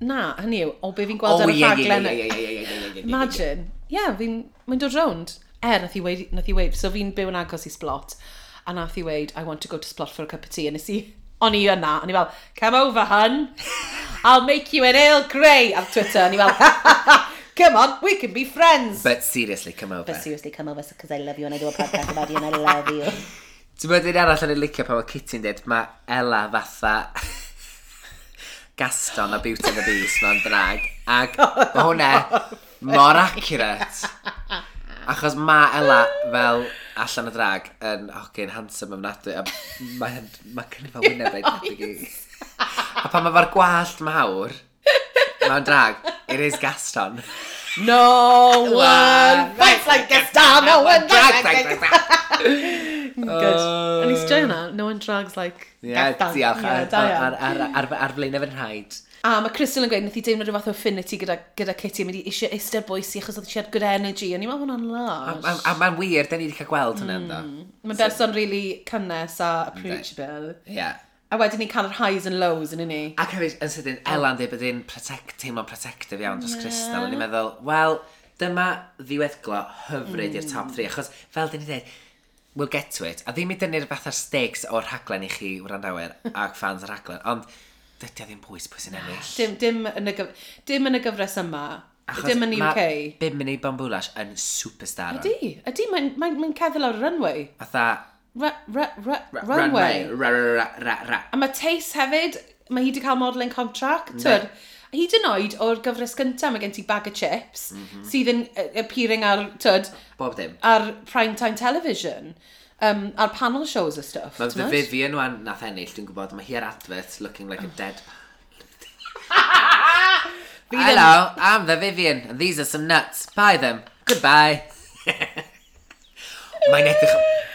Speaker 2: Na, hynny yw, o be fi'n gweld oh, ar y
Speaker 1: yeah,
Speaker 2: rhaglen.
Speaker 1: Yeah, yeah, yeah, yeah, yeah, yeah, yeah, yeah,
Speaker 2: Imagine. Ie, yeah, fi'n, mae'n dod rownd er, nath i weid, nath i weid, so fi'n byw yn agos i Splot, a nath i weid, I want to go to Splot for a cup of tea, a nes i, o'n i yna, o'n i fel, come over hun, I'll make you an ale Grey, ar Twitter, o'n i fel, come on, we can be friends.
Speaker 1: But seriously, come over.
Speaker 2: But seriously, come over, because I love you and I do a podcast about you and I love you.
Speaker 1: Ti'n bod un arall yn ei licio pan mae Kitty'n dweud, mae Ella fatha Gaston o Beauty and the Beast, mae'n drag. Ac mae hwnna mor accurate. Achos mae Ella fel allan o drag yn hogyn handsome ofnadwy, a mae ma cynnig fel wyneb rhaid debyg i. A pan mae fo'r gwallt mawr, mae'n drag, it is Gaston.
Speaker 2: No one fights like Gaston, no one drags like
Speaker 1: Gaston.
Speaker 2: Good. O'n i'n sio hwnna, no one drags like Gaston. Ie, diolch,
Speaker 1: ar flaen efo'n rhaid.
Speaker 2: A mae Crystal yn gweud, nath i deimlo rhyw fath o affinity gyda, gyda Kitty, mynd i eisiau eistedd boesi achos oedd eisiau good energy, a ni'n meddwl hwnna'n
Speaker 1: large.
Speaker 2: A,
Speaker 1: a, a mae'n wir, da ni wedi cael gweld hwnna mm. ynddo.
Speaker 2: Mae'n berson really cynnes a approachable.
Speaker 1: Ie. Yeah.
Speaker 2: A wedyn ni'n cael yr highs and lows yn ni.
Speaker 1: Ac hefyd, yn sydyn, Elan dweud bod hi'n protect, teimlo'n protective iawn dros yeah. Crystal. A ni'n meddwl, wel, dyma ddiweddglo hyfryd mm. i'r top mm. 3. Achos, fel dyn ni dweud, we'll get to it. A ddim i dynnu'r fath ar stakes o'r rhaglen i chi, wrandawyr, ac fans y rhaglen. Ond, dydy o ddim pwys pwy sy'n ennill.
Speaker 2: Dim, dim, yn y gyf... dim yn y gyfres yma. Achos dim yn UK.
Speaker 1: Mae Bimini Bambulash yn superstar.
Speaker 2: Ydy, ydy, mae'n mae, mae ceddol ar y runway.
Speaker 1: Fatha...
Speaker 2: Runway. A mae Tace hefyd, mae hi wedi cael modelling contract. Twyd, hyd yn oed o'r gyfres gyntaf, mae gen ti bag of chips,
Speaker 1: mm -hmm.
Speaker 2: sydd yn appearing ar, tyd,
Speaker 1: Bob dim.
Speaker 2: ar prime time television um, ar panel shows a stuff.
Speaker 1: Mae the Vivian wan nath ennill, dwi'n gwybod, mae hi ar advert looking like a
Speaker 2: oh. dead
Speaker 1: Hello, I'm the Vivian, and these are some nuts. Buy them. Goodbye. Mae'n edrych...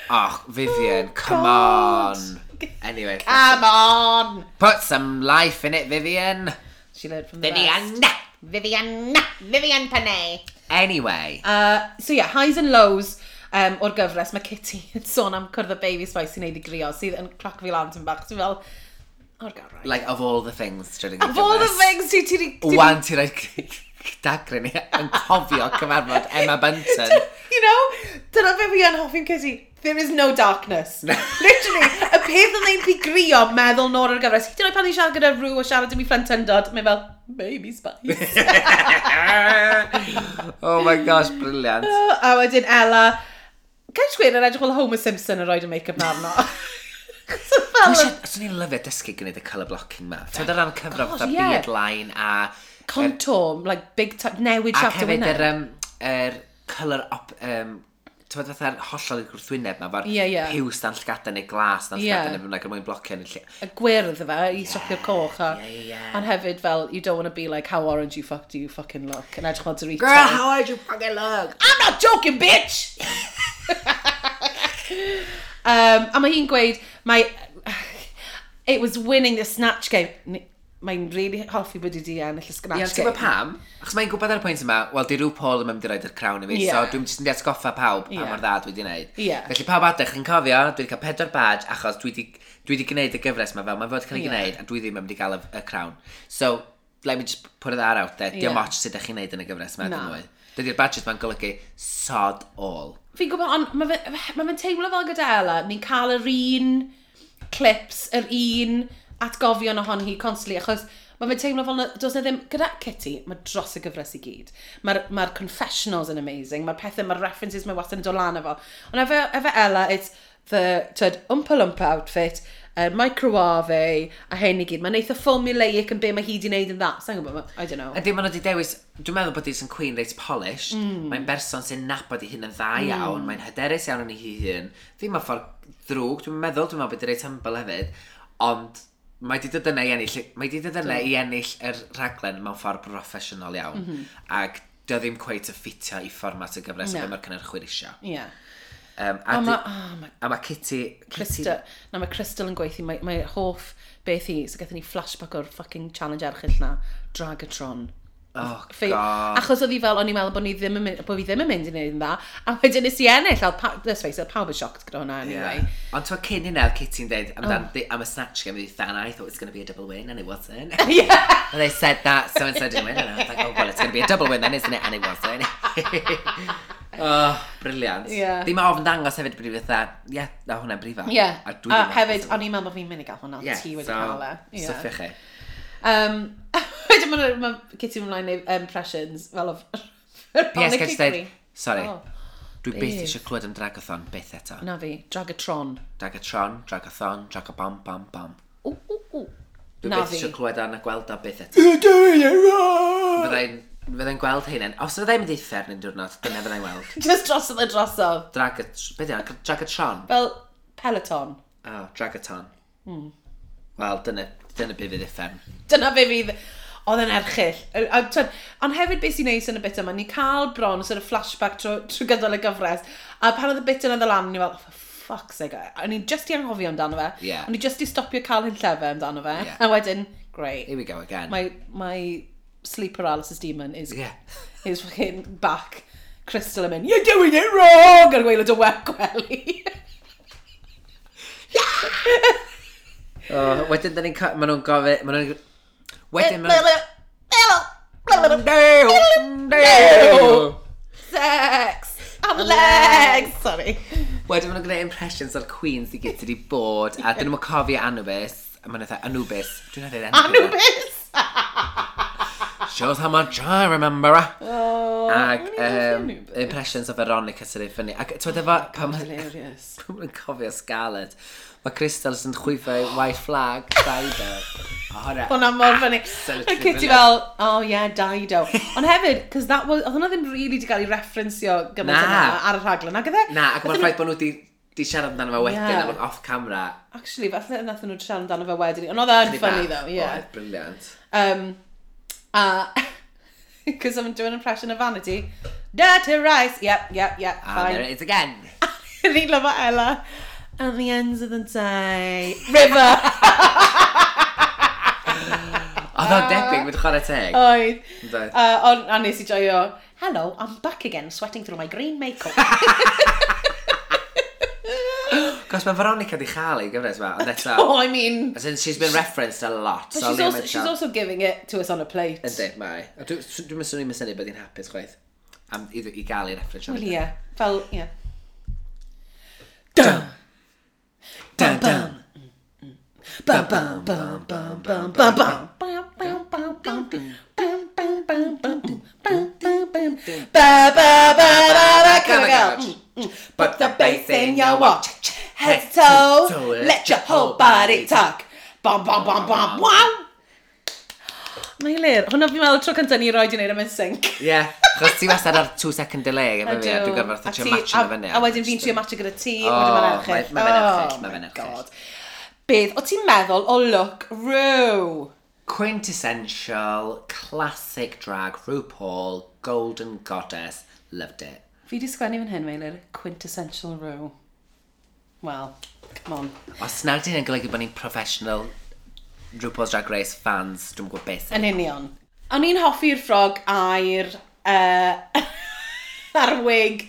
Speaker 1: Oh, Vivian, come
Speaker 2: God.
Speaker 1: on. Anyway.
Speaker 2: Come on!
Speaker 1: Put some life in it, Vivian.
Speaker 2: She learned from the
Speaker 1: Vivian!
Speaker 2: Best. Vivian! Vivian Panay!
Speaker 1: Anyway.
Speaker 2: Uh, so yeah, highs and lows um, o'r gyfres, mae Kitty yn sôn am cwrdd y baby spice sy'n neud i grio, sydd yn crac fi lan ti'n bach. Ti'n fel, o'r garrau.
Speaker 1: Like, of all the things, ti'n rhaid
Speaker 2: Of all the things, ti'n ti, ti,
Speaker 1: Wan, ti'n rhaid dagrin i yn cofio cyfarfod Emma Bunton.
Speaker 2: you know, dyna fe fi yn hoffi'n Kitty. There is no darkness. Literally, y peth yn ein pigrio meddwl nôr o'r gyfres. Hyd yn oed pan ni'n siarad gyda rhyw o siarad dim i ffrentyndod, mae fel, baby spice.
Speaker 1: oh my gosh, brilliant.
Speaker 2: Oh, a wedyn Ella, Gael gweud yn edrych fel Homer Simpson yn rhoi y make-up na arno.
Speaker 1: Swn i'n lyfio dysgu gwneud y colour blocking ma. Ti'n dod ar y
Speaker 2: cyfrif
Speaker 1: fatha
Speaker 2: yeah.
Speaker 1: beard line a...
Speaker 2: Contour, like big time, newid
Speaker 1: siap
Speaker 2: dy wyna.
Speaker 1: Ac hefyd yr, um, er colour op, um, tyfod fatha'r hollol i'r gwrthwyneb ma, fo'r
Speaker 2: Ie, ie.
Speaker 1: piws dan llgada neu glas dan
Speaker 2: Ie.
Speaker 1: llgada neu fyna er mwyn blocio yn y lle.
Speaker 2: y gwyrdd fe i stopio'r coch a...
Speaker 1: Ie, ie, ie.
Speaker 2: Ond hefyd fel, you don't want to be like, how orange you fuck do you fucking look? Yn edrych fel Doritos.
Speaker 1: Girl, how are you fucking look?
Speaker 2: I'm not joking, bitch! um, a mae hi'n gweud, mae... It was winning the snatch game. Ni- mae'n really hoffi bod i di ennill y Scratch Game.
Speaker 1: Ie, ti'n gwybod pam? Achos mae'n gwybod ar y pwynt yma, wel, di rhyw Paul yn mynd i roed yr crawn i fi,
Speaker 2: yeah.
Speaker 1: so dwi'n jyst yn di atgoffa pawb pa
Speaker 2: yeah.
Speaker 1: mor dda dwi wedi gwneud.
Speaker 2: Yeah.
Speaker 1: Felly pawb adech chi'n cofio, dwi wedi cael pedwar badge, achos dwi wedi gwneud y gyfres yma fel mae'n fod cael ei
Speaker 2: yeah.
Speaker 1: gwneud, a dwi ddim yn mynd i gael y, y crawn. So, let me just put it out there,
Speaker 2: yeah.
Speaker 1: diolch ots sut ydych chi'n gwneud yn y gyfres yma, no. dwi'n Dydy'r badges ma'n golygu sod all.
Speaker 2: Fi'n gwybod, ond mae fe'n ma teimlo fel gyda Ella, ni'n cael yr un clips, yr un atgofion ohon hi constantly, achos mae fe'n teimlo fel, does na ddim, gyda Kitty, mae dros y gyfres i gyd. Mae'r ma confessionals yn amazing, mae'r pethau, mae'r references mae wastad yn dod lan efo. Ond efo, efo Ella, it's the, tyd, umpa lumpa outfit, uh, microwave, a hyn i gyd. Mae'n eitha formulaic yn be mae hi wedi wneud yn dda. Sa'n gwybod, I don't know.
Speaker 1: Ydy, maen nhw wedi dewis, dwi'n meddwl bod hi'n Queen reit polished. Mm. Mae'n berson sy'n nabod i hun yn dda iawn, mm. mae'n hyderus iawn yn ei hun. Ddim yn ffordd ddrwg, dwi'n meddwl, dwi'n meddwl bod hi'n reit humble hefyd. Ond mae di dod yna i ennill, mae di dod yna i ennill yr rhaglen mewn ffordd proffesiynol iawn. Mm -hmm. Ac dio ddim cweith y ffitio i fformat y gyfres no. mae'r cynnyrchwyr
Speaker 2: eisiau. Yeah.
Speaker 1: Um, a, o,
Speaker 2: ma, oh, ma,
Speaker 1: a mae Kitty... Kitty...
Speaker 2: Crystal, na, mae Crystal yn gweithio, mae, mae hoff beth i, so gathen ni flashback o'r fucking challenge erchill na, Dragatron.
Speaker 1: Oh,
Speaker 2: Fe, achos oedd hi fel, o'n i'n meddwl bod, ni ddim yn mynd, bod fi ddim yn mynd i wneud yn dda. A wedyn nes i ennill, oedd pa, let's face it, pawb yn sioct gyda hwnna anyway.
Speaker 1: Yeah. Ond to cyn hynna, oedd Kitty'n dweud, I'm, oh. done, the, I'm a snatch game with Than, I thought it was going to be a double win, and it wasn't.
Speaker 2: yeah.
Speaker 1: And they said that, so and so didn't win, and I was like, oh well, it's going to be a double win then, isn't it? And it wasn't. oh, briliant.
Speaker 2: Yeah.
Speaker 1: Ddim ofn dangos hefyd brif fatha, ie, yeah, na hwnna'n brifo.
Speaker 2: Ie, Yeah.
Speaker 1: A,
Speaker 2: a hefyd, o'n i'n meddwl bod fi'n mynd i gael hwnna,
Speaker 1: yeah,
Speaker 2: ti wedi
Speaker 1: so,
Speaker 2: cael e. Yeah.
Speaker 1: Syffio chi.
Speaker 2: Um, Wedyn mae ma Kitty ymlaen neu impressions, fel o
Speaker 1: P.S. Gael dweud, sorry,
Speaker 2: oh,
Speaker 1: dwi
Speaker 2: beth
Speaker 1: eisiau clywed am Dragathon, beth eto.
Speaker 2: Na fi, Dragatron.
Speaker 1: Dragatron, Dragathon, Dragabam, bam, bam.
Speaker 2: O, o, o.
Speaker 1: Dwi
Speaker 2: beth
Speaker 1: eisiau clywed am y gweld a beth eto.
Speaker 2: Dwi'n ei
Speaker 1: Fyddai'n gweld hynny. Os fyddai'n mynd i uffern yn diwrnod, dyna fyddai'n weld.
Speaker 2: Just drosodd y drosodd.
Speaker 1: Dragatron. Beth yna? E? Dragatron?
Speaker 2: Fel Peloton.
Speaker 1: Oh, Dragaton.
Speaker 2: Mm.
Speaker 1: Wel, dyna Dyna be fydd effem.
Speaker 2: Dyna be fydd... Oedd yn erchill. A, twyd, ond hefyd beth sy'n neis yn y bit yma, ni cael bron sort of flashback trwy tro gydol y gyfres, a pan oedd y bit yna ddod lan, ni fel, oh, fuck's sake, a ni just i anghofio amdano fe,
Speaker 1: yeah.
Speaker 2: a ni just i stopio cael hyn llefe amdano fe,
Speaker 1: yeah.
Speaker 2: a wedyn, great.
Speaker 1: Here we go again.
Speaker 2: My, my sleep paralysis demon is,
Speaker 1: yeah.
Speaker 2: is fucking back. Crystal yn mynd, you're doing it wrong! Ar gweilod y web gwely. yeah!
Speaker 1: Oh, wedyn, dyn ni'n... Maen nhw'n gofyn... Maen nhw'n... Wedyn, maen nhw'n... Dew!
Speaker 2: Sex! On legs! Sorry.
Speaker 1: Wedyn, maen nhw'n gwneud impressions o'r Queens i gyd sydd wedi bod, a dyn nhw'n cofio Anubis. A maen nhw'n Anubis. Dwi'n dweud Anubis.
Speaker 2: Anubis!
Speaker 1: Shows how much I remember. her.
Speaker 2: Oh, Ac
Speaker 1: um, impressions o Veronica sydd ei ffynnu. Ac ti'n dweud efo... Oh,
Speaker 2: hilarious.
Speaker 1: Pwy mae'n cofio Scarlett mae Crystals yn chwyfau white flag, Dido.
Speaker 2: Hwna mor fyny. Ac
Speaker 1: ti
Speaker 2: fel, oh yeah, Dido. Ond hefyd, cos that was, oedd hwnna ddim really di cael ei referensio gymaint yna ar y rhaglen, nag ydde?
Speaker 1: Na, ac mae'r ffaith bod nhw di di siarad amdano fe wedyn, yeah. off camera.
Speaker 2: Actually, falle nathon nhw siarad amdano fe wedyn. Ond oedd e'n ffynnu ddo. Yeah.
Speaker 1: Oh, oedd, briliant.
Speaker 2: Um, a, cos I'm doing an impression of vanity. Dirty rice, yep, yep, yep, fine.
Speaker 1: And there it is again.
Speaker 2: Ni'n lyfo Ella at the end of the day, River!
Speaker 1: Oedd o'n debyg, mynd chwarae teg.
Speaker 2: Oedd. Uh, on, a nes i joio, hello, I'm back again, sweating through my green makeup.
Speaker 1: Cos mae Veronica di chael ei gyfres ma, ond eto...
Speaker 2: Oh, I mean...
Speaker 1: As in, she's been referenced a lot. So
Speaker 2: she's, also, she's also giving it to us on a plate.
Speaker 1: Yndi, mae. Dwi'n mynd i'n mynd syni bod hi'n hapus chwaith. Am, i, i gael ei reference.
Speaker 2: Wel, ie. Fel, ie.
Speaker 1: Dum! Dun, dun.
Speaker 2: Bum, bum, bum, bum, bum, bum, bum. Put the bass in your walk, head to toe, let your whole body talk. Bum, bum, bum, bum, bum. Mae'n lir. Hwna fi'n meddwl tro cyntaf ni roed i wneud am yn sync.
Speaker 1: Ie, chos ti wastad ar two second delay efo fi, a dwi'n gorfod
Speaker 2: fatha
Speaker 1: trio yn y fyny.
Speaker 2: A wedyn fi'n trio match gyda ti,
Speaker 1: O,
Speaker 2: wedyn mae'n erchill.
Speaker 1: fe'n erchill,
Speaker 2: Beth, o ti'n meddwl o look Roo?
Speaker 1: Quintessential, classic drag, RuPaul, golden goddess, loved it.
Speaker 2: Fi di sgwennu fan hyn, Meilir, quintessential Roo. Wel, come on.
Speaker 1: Os nag ti'n yn golygu bod ni'n professional RuPaul's Drag Race fans, dwi'n gwybod beth.
Speaker 2: Yn union. O'n i'n hoffi'r ffrog a'r uh, ar wig.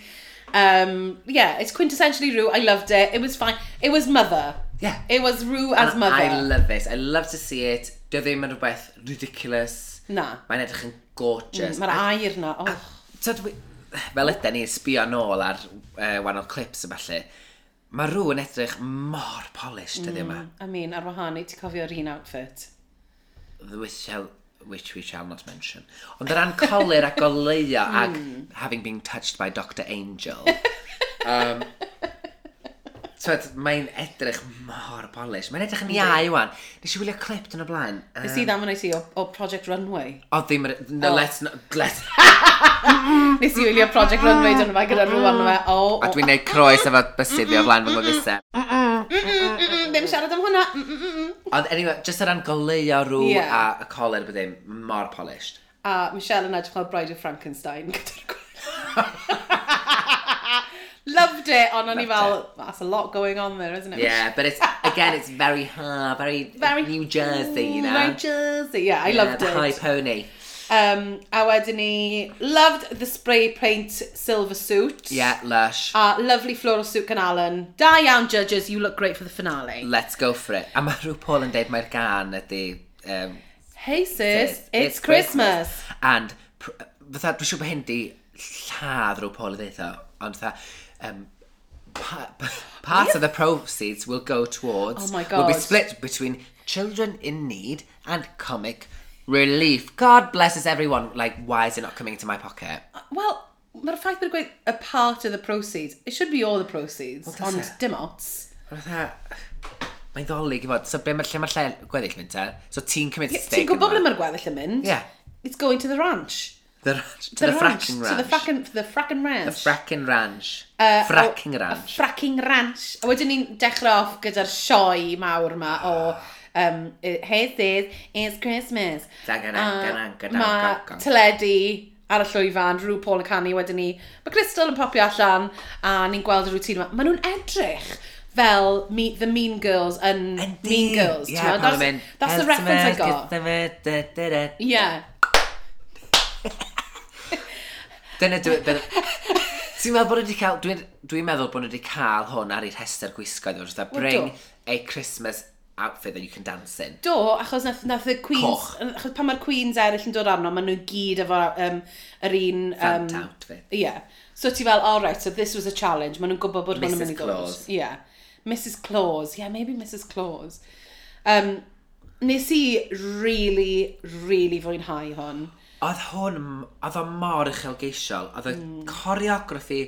Speaker 2: Um, yeah, it's quintessentially Rue. I loved it. It was fine. It was mother.
Speaker 1: Yeah.
Speaker 2: It was Rue as
Speaker 1: and
Speaker 2: mother.
Speaker 1: I love it. I love to see it. Dio ddim yn rhywbeth ridiculous.
Speaker 2: Na.
Speaker 1: Mae'n edrych yn gorgeous.
Speaker 2: Mm, Mae'r air na. Oh.
Speaker 1: A, fel ydy ni sbio nôl ar uh, wahanol clips y falle, Mae rhyw yn edrych mor polished ydy yma.
Speaker 2: Mm, I mean, ar wahân i ti cofio'r un outfit.
Speaker 1: Which shall, which we shall not mention. Ond yr ran colir a goleio hmm. ag having been touched by Dr Angel. um, Tyd, mae'n edrych mor polish. Mae'n edrych yn iau, wan. Nes i wylio clip dyn o blaen.
Speaker 2: Nes i ddam yn oes i o, o Project Runway.
Speaker 1: O, ddim... yr... No, let's not... Let's...
Speaker 2: Nes i wylio Project Runway dyn yma gyda rhywun yma. O,
Speaker 1: A dwi'n neud croes efo bysyddio o flaen fy mwgysau.
Speaker 2: Ddim siarad am hwnna.
Speaker 1: Ond anyway, jyst o ran goleuo rŵ a y coler bydd ddim, mor polished.
Speaker 2: A Michelle yn edrych fel Bride of Frankenstein gyda'r Loved it, ond o'n i fel, that's a lot going on there, isn't it?
Speaker 1: Yeah, but it's, again, it's very hard, very,
Speaker 2: very
Speaker 1: New Jersey, you know?
Speaker 2: New Jersey, yeah, I
Speaker 1: yeah,
Speaker 2: loved
Speaker 1: the
Speaker 2: it.
Speaker 1: high pony.
Speaker 2: Um, a wedyn ni, loved the spray paint silver suit.
Speaker 1: Yeah, lush.
Speaker 2: A lovely floral suit gan Alan. Da iawn, judges, you look great for the finale.
Speaker 1: Let's go for it. A mae rhyw Paul yn deud mae'r gan ydy... Um,
Speaker 2: hey sis,
Speaker 1: it's,
Speaker 2: it's Christmas.
Speaker 1: Christmas. And, fatha, dwi'n siŵr bod hyn di lladd rhyw Paul y ddeitha, ond fatha, um, pa- part of the proceeds will go towards.
Speaker 2: Oh my
Speaker 1: Will be
Speaker 2: God.
Speaker 1: split between children in need and comic relief. God blesses everyone. Like, why is it not coming into my pocket?
Speaker 2: Uh, well, mae'r ffaith bod yn gweud a part of the proceeds. It should be all the proceeds,
Speaker 1: that's
Speaker 2: ond
Speaker 1: it.
Speaker 2: dim ots.
Speaker 1: Fatha, Mae'n ddolig i fod. So, be mae lle mae'r lle gweddill mynd te? So, ti'n cymryd
Speaker 2: Ti'n
Speaker 1: steg
Speaker 2: gwybod ble mae'r gweddill yn mynd?
Speaker 1: Yeah.
Speaker 2: It's going to the ranch.
Speaker 1: The ranch. To
Speaker 2: the,
Speaker 1: the
Speaker 2: ranch,
Speaker 1: fracking ranch.
Speaker 2: To the fracking, the fracking ranch.
Speaker 1: The fracking ranch.
Speaker 2: Uh,
Speaker 1: fracking ranch.
Speaker 2: A fracking ranch. A wedyn ni'n dechrau off gyda'r sioe mawr yma o um, Hey Sis, It's Christmas. Mae teledu ar y llwyfan, rhyw Paul yn canu wedyn ni. Mae Crystal yn popio allan a ni'n gweld y rŵtîn yma. Maen nhw'n edrych fel me, the Mean Girls yn Mean Girls.
Speaker 1: Yeah,
Speaker 2: that's, that's the reference I got. Yeah.
Speaker 1: Dyna. Dwi, dwi, Ti'n meddwl bod wedi cael... Dwi'n dwi meddwl bod wedi cael hwn ar ei rhestr gwisgoedd. Dwi'n
Speaker 2: meddwl,
Speaker 1: bring
Speaker 2: do.
Speaker 1: a Christmas outfit that you can dance in.
Speaker 2: Do, achos nath, nath y Queens...
Speaker 1: Coch.
Speaker 2: Achos pan mae'r Queens eraill yn dod arno, maen nhw gyd efo um, yr un... Um,
Speaker 1: Fant outfit. Ie.
Speaker 2: Yeah. So ti fel, all right, so this was a challenge. Maen nhw'n gwybod bod hwn yn mynd i ddod. Yeah. Mrs Claus. Yeah, maybe Mrs Claus. Um, nes i really, really fwynhau hwn.
Speaker 1: Oedd hwn, oedd o mor uchelgeisiol, oedd y
Speaker 2: mm.
Speaker 1: coreograffi,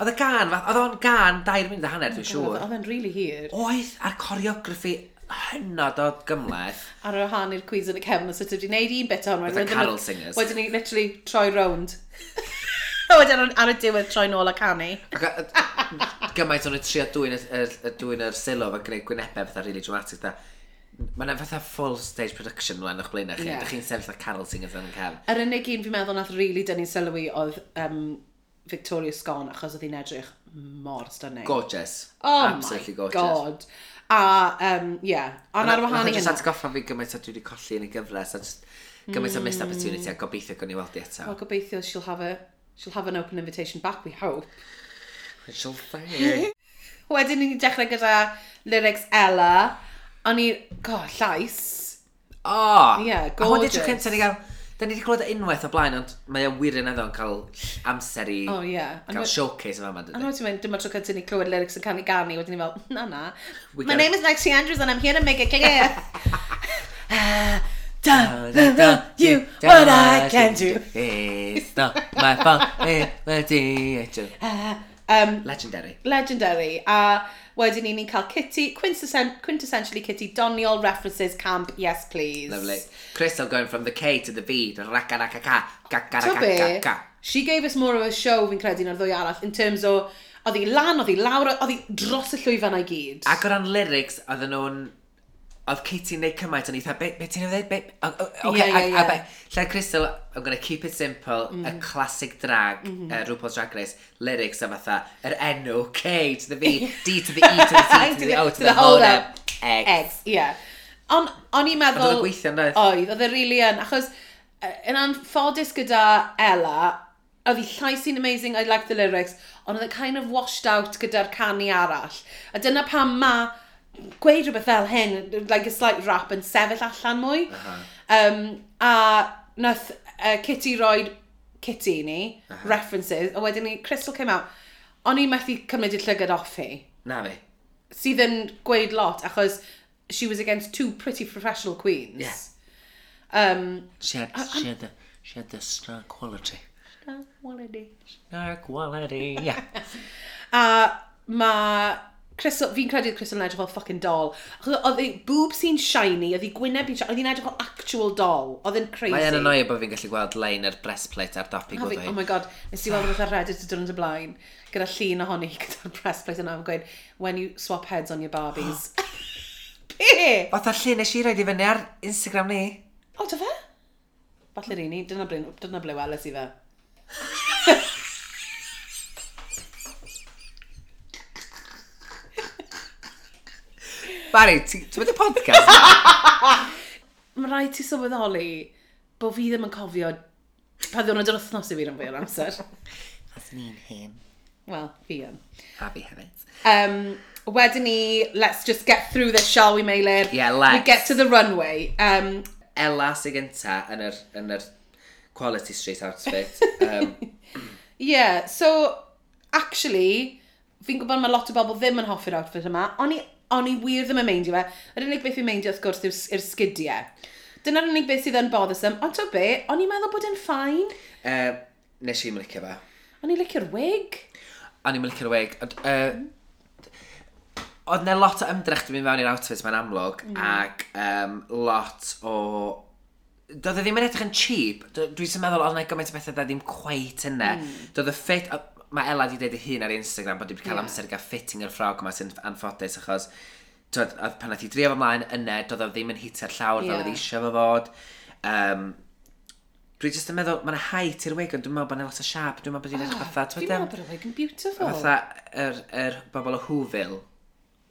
Speaker 1: oedd y gan, oedd o'n gan dair munud a hanner dwi'n oh siŵr.
Speaker 2: Oedd o'n really hir.
Speaker 1: Oedd, a'r coreograffi hynod o gymleth.
Speaker 2: Ar y rhan i'r cwiz yn y cefn, os ti wedi gwneud un bit o'n
Speaker 1: wedyn. carol singers.
Speaker 2: Wedyn ni literally troi round. rownd. wedyn ar y diwedd troi nôl a canu.
Speaker 1: Ac, gymaint o'n y tri a dwi'n y, y, y, y, y, y, y, y, y, y, y, y, y, y, y, y, Mae yna fatha full stage production yn o'ch blaen chi. Yeah. Dych chi'n sefyll a Carol Singers yn car.
Speaker 2: Yr unig un fi'n meddwl nath rili really dynnu sylwi oedd um, Victoria Scone achos oedd hi'n edrych mor stunning.
Speaker 1: Gorgeous.
Speaker 2: Oh
Speaker 1: Absolutely
Speaker 2: my
Speaker 1: gorgeous.
Speaker 2: god. A, um, yeah. Ond ar wahân i hynny.
Speaker 1: Nath atgoffa fi gymaint o dwi wedi colli yn y gyfres a just gymaint mm. o missed opportunity a mm. gobeithio gwni weld i eto.
Speaker 2: Wel, gobeithio she'll have, a, she'll have an open invitation back, we hope.
Speaker 1: She'll thank.
Speaker 2: Wedyn ni'n dechrau gyda lyrics Ella. O'n i, go, llais. O!
Speaker 1: Oh,
Speaker 2: Ie, yeah, gorgeous.
Speaker 1: A hwn di tro cyntaf ni gael, Da ni wedi clywed unwaith o blaen, ond mae e wir yn edrych yn cael amser i
Speaker 2: oh, yeah.
Speaker 1: cael showcase yma.
Speaker 2: A nhw ti'n mynd, dyma tro cyntaf ni clywed lyrics yn canu ganu, wedyn ni fel, na na.
Speaker 1: We
Speaker 2: My name is Lexi Andrews and I'm here to make it clear. Don't you what I can do.
Speaker 1: It's not my fault, eh, it's my
Speaker 2: Um,
Speaker 1: Legendary.
Speaker 2: Legendary. A uh, Wedyn ni ni'n cael Kitty, quintessent, quintessentially Kitty, doniol references camp, yes please.
Speaker 1: Lovely. Crystal going from the K to the V, to raka raka ka, ka ka
Speaker 2: ka
Speaker 1: ka ka.
Speaker 2: She gave us more of a show fi'n credu na'r ddwy arall, in terms o, oedd hi lan, oedd hi lawr, oedd hi dros y llwyfan i gyd.
Speaker 1: Ac o ran lyrics, oedden nhw'n oedd Kitty'n neud cymaint, o'n eitha, be, be ti'n ei wneud? Okay, yeah,
Speaker 2: yeah,
Speaker 1: yeah. Lle Crystal, I'm gonna keep it simple, mm. -hmm. a classic drag, mm -hmm. uh, RuPaul's Drag Race, lyrics a fatha, yr enw, K to the V, D to the E to the T to the O to the hold up, X.
Speaker 2: X, yeah. On, o'n i'n meddwl...
Speaker 1: Oedd o'n gweithio yn
Speaker 2: oedd? Oedd, oedd e rili yn, achos yn anffodus gyda Ella, oedd hi llais sy'n amazing, I like the lyrics, ond oedd e kind of washed out gyda'r canu arall. A dyna pam ma' gweud rhywbeth fel hyn, like a slight rap yn sefyll allan mwy. Uh -huh. um, a nath uh, Kitty roed Kitty ni, uh -huh. references, a wedyn ni, Crystal came out. O'n i methu cymryd y llygad off hi.
Speaker 1: Na fi.
Speaker 2: Sydd yn gweud lot, achos she was against two pretty professional queens.
Speaker 1: Yeah.
Speaker 2: Um,
Speaker 1: she, had, she, had the, she had the star quality.
Speaker 2: Star quality.
Speaker 1: Star quality, yeah.
Speaker 2: a mae Crystal, fi'n credu oedd Crystal yn edrych fel fucking doll. Oedd ei boob sy'n shiny, oedd ei gwyneb yn shiny, oedd hi'n edrych fel actual doll. Oedd yn crazy.
Speaker 1: Mae'n annoio bod fi'n gallu gweld lein yr breastplate a'r
Speaker 2: dapi
Speaker 1: gwrdd
Speaker 2: Oh my god, nes i weld rhywbeth ar Reddit y dwrnod y blaen, gyda llun ohoni gyda'r breastplate yna, yn gweud, when you swap heads on your Barbies. Be?
Speaker 1: Oedd o'r llun nes i roed i fyny ar Instagram ni.
Speaker 2: O, dy fe? Falle rin ni, dyna ble weles i fe.
Speaker 1: Barry, ti'n mynd y podcast?
Speaker 2: Mae rhaid ti sylweddoli bod fi ddim yn cofio pa ddiwrnod yr wythnos i fi yn fwy o'r amser.
Speaker 1: That's ni'n hyn.
Speaker 2: Wel, fi yn.
Speaker 1: A fi hefyd.
Speaker 2: Um, wedyn ni, let's just get through this, shall we, Meilir?
Speaker 1: Yeah, let's.
Speaker 2: We get to the runway. Um,
Speaker 1: Ella sy'n gynta yn yr, yn yr quality street outfit. Um,
Speaker 2: yeah, so, actually, fi'n gwybod mae lot o bobl ddim yn hoffi'r outfit yma, ond i O'n i wir ddim yn meindio fe. Yr unig beth fi'n meindio wrth gwrs yw'r sgidiau. Dyna'r unig beth sydd yn bothersome, ond to be, o'n i'n meddwl bod e, yn ffain.
Speaker 1: Uh, nes i'n licio fe.
Speaker 2: O'n i'n licio'r wig.
Speaker 1: O'n i'n licio'r wig. Uh, oedd ne lot o ymdrech di mynd fewn i'r outfit mae'n amlwg, mm. ac um, lot o... Doedd e ddim yn edrych yn cheap, dwi'n sy'n meddwl oedd yna gymaint o bethau ddim quite yna. Mm. Doedd y ffit, mae Ella di dweud ei hun ar Instagram bod wedi cael
Speaker 2: yeah.
Speaker 1: amser gael fitting yr ffrog yma sy'n anffodus achos twyd, oedd pan oedd hi drio fo mlaen yna, doedd o ddim yn hitio'r llawr yeah.
Speaker 2: fel
Speaker 1: oedd eisiau fo fod. Um, dwi jyst yn meddwl, mae'n height i'r wig, ond dwi'n meddwl bod yna lot o siap, dwi'n meddwl bod hi'n edrych fatha... Dwi'n
Speaker 2: meddwl bod y wig yn beautiful.
Speaker 1: Fatha, yr, yr bobl o Whoville,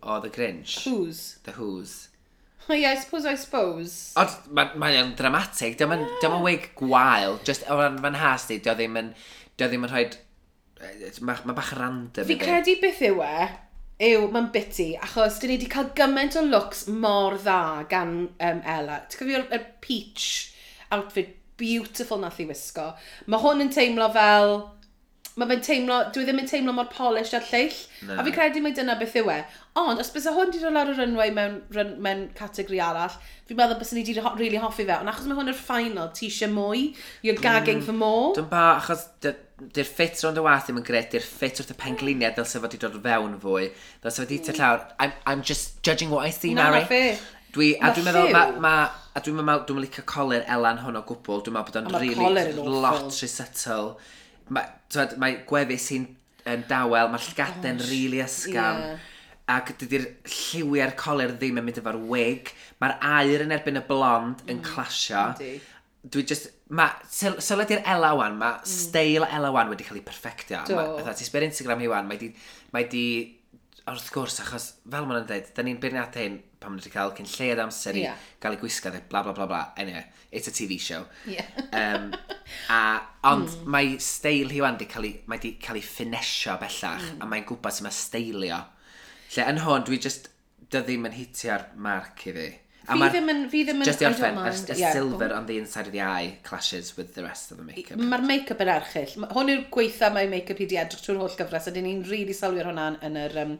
Speaker 1: o The Grinch.
Speaker 2: Who's?
Speaker 1: The Who's.
Speaker 2: Oh yeah, I suppose, I suppose.
Speaker 1: Ond mae'n ma dramatic, dwi'n meddwl wig gwael, just o ran fan has di, dwi'n ddim yn... Dwi'n ddim yn rhoi mae ma bach random.
Speaker 2: Fi credu beth yw e, yw mae'n biti, achos dyn ni wedi cael gymaint o looks mor dda gan um, Ella. Ti'n cofio'r er peach outfit beautiful nath i wisgo. Mae hwn yn teimlo fel... Mae fe'n teimlo, dwi e ddim yn teimlo mor polish a'r lleill,
Speaker 1: no.
Speaker 2: a fi credu mai dyna beth yw e. Ond, os bys hwn wedi dod lawr y runway mewn, run, mewn categori arall, fi'n meddwl bys ni wedi ho really hoffi fe, ond achos mae hwn yr final, ti eisiau mwy, you're gagging mm, for more.
Speaker 1: Dwi'n ba, achos Di'r ffit rond y wath ddim yn gred, di'r ffit wrth y pengliniau ddylse fod wedi dod fewn fwy. Ddylse fod wedi mm. llawer. I'm, I'm just judging what I see,
Speaker 2: no,
Speaker 1: Mary.
Speaker 2: No,
Speaker 1: Dwi, a dwi'n meddwl, ma, ma, a dwi'n meddwl, dwi'n licio colir Elan hwn o gwbl, dwi'n meddwl bod o'n really lot rhy subtle. Mae ma gwefus hi'n yn dawel, mae'r llgaden rili really ysgafn.
Speaker 2: Yeah.
Speaker 1: Ac dydy'r lliwiau'r colir ddim yn mynd efo'r wig. Mae'r air yn erbyn y blond yn clasio.
Speaker 2: Mm,
Speaker 1: dwi just, Mae sylwedi'r Ella wan, mae mm. steil Ella wan wedi cael ei perfectio.
Speaker 2: Do.
Speaker 1: Fatha, ti'n sber Instagram hi wan, mae di, mae di, wrth gwrs, achos fel ma'n dweud, da ni'n beirniad hyn pan ma'n wedi cael cyn lleiad amser i
Speaker 2: yeah.
Speaker 1: gael ei gwisgo, dde, bla bla bla bla, anyway, it's a TV show.
Speaker 2: Yeah.
Speaker 1: um, a, ond mm. mae steil hi wan, di cael ei, mae di cael ei ffinesio bellach, mm. a mae'n gwybod sy'n mae steilio. Lle, yn hwn, dwi just, dy ddim yn hitio'r marc i fi. A
Speaker 2: fi ddim yn... Fi ddim yn...
Speaker 1: Just
Speaker 2: the
Speaker 1: orffen, y
Speaker 2: yeah,
Speaker 1: silver oh. on the inside of the eye clashes with the rest of the make-up.
Speaker 2: Mae'r make-up yn archill. Hwn yw'r gweitha mae make-up i di edrych trwy'r holl gyfres, a dyn ni'n rili really sylwi ar hwnna yn yr um,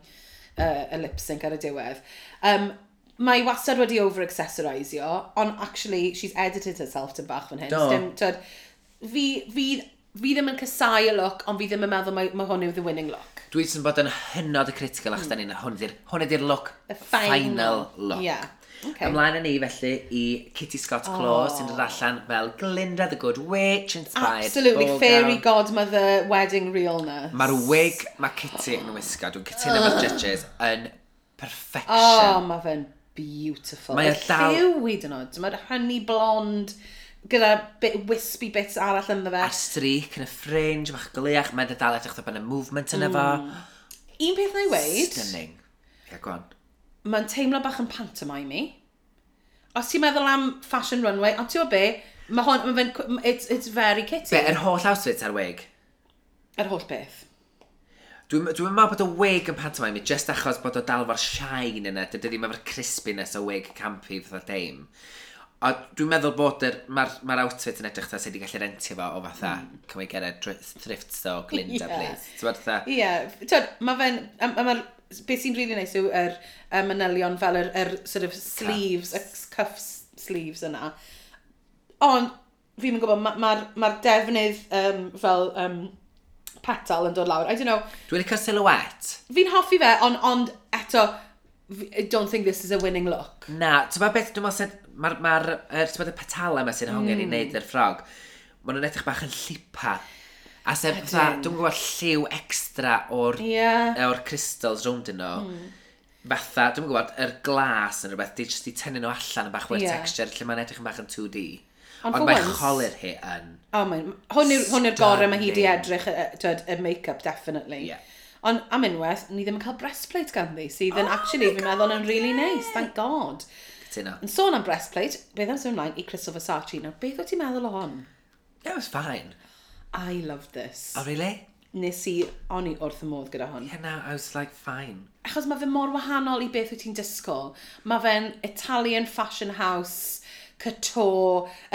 Speaker 2: uh, y lip sync ar y diwedd. Um, mae wastad wedi over-accessorisio, ond actually, she's edited herself to bach fan hyn.
Speaker 1: Do.
Speaker 2: Dim, tyd, fi, fi, fi ddim yn casau y look, ond fi ddim yn meddwl mae, mae hwn yw the winning look.
Speaker 1: Dwi ddim bod yn hynod y critical, achos da ni'n hwn ydy'r look,
Speaker 2: the final, final
Speaker 1: look.
Speaker 2: Yeah. Okay.
Speaker 1: Ymlaen â ni felly i Kitty Scott Claw
Speaker 2: oh.
Speaker 1: sy'n dod oh. allan fel Glinda the Good Witch inspired.
Speaker 2: Absolutely,
Speaker 1: Ball
Speaker 2: fairy godmother wedding realness.
Speaker 1: Mae'r wig mae Kitty yn wisgo, dwi'n cytuno efo'r judges, yn perfection.
Speaker 2: Oh, mae fe'n beautiful. Mae'r
Speaker 1: dal...
Speaker 2: lliw hyd yn oed, mae'r honey blond gyda bit wispy bits arall ynddo fe.
Speaker 1: A'r streak yn y fringe, mae'ch glyach, mae'n dal edrych yn y movement yna mm. fo.
Speaker 2: Un peth na i weid.
Speaker 1: Stunning. Ie, yeah, gwan
Speaker 2: mae'n teimlo bach yn pantomime i. Os ti'n meddwl am fashion runway, ond ti'n be, mae hon, ma fe'n, it's, it's very kitty.
Speaker 1: Be, yr holl outfit ar wig?
Speaker 2: Yr holl beth.
Speaker 1: Dwi'n dwi meddwl bod y wig yn pantomime, just achos bod o dal fo'r shine yna, dydy ddim efo'r crispiness o wig campi fatha deim. A dwi'n meddwl bod mae'r ma outfit yn edrych ta sydd wedi gallu rentio fo o fatha mm. can we get a thrift store Glinda
Speaker 2: yeah.
Speaker 1: please. Ti'n meddwl ta?
Speaker 2: Ie, yeah. mae fe'n, mae'r beth sy'n rili really neis yw yr er, manylion fel yr, er, sort of sleeves, y cuffs sleeves yna. Ond fi'n gwybod, mae'r ma, ma, ma defnydd um, fel um, petal yn dod lawr. I don't know.
Speaker 1: Dwi'n licio silhouette.
Speaker 2: Fi'n hoffi fe, ond on, eto, I don't think this is a winning look.
Speaker 1: Na, ti'n ma beth dwi'n meddwl, mae'r ma, ma, er, petalau yma sy'n hongen mm. i wneud i'r ffrog, maen nhw'n edrych bach yn llipa. A sef, dwi'n gwybod lliw extra o'r,
Speaker 2: yeah.
Speaker 1: o'r crystals rownd yno. Mm. Fatha, dwi'n gwybod, yr glas yn rhywbeth, di just i tynnu nhw allan yn bach o'r
Speaker 2: yeah.
Speaker 1: texture, lle mae'n edrych yn bach yn 2D.
Speaker 2: Ond,
Speaker 1: Ond mae cholir hi yn...
Speaker 2: O, oh, mae'n... Hwn yw'r gorau mae hi di edrych, twyd, y make-up, definitely.
Speaker 1: Yeah.
Speaker 2: Ond am unwaith, ni ddim yn cael breastplate ganddi, sydd yn oh actually, fi'n meddwl, yn really nice, thank god.
Speaker 1: Cytuno.
Speaker 2: Yn sôn am breastplate, beth am sy'n ymlaen i Crystal Versace, nawr beth o ti'n meddwl o hon?
Speaker 1: Yeah, It was fine.
Speaker 2: I love this.
Speaker 1: Oh, really?
Speaker 2: Nes i, o'n i wrth y modd gyda hwn.
Speaker 1: Yeah, no, I was like, fine.
Speaker 2: Achos mae fe mor wahanol i beth wyt ti'n disgwyl. Mae fe'n Italian fashion house, cyto,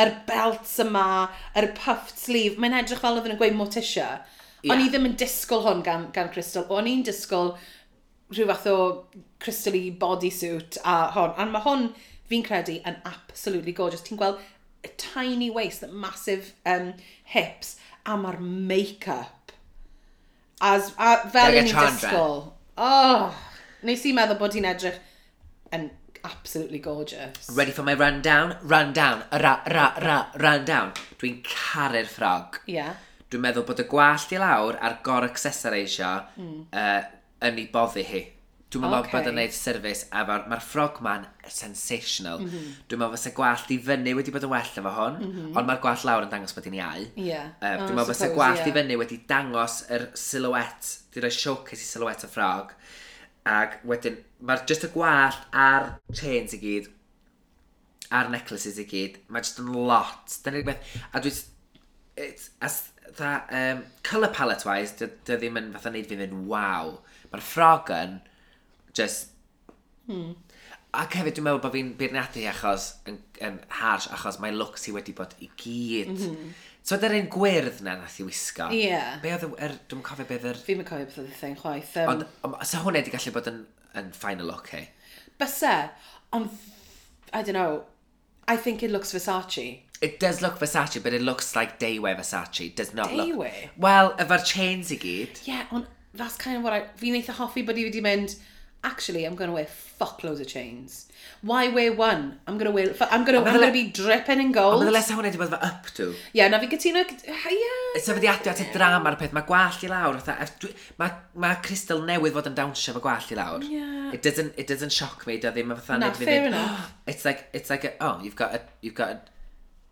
Speaker 2: yr belts yma, yr puffed sleeve. Mae'n edrych fel oedden yn gweud Morticia. Yeah. O'n i ddim yn disgwyl hwn gan, gan Crystal. O'n i'n disgwyl rhyw fath o crystally bodysuit a hon. A mae hwn, fi'n credu, yn absolutely gorgeous. Ti'n gweld a tiny waist, that massive um, hips a mae'r make-up. As, a fel
Speaker 1: Like a
Speaker 2: yn i'n
Speaker 1: Chandra.
Speaker 2: disgwyl. Oh, nes i meddwl bod hi'n edrych yn absolutely gorgeous.
Speaker 1: Ready for my rundown? Rundown. Ra, ra, ra, rundown. Dwi'n caru'r ffrog.
Speaker 2: Yeah.
Speaker 1: Dwi'n meddwl bod y gwallt i lawr a'r gor accessorisio mm. uh, yn ei boddi hi. Dwi'n meddwl
Speaker 2: okay.
Speaker 1: bod yn gwneud service, a mae'r ma ffrog ma'n sensational. Mm -hmm. Dwi'n meddwl fysa gwallt i fyny wedi bod yn well efo hwn, mm -hmm. ond mae'r gwallt lawr yn dangos bod hi'n iau. Yeah.
Speaker 2: Um,
Speaker 1: dwi'n meddwl fysa gwallt
Speaker 2: yeah.
Speaker 1: i fyny wedi dangos yr silhouette, di roi showcase i silhouette y ffrog. Ac wedyn, mae'r just y gwallt a'r chains i gyd, a'r necklaces i gyd, mae just yn lot. Dyna rhywbeth, a dwi'n... As, tha, um, colour palette wise, dy, dy ddim yn fatha neud fi fynd, waw. Mae'r ffrog yn Just... Hmm. Ac hefyd dwi'n meddwl bod fi'n beirniadu achos yn, yn harsh, achos mae looks hi wedi bod i gyd. Mm -hmm. So dy'r un gwyrdd na nath i wisgo.
Speaker 2: Ie. Yeah.
Speaker 1: Be oedd er, dwi'n cofio beth yr...
Speaker 2: Fi'n cofio beth oedd y thing chwaith. Um,
Speaker 1: ond, ond, so hwnna wedi gallu bod yn, yn final look hi?
Speaker 2: Byse, ond, I don't know, I think it looks Versace.
Speaker 1: It does look Versace, but it looks like Daywear Versace. It does not Daywear? look...
Speaker 2: Daywear?
Speaker 1: Well, efo'r chains i gyd.
Speaker 2: Ie, yeah, ond that's kind of what I... Fi'n eitha hoffi bod i wedi mynd actually, I'm going to wear fuckloads of chains. Why wear one? I'm going to wear, I'm going to, I'm going to be dripping in gold.
Speaker 1: Ond meddwl lesa hwnna wedi bod fy up to.
Speaker 2: Ie, yeah, na fi gytuno,
Speaker 1: ie. Y adio at y drama ar y peth, mae gwallt i lawr, mae ma Crystal newydd fod yn dawnsio fy gwallt i lawr.
Speaker 2: Yeah.
Speaker 1: It doesn't, it doesn't shock me, do ddim yn fatha.
Speaker 2: Na, fair enough.
Speaker 1: Oh, it's like, it's like, a, oh, you've got a, you've got a,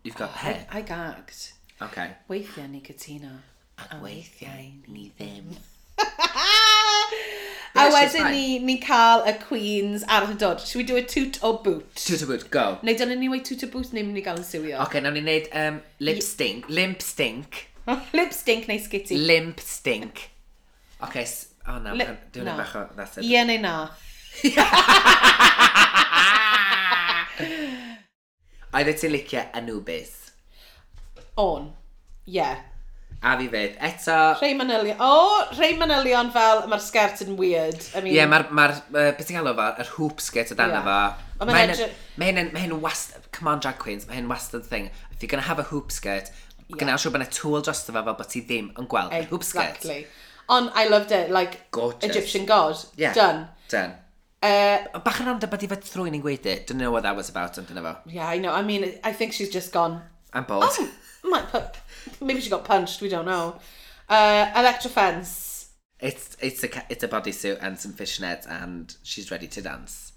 Speaker 1: you've got oh, hair.
Speaker 2: I, I gagged.
Speaker 1: Okay.
Speaker 2: Weithiau ni gytuno.
Speaker 1: A oh, weithiau ni
Speaker 2: A wedyn ni, ni'n cael y Queens ar y dod. Should we do a toot o boot?
Speaker 1: Toot o boot, go.
Speaker 2: Neu dyna ni wei toot o boot neu mynd i gael yn siwio.
Speaker 1: Oce, okay, nawr ni'n neud um, lip stink. Limp stink.
Speaker 2: lip stink neu skitty.
Speaker 1: Limp stink. Oce, okay, oh no,
Speaker 2: Lip,
Speaker 1: dwi'n
Speaker 2: no.
Speaker 1: bach o...
Speaker 2: Ie neu na.
Speaker 1: Oeddet ti'n licio Anubis?
Speaker 2: On, ie. Yeah.
Speaker 1: A fi fydd. Eto...
Speaker 2: Rhei manylion. O, oh, rhei manylion fel mae'r sgert yn weird. I mean...
Speaker 1: Ie, yeah, mae'r, ma uh, beth ti'n galw fo, yr hoop sgert o dan yeah.
Speaker 2: fo. Mae hyn,
Speaker 1: mae hyn, yn hyn wastad, come on drag queens, mae hyn wastad thing. If you're gonna have a hoop skirt, yeah. gynnal siw bod yna tŵl dros efo fel bod ti ddim yn gweld exactly. hoop skirt.
Speaker 2: Exactly. On, I loved it, like,
Speaker 1: Gorgeous.
Speaker 2: Egyptian god.
Speaker 1: Yeah.
Speaker 2: Done.
Speaker 1: Done.
Speaker 2: Uh,
Speaker 1: Bach yn rand bod i fod thrwy'n i'n gweud it. Don't know what that was about, ond dyna fo.
Speaker 2: Yeah, I know. I mean, I think she's just gone.
Speaker 1: I'm bored.
Speaker 2: Oh, my... maybe she got punched. We don't know. Uh, Electra Fence.
Speaker 1: It's, it's, a, it's a bodysuit and some fishnets and she's ready to dance.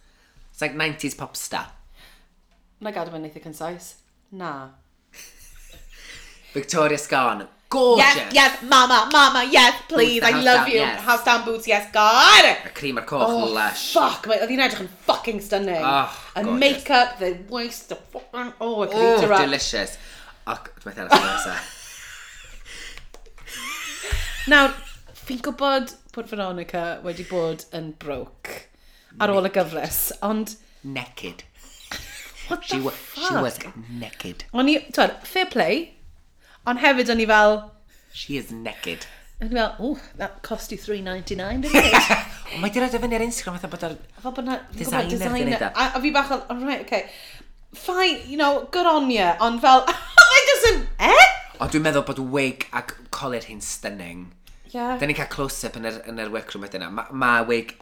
Speaker 1: It's like 90s pop star.
Speaker 2: Na gadael fe'n eitha concise. Nah.
Speaker 1: Victoria Scarn, Gorgeous.
Speaker 2: Yes, yes, mama, mama, yes, please,
Speaker 1: Boots,
Speaker 2: I
Speaker 1: house
Speaker 2: love
Speaker 1: down,
Speaker 2: you.
Speaker 1: yes.
Speaker 2: House down boots, yes, God.
Speaker 1: Y cream ar coch, oh, lush.
Speaker 2: Fuck, mae- oedd hi'n edrych yn fucking stunning.
Speaker 1: Oh,
Speaker 2: and
Speaker 1: gorgeous.
Speaker 2: make-up, the waist, the fucking, oh,
Speaker 1: Oh,
Speaker 2: eat her up.
Speaker 1: delicious. Ac dwi'n meddwl ar nesaf.
Speaker 2: Nawr, fi'n gwybod bod Veronica wedi bod yn broke ar ôl y gyfres, ond...
Speaker 1: Naked.
Speaker 2: What the
Speaker 1: she
Speaker 2: fuck?
Speaker 1: She was naked.
Speaker 2: O'n i, twyd, fair play, ond hefyd o'n i fel...
Speaker 1: She is naked.
Speaker 2: O'n i fel, ooh, that cost you 3.99, didn't it?
Speaker 1: Ond mae di rhaid o e fyny ar Instagram fatha bod ar...
Speaker 2: Fel bod o'r
Speaker 1: designer yn gwneud
Speaker 2: A fi bach o, oh, alright, okay fine, you know, good on you, ond fel, I just yn, eh?
Speaker 1: O, dwi'n meddwl bod wig ac colir hi'n stunning.
Speaker 2: Yeah.
Speaker 1: Da ni'n cael close-up yn yr, yn yr workroom wedyn yna. Mae'r ma wig,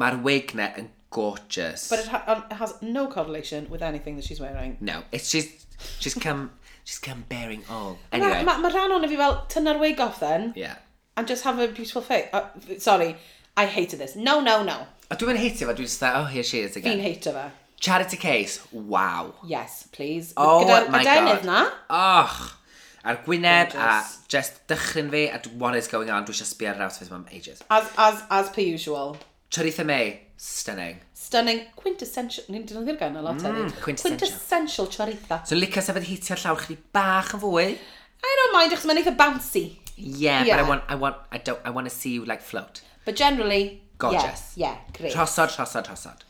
Speaker 1: mae'r wig na yn gorgeous.
Speaker 2: But it, ha um, it has no correlation with anything that she's wearing.
Speaker 1: No, it's just, she's come, she's come bearing all.
Speaker 2: Anyway. Mae ma, ma rhan o'n fi fel, tynna'r wig off then.
Speaker 1: Yeah.
Speaker 2: And just have a beautiful face. Uh, sorry, I hated this. No, no, no.
Speaker 1: A dwi'n heitio fe, dwi'n just that, oh, here she is again.
Speaker 2: Fi'n heitio fe.
Speaker 1: Charity Case, wow.
Speaker 2: Yes, please.
Speaker 1: Oh
Speaker 2: gyda,
Speaker 1: my
Speaker 2: gyda
Speaker 1: god.
Speaker 2: na.
Speaker 1: Och. A'r gwyneb
Speaker 2: Gorgeous.
Speaker 1: a just dychryn fi a what is going on. Dwi eisiau sbio ar rawt am ages.
Speaker 2: As, as, as per usual.
Speaker 1: Charitha May, stunning.
Speaker 2: Stunning, quintessential, ni'n dynoddi'r gan a lot mm,
Speaker 1: quintessential.
Speaker 2: Quintessential charitha.
Speaker 1: So lica sefyd hitio'r llawr chdi bach yn fwy.
Speaker 2: I don't mind, achos mae'n eitha bouncy.
Speaker 1: Yeah,
Speaker 2: yeah, but
Speaker 1: I want, I want, I don't, I want to see you like float.
Speaker 2: But generally,
Speaker 1: Gorgeous.
Speaker 2: Yeah, yeah, great.
Speaker 1: Trosod, trosod, trosod.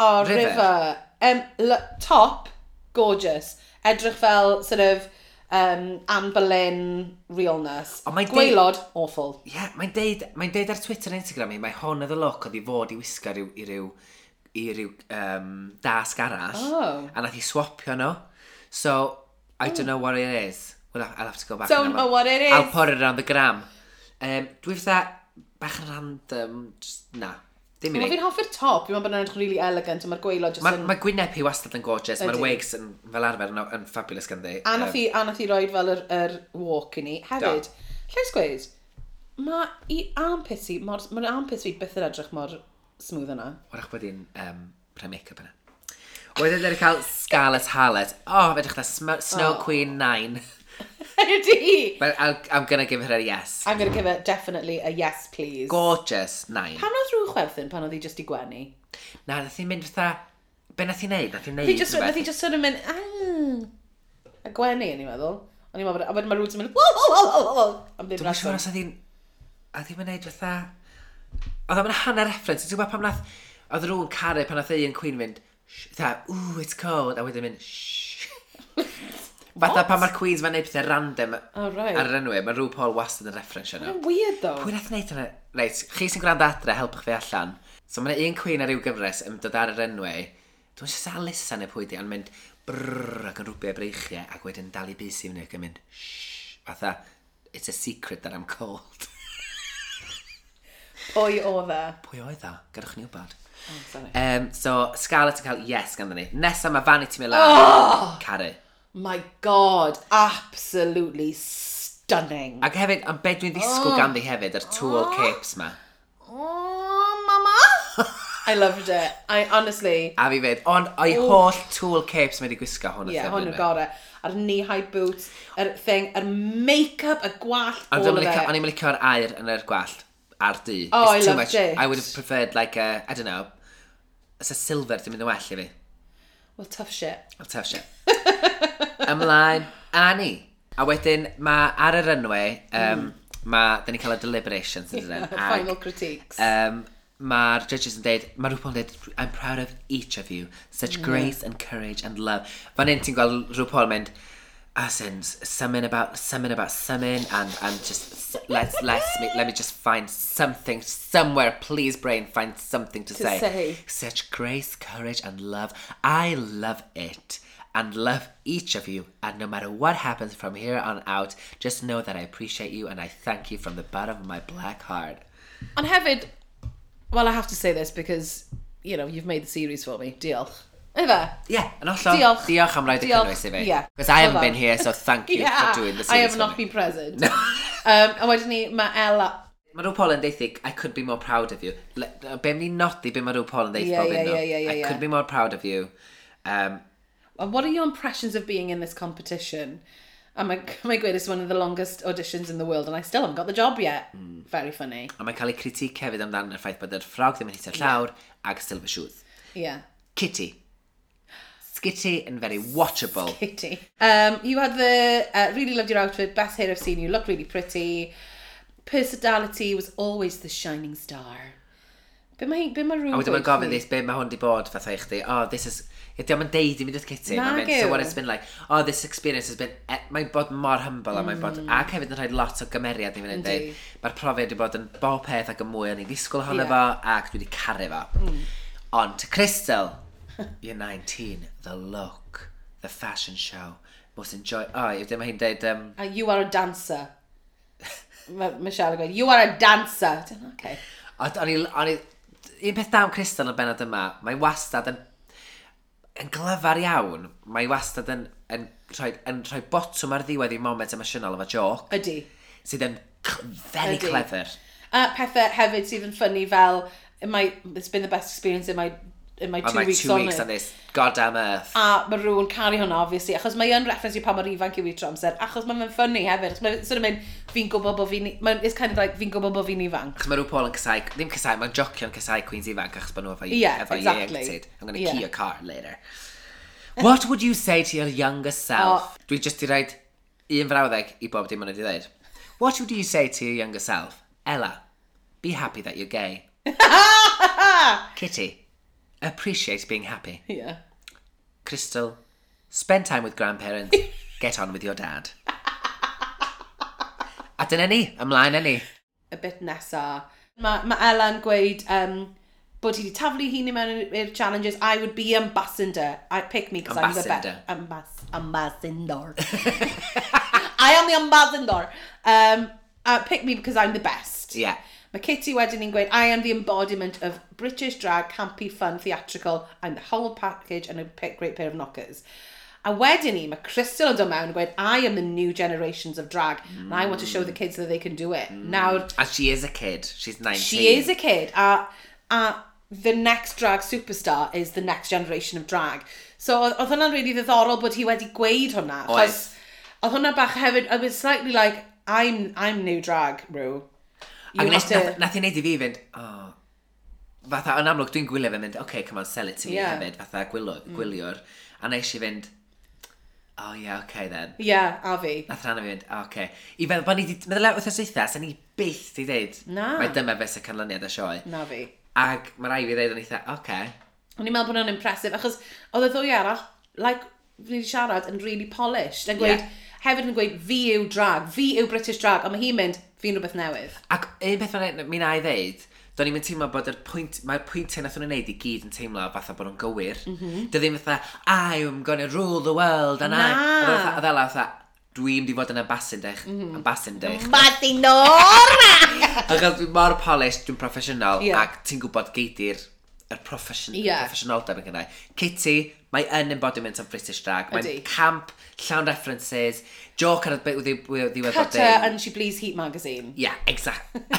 Speaker 2: Oh,
Speaker 1: River.
Speaker 2: River. Um, top, gorgeous. Edrych fel, sort of, um, Anne Boleyn realness.
Speaker 1: Ond mae'n
Speaker 2: Gwaelod, deud... awful.
Speaker 1: Ie, yeah, mae'n deud, mae deud ar Twitter a Instagram i, mae hon oedd y look oedd i fod i wisgo ryw, i ryw, i ryw um, dasg arall.
Speaker 2: Oh.
Speaker 1: A nath i swapio nhw. So, I don't know what it is. Well, I'll have to go back.
Speaker 2: Don't know what it is.
Speaker 1: I'll put it around the gram. Um, dwi fatha, bach yn random, just, na. Dim i
Speaker 2: Mae
Speaker 1: fi.
Speaker 2: fi'n hoffi'r top, fi'n meddwl bod yn edrych really elegant, ond mae'r gweilod jyst
Speaker 1: Mae
Speaker 2: yn...
Speaker 1: ma Gwyneb hi wastad yn gorgeous, mae'r
Speaker 2: Ydi.
Speaker 1: wigs yn fel arfer yn, yn fabulous ganddi.
Speaker 2: A nath i, a nath i roed fel yr, yr walk i ni. Hefyd, llais gweud, mae i armpits i, mor- mae'n armpits fi byth yn edrych mor smooth yna.
Speaker 1: Wrach bod hi'n um, pre make-up yna. Wedyn dyn cael Scarlet Harlot. O, oh, fe ddechrau Snow
Speaker 2: oh.
Speaker 1: Queen 9.
Speaker 2: Ydy!
Speaker 1: But I'll, I'm gonna give her a yes.
Speaker 2: I'm gonna give her definitely a yes, please.
Speaker 1: Gorgeous, nine.
Speaker 2: Pan oedd rhyw chwerthin pan oedd hi just i gwenu?
Speaker 1: Na, nath hi'n mynd fatha... Be nath hi'n neud? Nath hi'n neud?
Speaker 2: Nath hi just, nath hi just sort of mynd... "Ah," A gwenu, yn i'n meddwl. O'n i'n meddwl, a wedyn mae rhywun yn mynd... "Wow, wow, wow, wow, wow," Am ddim
Speaker 1: Dwi'n siŵr os oedd hi'n... Oedd hi'n mynd fatha... Oedd o'n hanner reference. Ti'n gwybod pam nath... Oedd rhywun caru pan nath ei yn Queen mynd... "Sh-" Fatha, ooh, it's cold. A wedyn mynd... "Shh." Fatha pan mae'r Queens mae'n neud pethau random
Speaker 2: oh, right.
Speaker 1: ar yr enw mae rhyw Paul wastad yn reference nhw.
Speaker 2: Mae'n weird though.
Speaker 1: Pwy nath wneud hynny? Reit, chi sy'n gwrando adre, helpwch fi allan. So mae'n un Queen ar ryw gyfres yn dod ar yr enwi. Dwi'n siarad Alisa neu pwy di, ond mynd brrrr ac yn rwbio breichiau ac wedyn dal i bus i fyny ac yn mynd shh, fatha, it's a secret that I'm cold.
Speaker 2: Pwy oedd e?
Speaker 1: Pwy oedd e? Gadwch ni wybod.
Speaker 2: Oh,
Speaker 1: um, so, Scarlett yn cael yes ganddyn ni. Nesa mae Vanity Milan. Oh! Caru
Speaker 2: my god, absolutely stunning.
Speaker 1: Ac hefyd, am beth dwi'n ddisgwyl oh. ganddi hefyd, yr tool oh. capes ma.
Speaker 2: Oh, mama! I loved it. I, honestly...
Speaker 1: A fi fyd, ond o'i oh. holl tool capes mae wedi gwisgo hwn y
Speaker 2: yeah, hwn
Speaker 1: y
Speaker 2: gore. A'r knee-high boots, yr thing, yr make-up, y gwallt, all of it.
Speaker 1: O'n i'n mylicio'r air yn yr gwallt ar dy.
Speaker 2: Oh,
Speaker 1: It's
Speaker 2: I loved
Speaker 1: much.
Speaker 2: it.
Speaker 1: I would have preferred, like, a, I don't know, as a silver, dwi'n mynd yn well i fi.
Speaker 2: Well, tough shit.
Speaker 1: Well, tough shit ymlaen, Annie. A wedyn mae ar yr runway, um, mae, da ni'n cael y deliberations yn dyn.
Speaker 2: Final critiques.
Speaker 1: Um, mae'r judges yn dweud, mae rhywbeth yn dweud, I'm proud of each of you, such grace and courage and love. Fan hyn ti'n gweld RuPaul mynd, as in, something about, something about something, and, and just, let's, let's, me, let me just find something, somewhere, please brain, find something to,
Speaker 2: to
Speaker 1: say.
Speaker 2: say.
Speaker 1: Such grace, courage and love, I love it and love each of you. And no matter what happens from here on out, just know that I appreciate you and I thank you from the bottom of my black heart.
Speaker 2: And hefyd, well, I have to say this because, you know, you've made the series for me. Diolch. Efe?
Speaker 1: Yeah, and also,
Speaker 2: diolch,
Speaker 1: diolch am rhaid y cynnwys i fi.
Speaker 2: Yeah.
Speaker 1: Because I haven't been here, so thank you
Speaker 2: yeah,
Speaker 1: for doing the series
Speaker 2: I have not
Speaker 1: me.
Speaker 2: been present. No. um, a wedyn ni, mae Ella...
Speaker 1: Mae rhyw Paul yn deithig, I could be more proud of you. Be ni nodi, be mae rhyw Paul yn deithig
Speaker 2: yeah,
Speaker 1: bob
Speaker 2: yeah, yeah, yeah, yeah,
Speaker 1: I
Speaker 2: yeah.
Speaker 1: could be more proud of you. Um,
Speaker 2: what are your impressions of being in this competition? A mae, mae gweud it's one of the longest auditions in the world and I still haven't got the job yet. Mm. Very funny.
Speaker 1: A mae'n cael ei critic hefyd amdano'r ffaith bod yr ffrog ddim yn hitio'r llawr yeah. ag fy shoes.
Speaker 2: Yeah.
Speaker 1: Kitty. Skitty and very watchable.
Speaker 2: Skitty. Um, you had the, uh, really loved your outfit, best hair I've seen you, looked really pretty. Personality was always the shining star. Be mae, be mae rhywun...
Speaker 1: A wedyn mae'n gofyn this, be mae hwn di bod fatha i chdi, oh, this is Ydy o'n deud i mynd at Kitty,
Speaker 2: Na,
Speaker 1: mae'n mynd, so what it's been like, oh, this experience has been, e mae'n bod mor humble, mm. mae'n bod, mm. ac hefyd yn rhoi lot o gymeriad i fynd yn dweud, mae'r profiad wedi bod yn bob peth ac yn mwy o'n i ddisgwyl ohono
Speaker 2: yeah.
Speaker 1: fo, ac dwi wedi caru fo.
Speaker 2: Mm.
Speaker 1: Ond, Crystal, you're 19, the look, the fashion show, most enjoy, oh, ydy mae hi'n dweud... um...
Speaker 2: Uh, you are a dancer. Michelle yn gweud, you are a dancer. Okay.
Speaker 1: O'n i, un peth dawn Crystal yn y benod yma, mae'n wastad yn yn glyfar iawn, mae wastad yn, yn, rhoi, yn rhoi botwm ar ddiwedd i moment emosiynol efo joc.
Speaker 2: Ydy.
Speaker 1: Sydd yn very
Speaker 2: Ydy.
Speaker 1: clever.
Speaker 2: A pethau hefyd sydd yn ffynnu fel, it might, it's been the best experience in my in my two,
Speaker 1: my
Speaker 2: weeks,
Speaker 1: two
Speaker 2: on,
Speaker 1: weeks
Speaker 2: it.
Speaker 1: on this goddamn earth.
Speaker 2: A mae rhywun caru hwnna, obviously, achos mae yn reference i pa mor ifanc yw i tro amser, achos mae'n ffynnu hefyd, achos mae'n sort of mynd, fi'n gwybod bod fi'n, mae'n, it's kind of like, fi'n gwybod bod fi'n ifanc.
Speaker 1: Achos mae rhyw Paul yn cysau, ddim cysau, mae'n jocio'n cysau Queen's ifanc, achos bod nhw efo,
Speaker 2: yeah,
Speaker 1: efo
Speaker 2: exactly.
Speaker 1: ieuenctid. I'm going to
Speaker 2: yeah.
Speaker 1: key a car later. What would you say to your younger self?
Speaker 2: Oh.
Speaker 1: Dwi just i reid un frawddeg i bob dim ond wedi dweud. What would you say to your younger self? Ella, be happy that you're gay. Kitty, appreciate being happy.
Speaker 2: Yeah.
Speaker 1: Crystal, spend time with grandparents, get on with your dad. A dyna ni, ymlaen â ni.
Speaker 2: y bit nesa. Mae ma Ella yn gweud um, bod hi wedi taflu hun i mewn i'r challenges. I would be ambassador. I pick me because I'm the best.
Speaker 1: Ambassador.
Speaker 2: Ambas ambassador. I am the ambassador. Um, uh, pick me because I'm the best.
Speaker 1: Yeah.
Speaker 2: Mae Kitty wedyn ni'n gweud, I am the embodiment of British drag, campy, fun, theatrical, I'm the whole package and a great pair of knockers. A wedyn ni, mae Crystal yn dod mewn yn gweud, I am the new generations of drag, mm. and I want to show the kids that they can do it. Mm. Nawr...
Speaker 1: A she is a kid. She's 19.
Speaker 2: She is a kid. A, a the next drag superstar is the next generation of drag. So, oedd hwnna'n really ddiddorol bod hi wedi gweud hwnna. Oes. Oedd hwnna bach hefyd, it was slightly like, I'm, I'm new drag, Rue.
Speaker 1: Ac
Speaker 2: nes,
Speaker 1: nath, nath i neud i fi fynd, oh, fatha, yn amlwg dwi'n gwylio fe mynd, oce, okay, come on, sell it to me
Speaker 2: yeah.
Speaker 1: hefyd, fatha gwylio, mm. gwyliwr. A neis i fynd, oh yeah, okay then.
Speaker 2: Yeah, a fi.
Speaker 1: Nath rhan o fi fynd, oh, okay. I feddwl bod ni wedi, meddwl e- wrth ysitha, sa'n ni byth i ddeud.
Speaker 2: Na.
Speaker 1: Mae dyma fe sy'n canlyniad y sioe.
Speaker 2: Na fi.
Speaker 1: Ac mae rai fi ddeud yn eitha, okay.
Speaker 2: O'n i'n meddwl bod nhw'n impresif, achos oedd y ddwy arall, like, fi wedi siarad yn really polished, yn gweud,
Speaker 1: yeah
Speaker 2: hefyd yn gweud fi yw drag, fi yw British drag, ond mae hi'n mynd fi'n rhywbeth newydd.
Speaker 1: Ac un peth mae'n mi na i ddeud, do'n i'n mynd teimlo bod yr pwynt, mae'r pwyntiau nath nhw'n neud i gyd yn teimlo fatha bod nhw'n gywir. Mm -hmm. Dy ddim fatha, I'm gonna rule the world, and
Speaker 2: I'm...
Speaker 1: A ddela fatha, dwi'n di fod yn mhm. ambassador. Mm -hmm. Ambassador.
Speaker 2: Ambassador!
Speaker 1: Achos dwi'n mor polished, dwi'n proffesiynol,
Speaker 2: yeah.
Speaker 1: ac ti'n gwybod geidi'r yr profession,
Speaker 2: yeah.
Speaker 1: proffesionaldeb yn gynnau. Kitty, mae yn embodiment of British drag. Mae'n camp, llawn references, joke ar y bit wedi'i wedi'i Cut
Speaker 2: her and she bleeds Heat magazine.
Speaker 1: Yeah, exactly.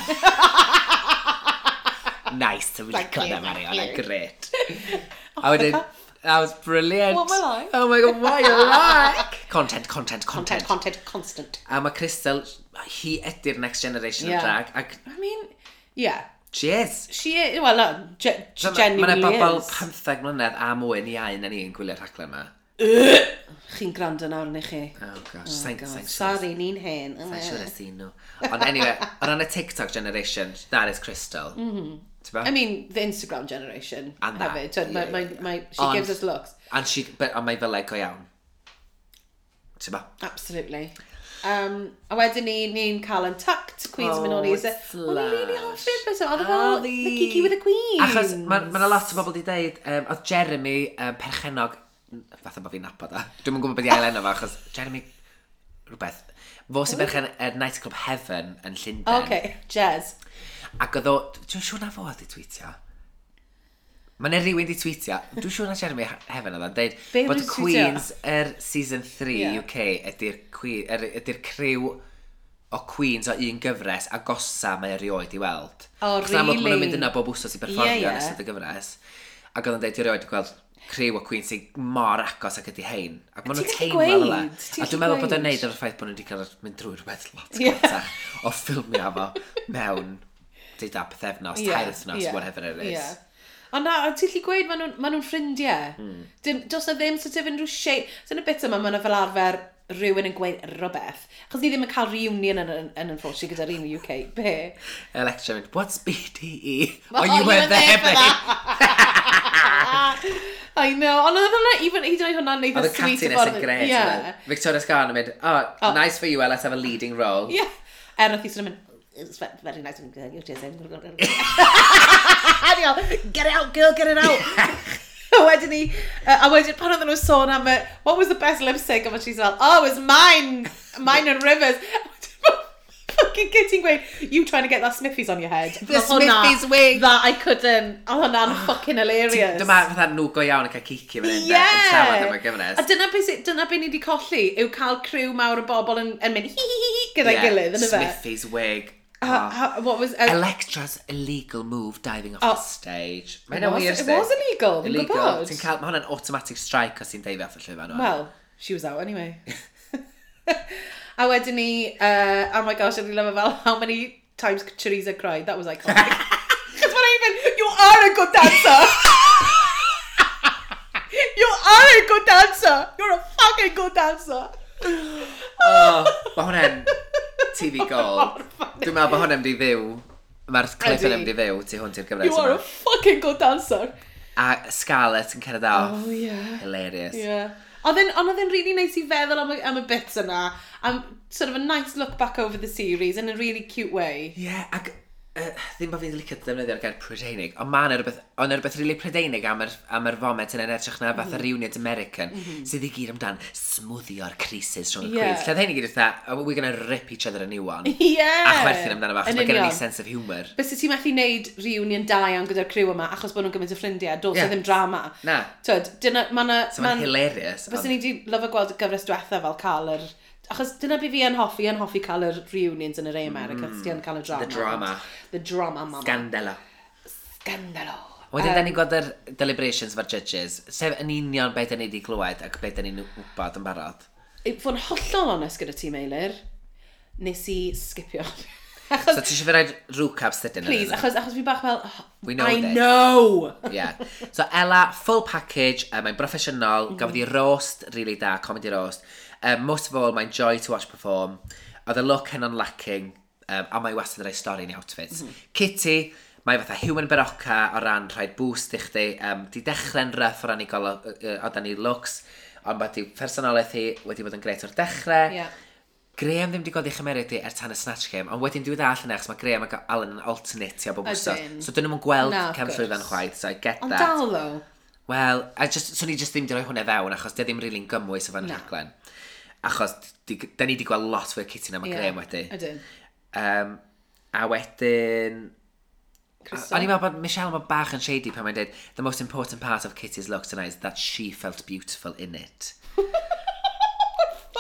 Speaker 1: nice,
Speaker 2: dwi'n
Speaker 1: really cod
Speaker 2: am
Speaker 1: Arion,
Speaker 2: a
Speaker 1: great. A wedyn, That was brilliant.
Speaker 2: What am I like?
Speaker 1: Oh my god, what you like? content, content,
Speaker 2: content.
Speaker 1: Content,
Speaker 2: content, constant.
Speaker 1: A mae Crystal, hi ydy'r next generation
Speaker 2: yeah.
Speaker 1: of drag. Ac...
Speaker 2: I mean, yeah.
Speaker 1: Cheers!
Speaker 2: She, is, well, not ge genuinely
Speaker 1: Mae yna bobl 15 mlynedd a mwy ni iau yn ni gwylio'r rhaglen yma.
Speaker 2: Chi'n gwrando nawr neu chi?
Speaker 1: Oh gosh,
Speaker 2: oh, sain,
Speaker 1: sain
Speaker 2: Sorry, ni'n hen.
Speaker 1: Sain siwr ys nhw. Ond anyway, o ran y TikTok generation, that is crystal. Mm -hmm.
Speaker 2: I mean, the Instagram generation.
Speaker 1: And that.
Speaker 2: Hefyd.
Speaker 1: Yeah,
Speaker 2: my,
Speaker 1: my,
Speaker 2: my, she
Speaker 1: and,
Speaker 2: gives us looks.
Speaker 1: And she, but, ond mae fel go iawn. Ti'n ba?
Speaker 2: Absolutely. Um, a wedyn ni, ni'n cael yn tucked, Queen's
Speaker 1: oh,
Speaker 2: oh, Minori's. O'n i'n
Speaker 1: rili
Speaker 2: hoffi'r beth, oedd fel the Kiki with the Queen.
Speaker 1: Achos mae yna lot o bobl wedi deud, um, oedd Jeremy um, perchenog, fatha bod fi'n nabod o, dwi'n gwybod beth i ail enw fo, achos Jeremy, rhywbeth, fo sy'n berchen er Nightclub Heaven yn Llundain.
Speaker 2: OK, Jez.
Speaker 1: Ac oedd o, dwi'n siŵr na fo oedd i tweetio. Mae yna rhywun di tweetio, dwi'n siŵr na Jeremy Heaven oedd yn
Speaker 2: dweud,
Speaker 1: bod Queens yr er season 3
Speaker 2: yeah.
Speaker 1: UK ydy'r er, ydy criw o Queens o un gyfres a gosa mae erioed i weld.
Speaker 2: O,
Speaker 1: oh, really? Cos amlwg maen nhw'n mynd yna bob wsos i berfformio
Speaker 2: yeah, yeah.
Speaker 1: yn ystod y gyfres. Ac oedd yn dweud, erioed i gweld criw o Queen sy'n mor agos ac ydy hein. Ac maen nhw'n teimlo fel A dwi'n meddwl bod yn neud ar y ffaith bod nhw wedi cael mynd drwy rhywbeth lot yeah. o ffilmio fo mewn deuda pethefnos,
Speaker 2: yeah.
Speaker 1: tair wythnos,
Speaker 2: yeah.
Speaker 1: whatever it is.
Speaker 2: Yeah. Ond na, ti'n lli gweud, maen nhw'n ma nhw ffrindiau. Mm. Dim, dos na ddim sort of unrhyw shape. So yn y bit yma, maen nhw fel arfer rhywun yn gweud rhywbeth. Chos ni ddim yn cael reunion yn, yn, yn unfortunately gyda'r un UK. Be?
Speaker 1: Electra mynd, what's BDE?
Speaker 2: Well,
Speaker 1: oh, you were there, babe!
Speaker 2: I know, ond oedd hwnna, even, hyd yn oed hwnna neith
Speaker 1: yn sweet
Speaker 2: y ffordd.
Speaker 1: Oedd y cattiness yn gret.
Speaker 2: Yeah.
Speaker 1: Victoria Scarn yn mynd, oh, oh, nice for you, let's have a leading role.
Speaker 2: Yeah. Er, oedd hi sy'n mynd, it's very nice when you, teasing. get it out, girl, get it out. a wedyn ni, uh, a wedyn pan oedden nhw sôn am, uh, what was the best lip sync? And she's like, oh, it was mine, mine and Rivers. fucking kitty'n gweud, you trying to get that Smithies on your head.
Speaker 1: The
Speaker 2: Oedd hwnna-
Speaker 1: Smithies wig.
Speaker 2: That I couldn't. Oedd hwnna'n ah. fucking hilarious.
Speaker 1: Dyma fatha nhw go iawn yn cael cici fan hyn, de, yn trafod am y gyfres.
Speaker 2: A dyna beth sy- dyna be ni wedi colli, yw cael criw mawr o bobl yn, yn mynd hi hi hi hi gyda'i gilydd, yn y fe?
Speaker 1: Smithies wig.
Speaker 2: How,
Speaker 1: ah.
Speaker 2: how, what was... Uh,
Speaker 1: Electra's illegal move diving off
Speaker 2: oh,
Speaker 1: the stage. Mae'n wir,
Speaker 2: It was illegal, fi'n gwybod.
Speaker 1: Ti'n cael, mae hwnna'n automatic strike os ti'n deifio off y llwyfan.
Speaker 2: Well, she was out anyway. a wedyn ni, uh, oh my gosh, I really love fel, how many times Teresa cried? That was iconic. Because when I even, you are a good dancer! you are a good dancer! You're a fucking good dancer!
Speaker 1: oh, mae hwnna'n TV gold. Dwi'n meddwl bod hwnna'n di fyw. Mae'r clip yna'n di fyw ti hwn ti'r gyfres
Speaker 2: You are a fucking good dancer.
Speaker 1: A Scarlett yn cyrraedd off.
Speaker 2: Oh, yeah.
Speaker 1: Hilarious.
Speaker 2: Yeah. Ond oedd e'n really nice i feddwl am y, am y bits yna, am sort of a nice look back over the series in a really cute way.
Speaker 1: Yeah, ac Uh, ddim bod fi'n licio ddefnyddio'r gair Prydeinig, ond mae yna rhywbeth, ond rhywbeth rili really Prydeinig am yr, am yr foment yn edrych na fath
Speaker 2: mm
Speaker 1: yr Union American, mm -hmm. sydd i gyd amdan smwddio'r crisis rhwng y yeah. Lle ddein i gyd eitha, oh, we're gonna rip each other a new one.
Speaker 2: Yeah!
Speaker 1: A chwerthin amdano fach, mae gen i sense of humour.
Speaker 2: Bys ti methu wneud reunion da iawn gyda'r criw yma, achos bod nhw'n gymaint o ffrindiau, dos yeah. ddim drama.
Speaker 1: Na.
Speaker 2: Tyd, dyna, mae.
Speaker 1: So mae'n hilarious.
Speaker 2: Bys ni wedi lyfo gweld y gyfres diwetha fel cael yr... Er Achos dyna be fi yn hoffi, yn hoffi cael yr reunions yn yr America, mm. ti yn cael y drama.
Speaker 1: The drama.
Speaker 2: The drama, mama.
Speaker 1: Scandalo.
Speaker 2: Scandalo.
Speaker 1: Wedyn, um, da ni'n gweld yr deliberations fo'r judges, sef yn union beth da ni wedi clywed ac beth da ni'n wybod yn barod.
Speaker 2: Fo'n hollol onest gyda ti, Meilir, nes i skipio. achos, so
Speaker 1: ti eisiau fi rhaid rwcaps dydyn nhw?
Speaker 2: Please, achos, achos fi bach fel, oh,
Speaker 1: We know
Speaker 2: I
Speaker 1: this.
Speaker 2: know!
Speaker 1: yeah. So Ella, full package, uh, mae'n broffesiynol, mm -hmm. gafodd i roast, really da, comedy roast. Um, most of all, mae'n joy to watch perform. Oedd y look hyn on lacking, um, a mae wastad yn rhoi stori yn ei outfits. Mm -hmm. Kitty, mae fatha human beroca o ran rhaid boost i chdi. Um, di dechrau'n ryff o ran i golo, uh, o dan i looks, ond mae di personolaeth hi wedi bod yn gret o'r dechrau.
Speaker 2: Yeah.
Speaker 1: Graham ddim wedi godi chymeryd i er tan y Snatch Game, ond wedyn dwi'n ddall yna, achos mae Graham ac Alan yn alternate o bob
Speaker 2: wrthos.
Speaker 1: So dyn nhw'n gweld no,
Speaker 2: cem
Speaker 1: llwyfan chwaith, so I get that.
Speaker 2: Ond dal though.
Speaker 1: Wel, swn so ni just ddim wedi rhoi hwnna fewn, achos di ddim rili'n really gymwys o fan
Speaker 2: no.
Speaker 1: rhaglen. Achos, di, da ni wedi gweld lot fwy Kitty na mae
Speaker 2: yeah.
Speaker 1: Graham wedi.
Speaker 2: Ydyn.
Speaker 1: Um, a wedyn... O'n i'n meddwl bod Michelle mae bach yn shady pan mae'n dweud The most important part of Kitty's look tonight is that she felt beautiful in it.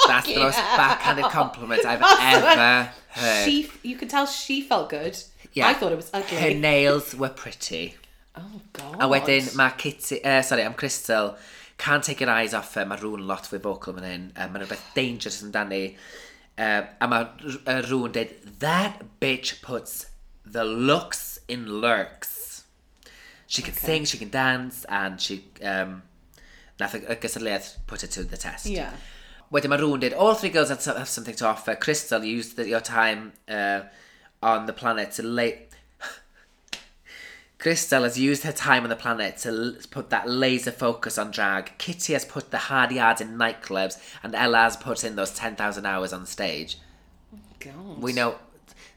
Speaker 1: That's the most backhanded compliment I've ever heard.
Speaker 2: She, you can tell she felt good.
Speaker 1: Yeah.
Speaker 2: I thought it was ugly.
Speaker 1: Her nails were pretty.
Speaker 2: Oh, God.
Speaker 1: A wedyn mae Kitty... Uh, sorry, am Crystal Can't take your eyes off uh, her, mae rhywun lot fwy vocal fan hyn, um, mae'n rhywbeth dangerous amdani. Um, uh, a mae rhywun dweud, that bitch puts the looks in lurks. She can
Speaker 2: okay.
Speaker 1: sing, she can dance, and she... Um, nath y gysylltiad put her to the test.
Speaker 2: Yeah.
Speaker 1: Wedyn mae rhywun dweud, all three girls have something to offer. Crystal used the, your time uh, on the planet to late Crystal has used her time on the planet to put that laser focus on drag. Kitty has put the hard yards in nightclubs, and Ella has put in those 10,000 hours on stage.
Speaker 2: God.
Speaker 1: We know...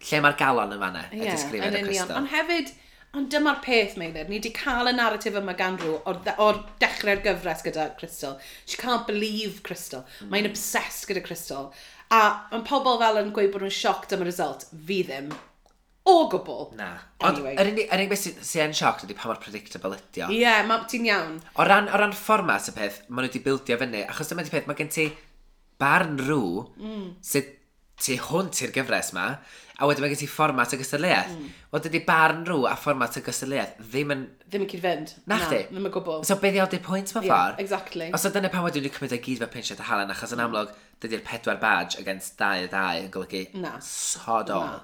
Speaker 1: Lle mae'r galon yn fanna, yeah,
Speaker 2: y
Speaker 1: disgrifiad o Crystal.
Speaker 2: Ond hefyd, ond dyma'r peth, Meilir, ni wedi cael y narratif yma gan rhyw o'r, or dechrau'r gyfres gyda Crystal. She can't believe Crystal.
Speaker 1: Mm.
Speaker 2: Mae'n obsessed gyda Crystal. A mae pobl fel yn gweud bod nhw'n sioct am y result. Fi ddim. O gwbl.
Speaker 1: Na. Ond
Speaker 2: anyway.
Speaker 1: yr unig, yr unig beth sy'n sy yn sioc ydy pa mor predictable ydi o.
Speaker 2: Ie, yeah, ma- ti'n iawn.
Speaker 1: O ran, o ran fformat y peth, maen nhw wedi bildio fyny, achos dyma di peth, mae gen ti barn rŵ mm. sydd tu hwnt i'r gyfres ma, a wedyn mae gen ti fformat y gystadleuaeth. Mm. Wel, dydy barn rŵ a fformat y gystadleuaeth ddim yn...
Speaker 2: Ddim yn cyd-fynd.
Speaker 1: Na, chdi?
Speaker 2: Ddim yn gwbl.
Speaker 1: So, beth di pwynt mewn
Speaker 2: yeah,
Speaker 1: ffordd?
Speaker 2: exactly.
Speaker 1: Os o dyna pan wedyn ni'n cymryd y gyd fe pensiad a halen, achos yn mm. amlwg, dydy'r pedwar badge against dau a dau yn golygu...
Speaker 2: Na.
Speaker 1: Sod o.
Speaker 2: Na.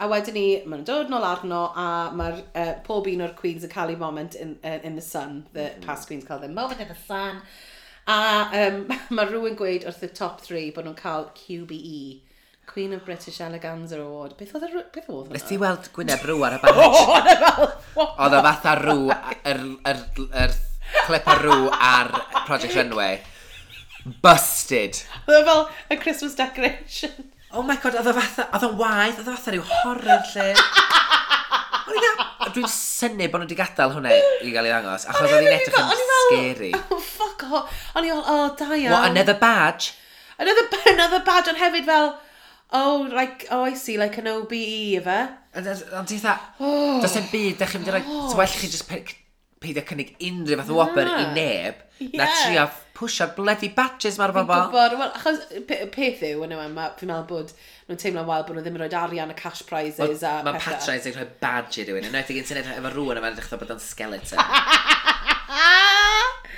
Speaker 2: A wedyn ni, maen nhw'n dod nôl arno a mae'r uh, pob un o'r Queens yn cael ei moment in, uh, in the sun. The
Speaker 1: mm -hmm.
Speaker 2: past Queens cael their moment in the sun. A um, mae rhywun gweud wrth y top 3 bod nhw'n cael QBE. Queen of British Eleganza Award. Beth oedd hwnna? Beth oedd hwnna?
Speaker 1: Nes ti weld Gwyneb Rŵ ar y badge. Oedd o fatha Rŵ, yr, yr, yr clip o Rŵ ar Project Runway. Busted.
Speaker 2: Oedd o fel a Christmas decoration.
Speaker 1: Oh my god, oedd o fatha, oedd o'n waith, oedd o fatha rhyw horror lle. O'n i dda, dwi'n syni bod nhw wedi gadael hwnna i gael ei ddangos, achos oedd hi'n edrych yn scary.
Speaker 2: Oh, fuck off. O'n i fel, oh, da iawn.
Speaker 1: What, another badge?
Speaker 2: Another, another badge, ond hefyd fel, oh, like, oh, I see, like an OBE, efe.
Speaker 1: Ond ti'n dda, oh. does e'n byd, da chi'n mynd i roi, oh. so well chi just peidio cynnig unrhyw fath o wobr i neb, na trio pwysio'r bloody badges
Speaker 2: mae'r
Speaker 1: bobl.
Speaker 2: Fi'n gwybod, wel, achos peth yw, yn yma, fi'n meddwl bod nhw'n teimlo'n wael bod nhw ddim yn rhoi arian y cash prizes a
Speaker 1: Mae patraids yn rhoi badge i rhywun, yn wneud i gynti efo rŵan yma, edrych bod o'n skeleton.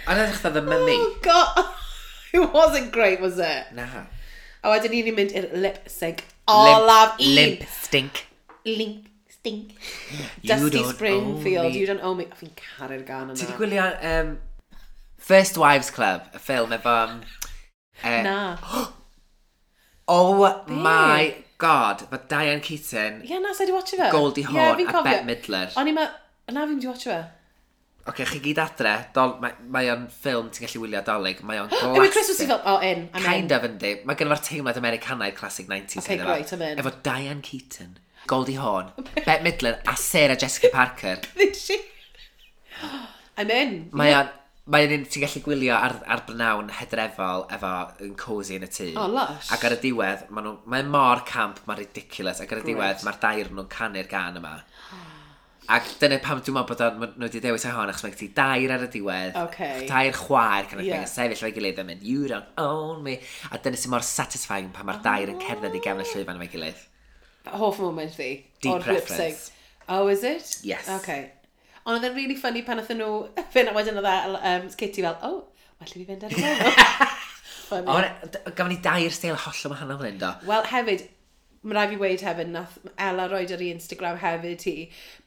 Speaker 1: Ond edrych ddechrau the mummy.
Speaker 2: Oh god, it wasn't great, was it?
Speaker 1: Na.
Speaker 2: A wedyn ni'n mynd i'r lip sync. Olaf un.
Speaker 1: Limp stink.
Speaker 2: Limp stink. Dusty Springfield, you don't owe me. Fi'n caru'r gan yna.
Speaker 1: Ti gwylio um, First Wives Club, y ffilm efo... Um, uh,
Speaker 2: Na.
Speaker 1: Oh Be? my god, mae Diane Keaton...
Speaker 2: Ie, yeah, na, sa'i di watch fe?
Speaker 1: Goldie Hawn
Speaker 2: yeah,
Speaker 1: a Bette Midler.
Speaker 2: O'n i ma... Na, fi'n di watch fe.
Speaker 1: Oce, okay, chi gyd adre, dol, mae, mae o'n ffilm ti'n gallu wylio dolyg, mae o'n glasig.
Speaker 2: Yw e Christmas i fel, o, oh, in, I'm
Speaker 1: kind
Speaker 2: in.
Speaker 1: of yndi. Mae gynnu'r teimlad Americanaidd classic 90s.
Speaker 2: Okay, great, I'm in.
Speaker 1: Efo Diane Keaton, Goldie Hawn, Bette Midler a Sarah Jessica Parker.
Speaker 2: Did she? I'm in.
Speaker 1: Mae o'n, Mae'n un ti'n gallu gwylio ar, ar brynawn hedrefol efo yn cozy yn y tŷ.
Speaker 2: Oh, lush.
Speaker 1: Ac ar y diwedd, mae nhw, mae mor camp, mae'n ridiculous. Ac ar y
Speaker 2: Great.
Speaker 1: diwedd, mae'r dair nhw'n canu'r gan yma. Ac dyna pam dwi'n meddwl bod o'n- ma' nhw wedi dewis ei hon, achos mae gen ti dair ar y diwedd,
Speaker 2: Okay.
Speaker 1: dair chwaer, kind of
Speaker 2: yeah.
Speaker 1: thing, yn sefyll o'i gilydd yn mynd, you don't own me. A dyna sy'n mor satisfying pan mae'r dair yn cerdded i gefn y oh. llwyfan o'i gilydd.
Speaker 2: Hoff moment fi.
Speaker 1: Deep
Speaker 2: o'r lip
Speaker 1: reference.
Speaker 2: sync. Oh, is it?
Speaker 1: Yes.
Speaker 2: Okay. Ond oedd e'n really funny pan oedd nhw fynd a wedyn oedd e, um, Katie fel, oh, well fi fynd ar y
Speaker 1: gofod. Ond gafon ni dair steil hollol wahanol fan hyn do.
Speaker 2: Wel, hefyd, mae rai fi weid hefyd, nath Ella roed ar ei Instagram hefyd hi,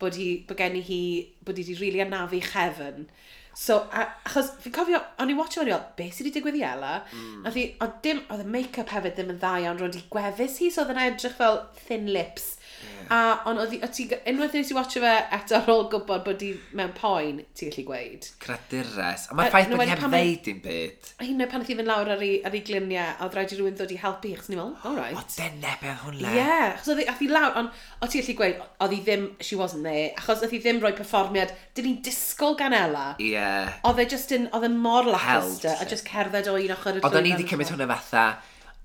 Speaker 2: bod, hi, bod gen i hi, bod hi wedi rili really anafu chefn. So, a, achos fi'n cofio, o'n i watcho o'n i fel, beth sydd wedi digwydd i Ella? Mm. Nath i, ond dim, oedd y make-up hefyd ddim yn dda iawn, roedd i gwefus hi, so oedd yn edrych fel thin lips. Yeah. A ond oedd ti, unwaith nes i watcho fe eto ar ôl gwybod bod di mewn poen, ti'n gallu gweud.
Speaker 1: Cradures.
Speaker 2: Ond
Speaker 1: mae'r ffaith bod
Speaker 2: ni'n
Speaker 1: ddeud i'n byd.
Speaker 2: A hyn pan oedd i fynd lawr ar ei, ar ei gliniau, a oedd rhaid i rhywun ddod i helpu, achos ni'n meddwl, all right.
Speaker 1: O, dyna beth hwnna.
Speaker 2: Ie, yeah, achos oedd i lawr, ond o ti'n gallu gweud, oedd i ddim, she wasn't there, achos oedd i ddim rhoi perfformiad, dyn ni'n disgol gan Ella.
Speaker 1: Ie.
Speaker 2: Oedd e just yn, oedd e mor lackluster, a just cerdded o un ochr y
Speaker 1: Oedd o'n i wedi cymryd hwnna fatha,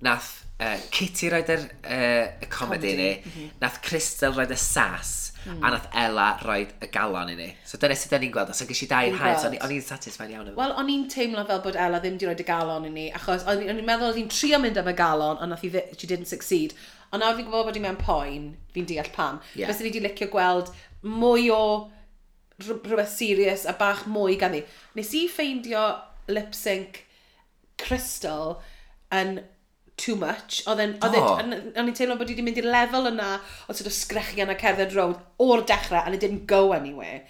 Speaker 1: nath uh, Kitty roed yr uh, comedi comedy. ni,
Speaker 2: mm -hmm.
Speaker 1: nath Crystal roed y sas,
Speaker 2: mm.
Speaker 1: a nath Ella roed y galon i ni. So dyna sydd ni'n gweld, os o'n gysi
Speaker 2: dau
Speaker 1: hael, so o'n i'n satisfied iawn.
Speaker 2: Wel, o'n i'n teimlo fel bod Ella ddim wedi roed y galon i ni, achos o'n i'n meddwl oedd hi'n trio mynd am y galon, ond nath hi, she didn't succeed. Ond nawr fi'n gwybod bod hi mewn poen, fi'n deall pam. Yeah. Fes ni wedi licio gweld mwy o rhywbeth serious a bach mwy gan ni. Nes i ffeindio lip sync Crystal yn too much. Oedd e'n... Oedd e'n... Oh. O'n i'n teimlo bod i wedi mynd i'r lefel yna o sort of sgrechian a cerdded road o'r dechrau and it didn't go anywhere.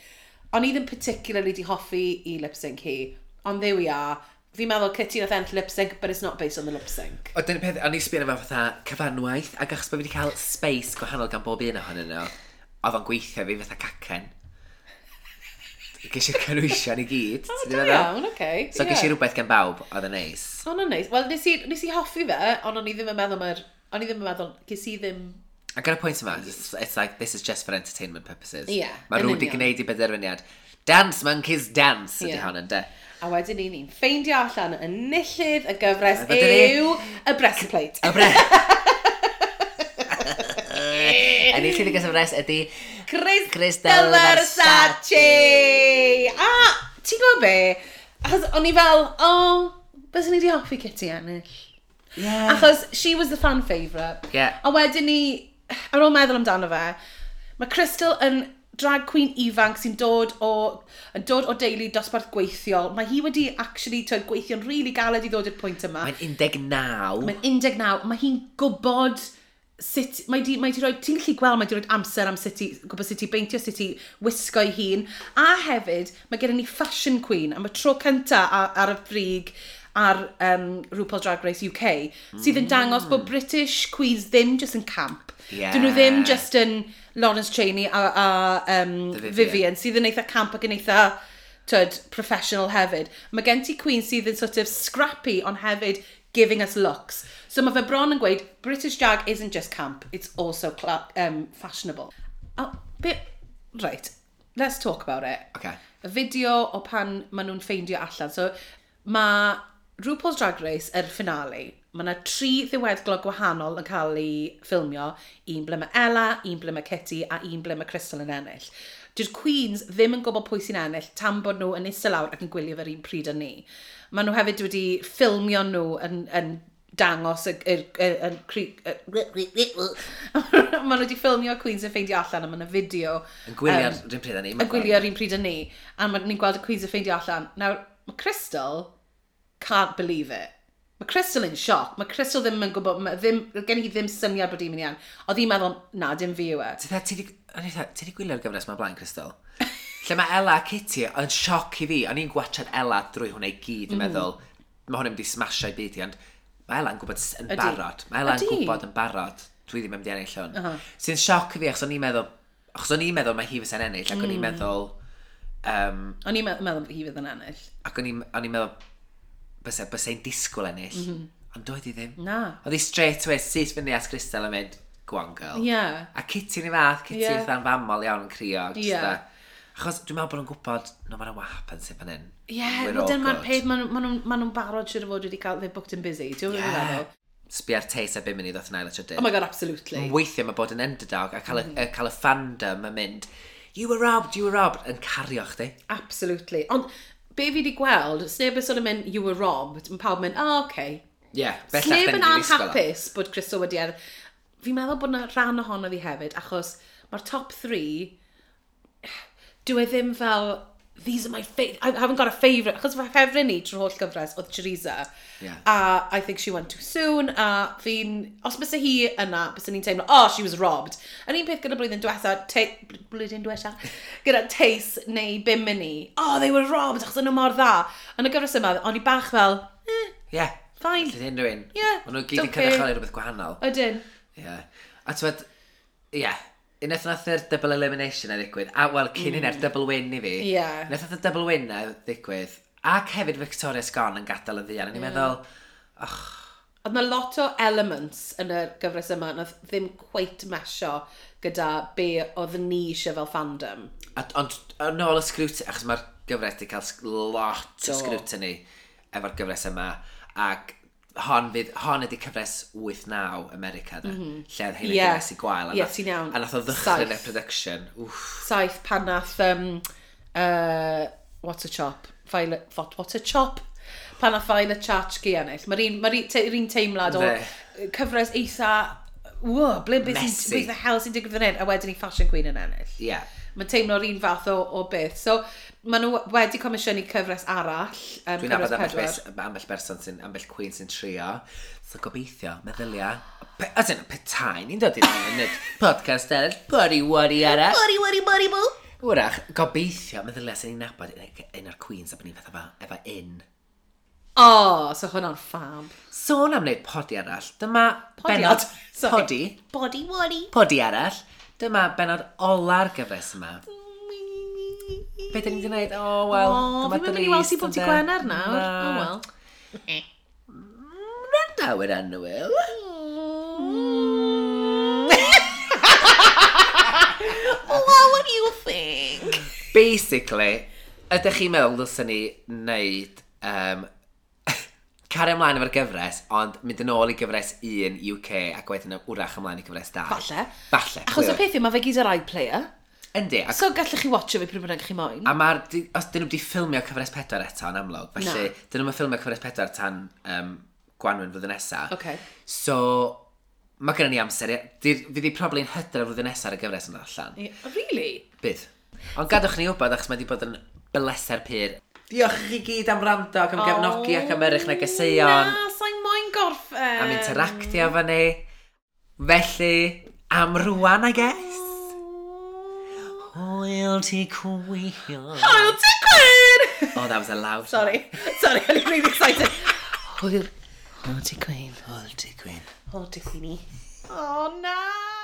Speaker 2: O'n i ddim particularly di hoffi i lip sync hi, ond there we are. Fi'n meddwl Kitty nath enll lip sync, but it's not based on the lip sync.
Speaker 1: O, dyna peth, o'n i'n sbio efo fatha cyfanwaith, ac achos bod fi wedi cael space gwahanol gan bob un ohonyn nhw, oedd o'n gweithio fi fatha cacen. Ges i'r cynwysion i gyd.
Speaker 2: O, da iawn, oce.
Speaker 1: So ges i rhywbeth gen bawb, oedd yn neis.
Speaker 2: O, yn neis. Wel, nes i, nes i hoffi fe, ond o'n i ddim yn meddwl mae'r... O'n i ddim yn meddwl, ges i ddim...
Speaker 1: Ac yn y pwynt yma, it's, it's like, this is just for entertainment purposes.
Speaker 2: Ie.
Speaker 1: Mae rwy'n
Speaker 2: di
Speaker 1: gwneud i benderfyniad. Dance, monkeys, dance, ydy
Speaker 2: yeah.
Speaker 1: hon yn de.
Speaker 2: A wedyn ni ni'n ffeindio allan yn nillydd y gyfres yw y breastplate.
Speaker 1: Y breastplate. A ni ti wedi gysyfres ydy...
Speaker 2: Chris,
Speaker 1: Chris Del
Speaker 2: Versace! A, ti'n gwybod be? Achos o'n i fel, o, oh, bys ni wedi hoffi Kitty ennill.
Speaker 1: Yeah.
Speaker 2: Achos she was the fan favourite.
Speaker 1: Yeah.
Speaker 2: A wedyn ni, ar ôl meddwl amdano fe, mae Crystal yn drag queen ifanc sy'n dod o, yn dod o deulu dosbarth gweithiol. Mae hi wedi actually tyd gweithio'n rili really galed i ddod i'r pwynt yma.
Speaker 1: Mae'n 19.
Speaker 2: Mae'n 19. Mae hi'n gwybod sut, mae di, mae di roi, ti'n gallu gweld, mae di roi amser am sut i, gwybod sut i beintio, sut i wisgo ei hun. A hefyd, mae gen ni fashion queen am y tro cynta ar, ar y frig ar um, RuPaul Drag Race UK, sydd yn dangos bod mm. British Queens ddim just yn camp.
Speaker 1: Yeah.
Speaker 2: Dyn nhw ddim just yn Lawrence Cheney a, a um, Vivian.
Speaker 1: Vivian,
Speaker 2: sydd yn eitha camp ac yn eitha tyd, professional hefyd. Mae gen ti Queen sydd yn sort of scrappy, ond hefyd giving us looks. So mae fe bron yn gweud, British Jag isn't just camp, it's also um, fashionable. A bit... Right, let's talk about it.
Speaker 1: Okay.
Speaker 2: Y fideo o pan maen nhw'n ffeindio allan. So mae RuPaul's Drag Race yr finale. Mae yna tri ddiweddglo gwahanol yn cael ei ffilmio. Un ble mae Ella, un ble mae Kitty a un ble mae Crystal yn ennill. Dy'r Queens ddim yn gwybod pwy sy'n ennill tan bod nhw yn eistedd lawr ac yn gwylio fe'r un pryd â ni. Maen nhw hefyd wedi ffilmio nhw yn, yn dangos y... y, y, y, Maen nhw wedi ffilmio Queens yn ffeindio allan a mae yna fideo.
Speaker 1: Yn gwylio'r
Speaker 2: um,
Speaker 1: un pryd â ni.
Speaker 2: Yn gwylio'r un pryd â ni. A mae ni'n gweld y Queens yn ffeindio allan. Nawr, mae Crystal can't believe it. Mae Crystal yn sioc. Mae Crystal ddim yn gwybod, ddim, gen i ddim syniad bod i'n mynd i an. Oedd hi'n meddwl, na, dim fi yw e.
Speaker 1: Ti wedi gwylio'r gyfres mae blaen, Crystal? Lle mae Ella a Kitty yn sioc i fi. O'n i'n gwachad Ella drwy hwnna i gyd mhm. yn meddwl, mae hwnna'n mynd i smashio i byd i, ond mae Elan gwybod yn
Speaker 2: Ydi.
Speaker 1: barod. Mae Elan
Speaker 2: Ydi.
Speaker 1: gwybod yn barod. Dwi ddim yn mynd i ennill hwn.
Speaker 2: Uh -huh.
Speaker 1: Sy'n sioc i fi, achos o'n i'n meddwl, achos o'n i'n meddwl mae hi fysa'n ennill, ac o'n i'n hmm. meddwl... Um,
Speaker 2: o'n i'n meddwl, meddwl hi fydd yn ennill.
Speaker 1: Ac o'n i'n meddwl, bysau, bysau'n disgwyl ennill. Mm -hmm. Ond doedd hi ddim.
Speaker 2: Na.
Speaker 1: Oedd hi straight away, syth fyny at Crystal yn mynd, go on girl.
Speaker 2: Yeah.
Speaker 1: A Kitty ni fath, Kitty yeah. fatha'n famol iawn yn crio. Yeah. Achos dwi'n meddwl bod nhw'n gwybod, no, mae'n wap yn sef yn hyn.
Speaker 2: Ie, wedyn mae'r peth, maen nhw'n barod siwr o fod wedi cael, they've booked in busy. Dwi'n
Speaker 1: meddwl
Speaker 2: yeah.
Speaker 1: Sbi ar teis a bum munud oedd yn ail y.
Speaker 2: Oh my god, absolutely.
Speaker 1: Weithiau mae bod yn underdog a cael y, mm. cael y fandom yn mynd, you were robbed, you were robbed, yn cario chdi.
Speaker 2: Absolutely. Ond be fi wedi gweld, sneb yn sôn yn mynd, you were robbed, mae pawb mynd, oh, okay.
Speaker 1: Ie, yeah, bellach
Speaker 2: Sneb yn anhapus bod Cristo wedi ar... Fi'n meddwl bod yna rhan ohono fi hefyd, achos mae'r top 3 dyw e ddim fel, these are my favourite, I haven't got a favourite, achos fy ffefryn ni trwy'r holl gyfres oedd Chiriza.
Speaker 1: Yeah.
Speaker 2: A I think she went too soon, a fi'n, os bys hi yna, bys ni'n teimlo, oh, she was robbed. Yn un peth gyda blwyddyn diwetha, blwyddyn diwetha, gyda Tace neu Bimini, oh, they were robbed, achos yna mor dda. Yn y gyfres yma, o'n i bach fel, eh,
Speaker 1: yeah.
Speaker 2: fine.
Speaker 1: Ydyn unrhyw un. Yeah, Ond
Speaker 2: nhw'n
Speaker 1: gyd yn cynrychioli rhywbeth gwahanol.
Speaker 2: Ydyn.
Speaker 1: Yeah. A ti'n yeah, Unwaith nath yr double elimination a ddigwydd, a wel, cyn mm. double win i fi,
Speaker 2: yeah.
Speaker 1: unwaith nath y double win a ddigwydd, ac hefyd Victoria Sgon yn gadael y ddian, o'n i'n mm. meddwl, och,
Speaker 2: Oedd yna lot o elements yn y gyfres yma nath ddim cweit mesio gyda be oedd ni eisiau fel fandom.
Speaker 1: Ond yn ôl y scrutiny, achos mae'r gyfres wedi cael lot o
Speaker 2: sgrwt
Speaker 1: yn efo'r gyfres yma, ac hon, fydd, hon ydy cyfres 8-9 America, da, mm -hmm. lle oedd hyn yeah. gyfres i gwael.
Speaker 2: Ie,
Speaker 1: yeah,
Speaker 2: ti'n iawn.
Speaker 1: A nath o ddychryn y production. Wff.
Speaker 2: Saith pan nath, um, uh, what a chop. Violet, what, what a chop? Pan nath Violet Chachki ennill. Mae'r un, ma te, un teimlad o cyfres eitha, wo, ble beth sy'n, the hell sy'n digwydd fan hyn? A wedyn i Fashion Queen yn ennill.
Speaker 1: Ie. Yeah.
Speaker 2: Mae'n teimlo'r un fath o, o beth. So, maen nhw wedi comisiynu cyfres arall. Um,
Speaker 1: Dwi'n nabod ambell, bes, ambell berson sy'n, ambell cwyn sy'n trio. So gobeithio, meddylia. Pe, as in, petai, ni'n dod i'n yn y podcast eraill. Bori, wori, arall.
Speaker 2: Bori, wori, bori, bw.
Speaker 1: Wrach, gobeithio, meddylia sy'n ni'n nabod un o'r cwyn sy'n bod ni'n fath efo, efo un.
Speaker 2: O, oh, so hwnna'n ffab.
Speaker 1: Sôn am wneud podi arall. Dyma
Speaker 2: podi benod...
Speaker 1: Podi.
Speaker 2: Podi, wori.
Speaker 1: Podi arall. Dyma benod ola'r gyfres yma. Mm Be dyn ni wedi gwneud? O, oh, wel.
Speaker 2: O, oh, fi'n mynd i weld ti bod ti gwener nawr. O, wel.
Speaker 1: Rydw yn anwyl.
Speaker 2: Well, what do you think?
Speaker 1: Basically, ydych chi'n meddwl dylsyn ni wneud um, cario ymlaen efo'r gyfres, ond mynd yn ôl i gyfres 1 UK ac wedyn wrach ymlaen i gyfres 2.
Speaker 2: Falle.
Speaker 1: Falle.
Speaker 2: Achos y peth yw, mae fe gyd yr iPlayer.
Speaker 1: Yndi. Ac...
Speaker 2: So gallech chi watcho fe pryd bynnag chi moyn.
Speaker 1: A mae'r... Os dyn nhw wedi ffilmio cyfres pedwar eto yn amlwg, felly
Speaker 2: no.
Speaker 1: dyn nhw'n ffilmio cyfres pedwar tan um, Gwanwyn flwyddyn nesaf.
Speaker 2: Okay.
Speaker 1: So, mae gen ni amser. Fydd i probably'n hyder y flwyddyn nesaf ar y gyfres yna allan.
Speaker 2: Yeah, really?
Speaker 1: Bydd. Ond gadwch ni wybod achos mae wedi bod yn bleser pyr. Diolch i chi gyd am rando ac am oh, gefnogi ac am erych negeseuon.
Speaker 2: Na, sa'n moyn gorffen.
Speaker 1: Am interactio efo ni. Felly, am rwan, I guess. Royalty
Speaker 2: Queen. Royalty Queen!
Speaker 1: Oh, that was a loud.
Speaker 2: Sorry. Sorry, I was really excited.
Speaker 1: Royalty Queen. Royalty Queen. Royalty Queenie.
Speaker 2: Oh, no!